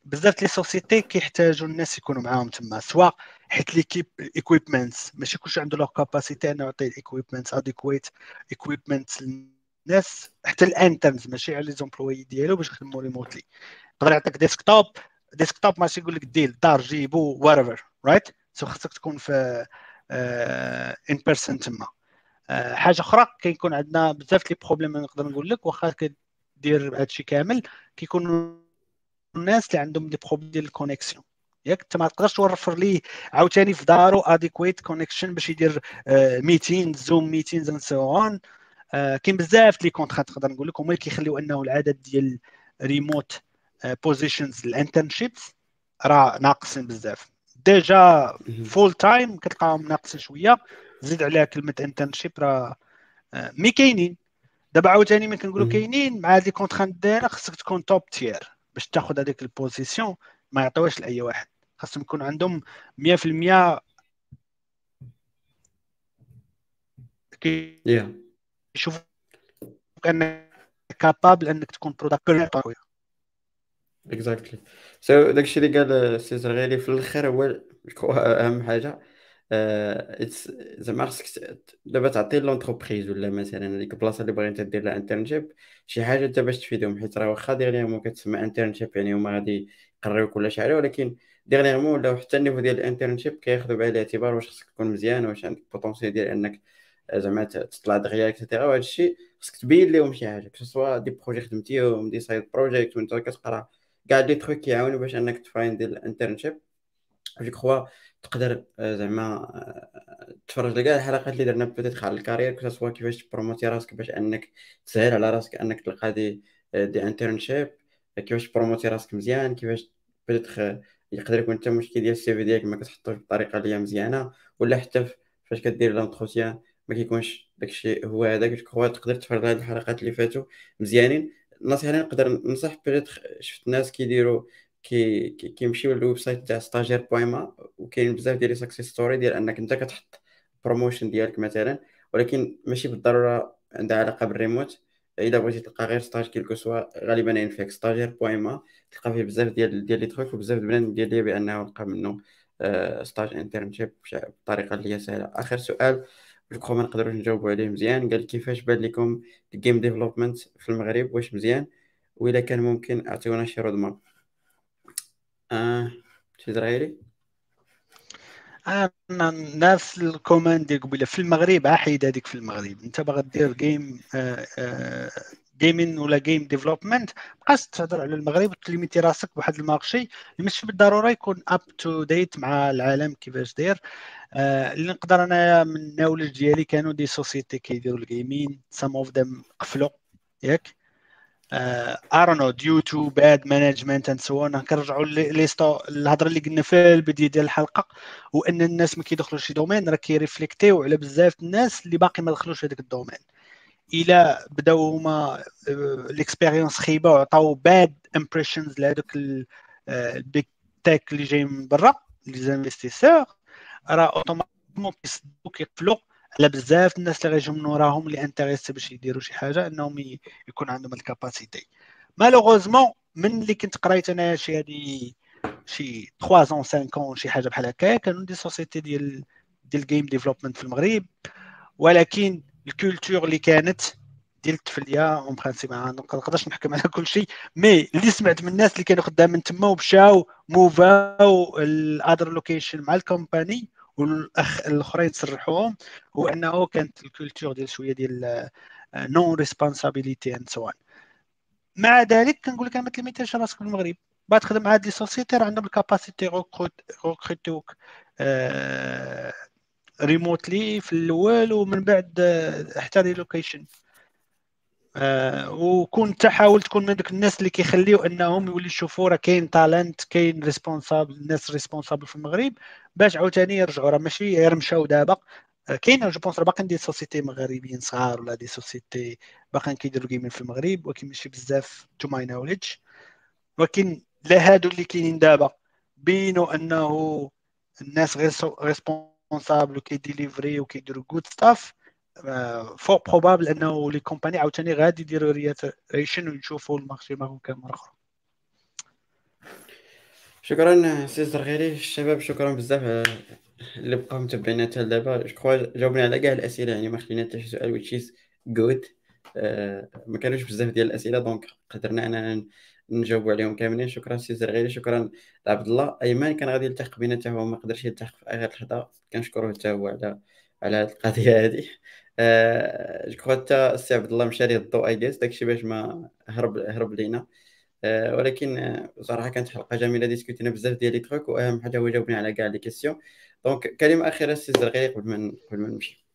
بزاف les sociétés كيحتاجوا الناس يكونوا معاهم تما سواء حيت l'équipe equipments ماشي كلشي عنده la capacité أنه يعطي ال equipments adequate equipment للناس حتى ال interns ماشي على les employés ديالو باش يخدموا remotely. يقدر يعطيك desktop desktop ماشي يقول لك دير دار جيبو what right so خصك تكون في in person تما. آه، حاجة أخرى كيكون عندنا بزاف les problèmes نقدر نقول لك واخا كدير هادشي كامل كيكونوا الناس اللي عندهم des problèmes ديال ال connexion ياك؟ انت ما تقدرش توفر ليه عاوتاني في دارو adequate connection باش يدير ميتين Zoom meetings and so on كاين بزاف les contraintes نقدر نقول لك هما اللي كيخليو أنه العدد ديال remote positions ال internships راه ناقصين بزاف. déjà full time كتلقاهم ناقصين شوية زيد عليها كلمة internship راه آه، mais كاينين. دابا عاوتاني ملي كنقولوا كاينين مع هاد les contraintes دايرة خصك تكون top tier باش تاخذ هذيك ال position ما يعطيوهاش لأي واحد. خاصهم يكون عندهم 100% كيشوفوا أنك capable أنك تكون product exactly so داكشي اللي قال السي زرغيلي في الآخر هو أهم حاجة. آه، زعما خصك دابا تعطي l'entreprise ولا مثلا هذيك البلاصه اللي باغي انت دير لها internship شي حاجة انت باش تفيدهم حيت راه واخا dernièrement كتسمى internship يعني هما غادي يقريوك ولا شي ولكن dernièrement ولاو حتى ال niveau ديال ال internship كياخذوا بعين الاعتبار واش خصك تكون مزيان واش عندك potentiel ديال أنك زعما تطلع دغيا et cetera وهذا الشيء خصك تبين لهم شي حاجة que ce soit des projets خدمتيهم des side projects وانت كتقرا كاع les trucs كيعاونوا باش انك تfind ال internship je crois تقدر آه، زعما آه، تفرج لكاع الحلقات اللي درنا peut-être على ال carrière soit كيفاش تpromoté راسك باش انك تسهل على راسك انك تلقى des آه، des internships كيفاش تpromoté راسك مزيان كيفاش peut-être يقدر يكون حتى مشكل ديال ال CV ديالك ما كتحطوش بطريقة اللي هي مزيانة. ولا حتى فاش كدير l'entretien ما كيكونش داكشي هو هذاك جو تقدر تفرج هاد الحلقات اللي فاتوا مزيانين. النصيحة اللي نقدر ننصح peut-être شفت ناس كيديروا كي كيمشيو لل website تاع Stagiaires.ma وكاين بزاف ديال les success stories ديال أنك أنت كتحط promotion ديالك مثلا ولكن ماشي بالضرورة عندها علاقة بالريموت إلا بغيتي تلقى غير ستاج كيلكو سوا غالبا ينفيك ستاجير بويما تلقى فيه بزاف ديال ديال لي تروك وبزاف بنان ديال لي بانه لقى منه ستاج انترنشيب بطريقة اللي هي سهلة. آخر سؤال جو ما نقدروش نجاوبوا عليه مزيان. قال كيفاش بان لكم الجيم ديفلوبمنت في المغرب؟ واش مزيان؟ وإلا كان ممكن أعطيونا شي رود ماب آه شي اسرائيلي أنا نفس ال comment ديال قبيله في المغرب حيد هذيك في المغرب. أنت باغي دير game gaming ولا game development بقاش تهضر على المغرب وتlimité راسك بواحد marché. اللي ماشي بالضرورة يكون up to date مع العالم كيفاش داير. آه اللي نقدر أنا من ال knowledge ديالي كانوا des sociétés كيديروا ال gaming some of them قفلوا. ياك؟ I know due to bad management and so on كنرجعوا ليستو الهضرة اللي قلنا في البداية ديال الحلقة. وأن الناس ما كيدخلوش شي دومين راه كيريفليكتيو على بزاف الناس اللي باقي ما دخلوش هذاك الدومين إلى بداو هما الاكسبيريونس خيبة وعطاو باد امبريشنز لهذوك البيك تيك اللي جاي من برا لي زانفستيسور. راه أوتوماتيكمون كيصدوا كيقفلوا. على بزاف الناس اللي غيجيو من وراهم اللي انتريست باش يديروا شي حاجة إنهم يكون عندهم الكاباسيتي. مالوغوزمون من اللي كنت قريت أنا شي هادي شي 3 اون 5 اون شي حاجة بحال هكا كانوا des sociétés ديال ديال game development في المغرب. ولكن ال culture اللي كانت ديال التفلية en principe ما نقدرش نحكم على كل شيء mais اللي سمعت من الناس اللي كانوا خدامين تما ومشاو moveاو ل other location مع ال company والأخ الأخرين تصرحوهم هو انه كانت ال culture ديال شوية ديال non responsibility and so مع ذلك كنقول لك ما تlimitéش راسك في المغرب. بعد تخدم مع هاد les sociétés راه عندهم ال capacité recrutéوك remotely في الأول ومن بعد حتى relocation آه وكون تحاول تكون من دوك الناس اللي كيخليو إنهم يولي يشوفوا راه كاين talent كاين responsable الناس responsable في المغرب. باش عاوتاني يرجعوا راه ماشي غير مشاو دابا. آه كاين je pense باقيين des sociétés مغاربيين صغار ولا des sociétés باقيين كيديروا gaming في المغرب ولكن ماشي بزاف to my knowledge ولكن لا هادو اللي كاينين دابا بينوا إنه الناس غير responsable وكيdeliverي وكيديروا good stuff فوق probable انه les compagnies عاوتاني غادي يديروا رياتريشن ويشوفوا ال marché معهم كان مره أخرى شكرا سي زرغيري الشباب شكرا بزاف اللي بقاو متبعينا حتى لدابا جو جاوبنا على كاع الأسئلة يعني ما خلينا حتى شي سؤال which جود ما كانوش بزاف ديال الأسئلة donc قدرنا أننا نجاوبوا عليهم كاملين. شكرا سي زرغيري شكرا لعبد الله. أيمن كان غادي يلتحق بينا حتى هو ما قدرش يلتحق في آخر لحظة. كنشكروه حتى هو على على هذه القضية هذه je crois حتى السي عبد الله مشى ليه الضوء اي جيس داكشي باش ما هرب هرب لينا. أه ولكن صراحة كانت حلقة جميلة discutينا بزاف ديال les trucs وأهم حاجة هو جاوبنا على كاع les questions donc كلمة أخيرة سي زرغي قبل ما قبل ما نمشي.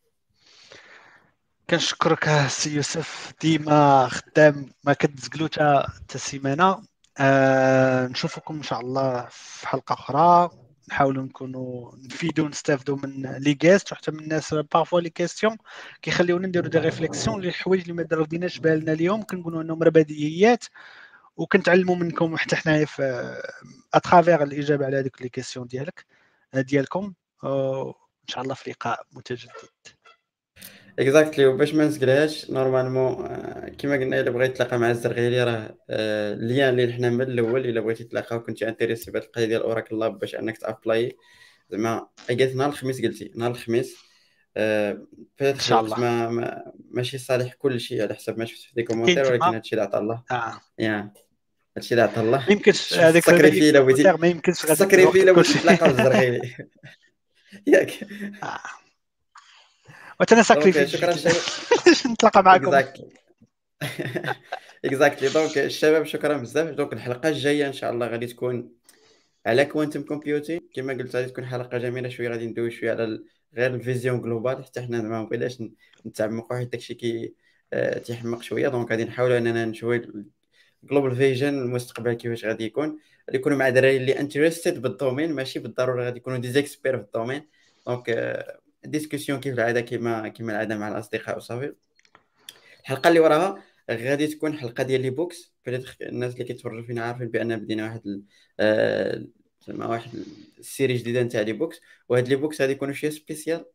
كنشكرك سي يوسف ديما خدام ما كتزقلو حتى السيمانة أه نشوفكم إن شاء الله في حلقة أخرى. نحاولوا نكونوا نفيدوا ونستافدوا من les guests وحتى من الناس parfois les questions كيخليونا نديروا des réflexions اللي اللي ما درديناش بالنا اليوم. كنقولوا إنهم راه بديهيات وكنتعلموا منكم حتى حنايا في à travers الإجابة على هذوك les questions ديالك ديالكم. إن شاء الله في لقاء متجدد. اكزاكتلي وباش ما نسقلهاش نورمالمون كما قلنا إلا بغيت تلاقى مع الزرغيلي راه اللين اللي حنا من الأول إلا بغيتي تلاقى وكنتي انتريسي بهذه القضية ديال اوراكل لاب باش أنك تأبلاي زعما قالت نهار الخميس قلتي نهار الخميس إن شاء الله. ما, ما ماشي صالح كل شيء على حسب ما شفت في دي كومونتير ولكن هادشي اللي عطا الله. آه. يا. هادشي اللي عطا الله. ما يمكنش هذاك سكريفي إلا بغيتي ما يمكنش إلا بغيتي تلاقى الزرغيلي ياك. وتنا sacrifié شكرا نتلاقى معكم. exactly donc الشباب شكرا بزاف. donc الحلقة الجاية إن شاء الله غادي تكون على quantum computing كما قلت غادي تكون حلقة جميلة. شوية غادي ندوي شوية على غير la vision globale حتى حنا ما بغيناش نتعمقوا. حيت داكشي كي تيحمق شوية. donc غادي نحاولوا إننا نشوي global vision المستقبل كيفاش غادي يكون. غادي يكونوا مع دراري اللي interested بال domaine ماشي بالضرورة غادي يكونوا des experts في ال domaine donc discussion كيف العادة كما كما العادة مع الأصدقاء وصافي. الحلقة اللي وراها غادي تكون حلقة ديال les books. الناس اللي كيتفرجوا فينا عارفين بأن بدينا واحد زعما واحد ال série جديدة نتاع les books. وهاد les books غادي يكونوا شوية spécial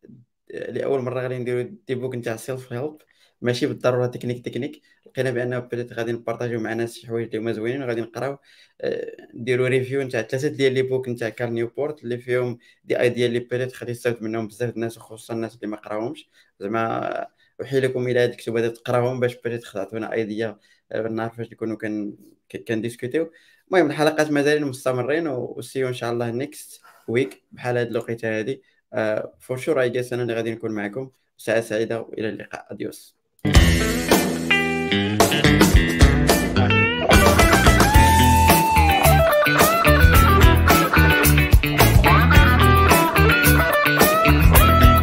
لأول مرة غادي نديرو des books نتاع self help ماشي بالضرورة technique technique. لقينا بأن peut-être غادي نpartagيو مع ناس شي حوايج اللي هما زوينين وغادي نقراو نديرو ريفيو نتاع ثلاثة ديال لي بوك نتاع كارل نيوبورت. اللي فيهم دي ايديا اللي بيتيت غادي يستافد منهم بزاف الناس وخصوصا الناس اللي ما قراوهمش. زعما احيلكم إلى هاد الكتب هذا تقراهم باش بيتيت تعطونا ايديا بالنهار فاش نكونوا كان كنديسكوتيو. المهم الحلقات مازالين مستمرين وسيو إن شاء الله نيكست ويك بحال هاد الوقيتة هادي. فور شور اي أنا اللي غادي نكون معكم. ساعة سعيدة وإلى اللقاء. اديوس Thank you.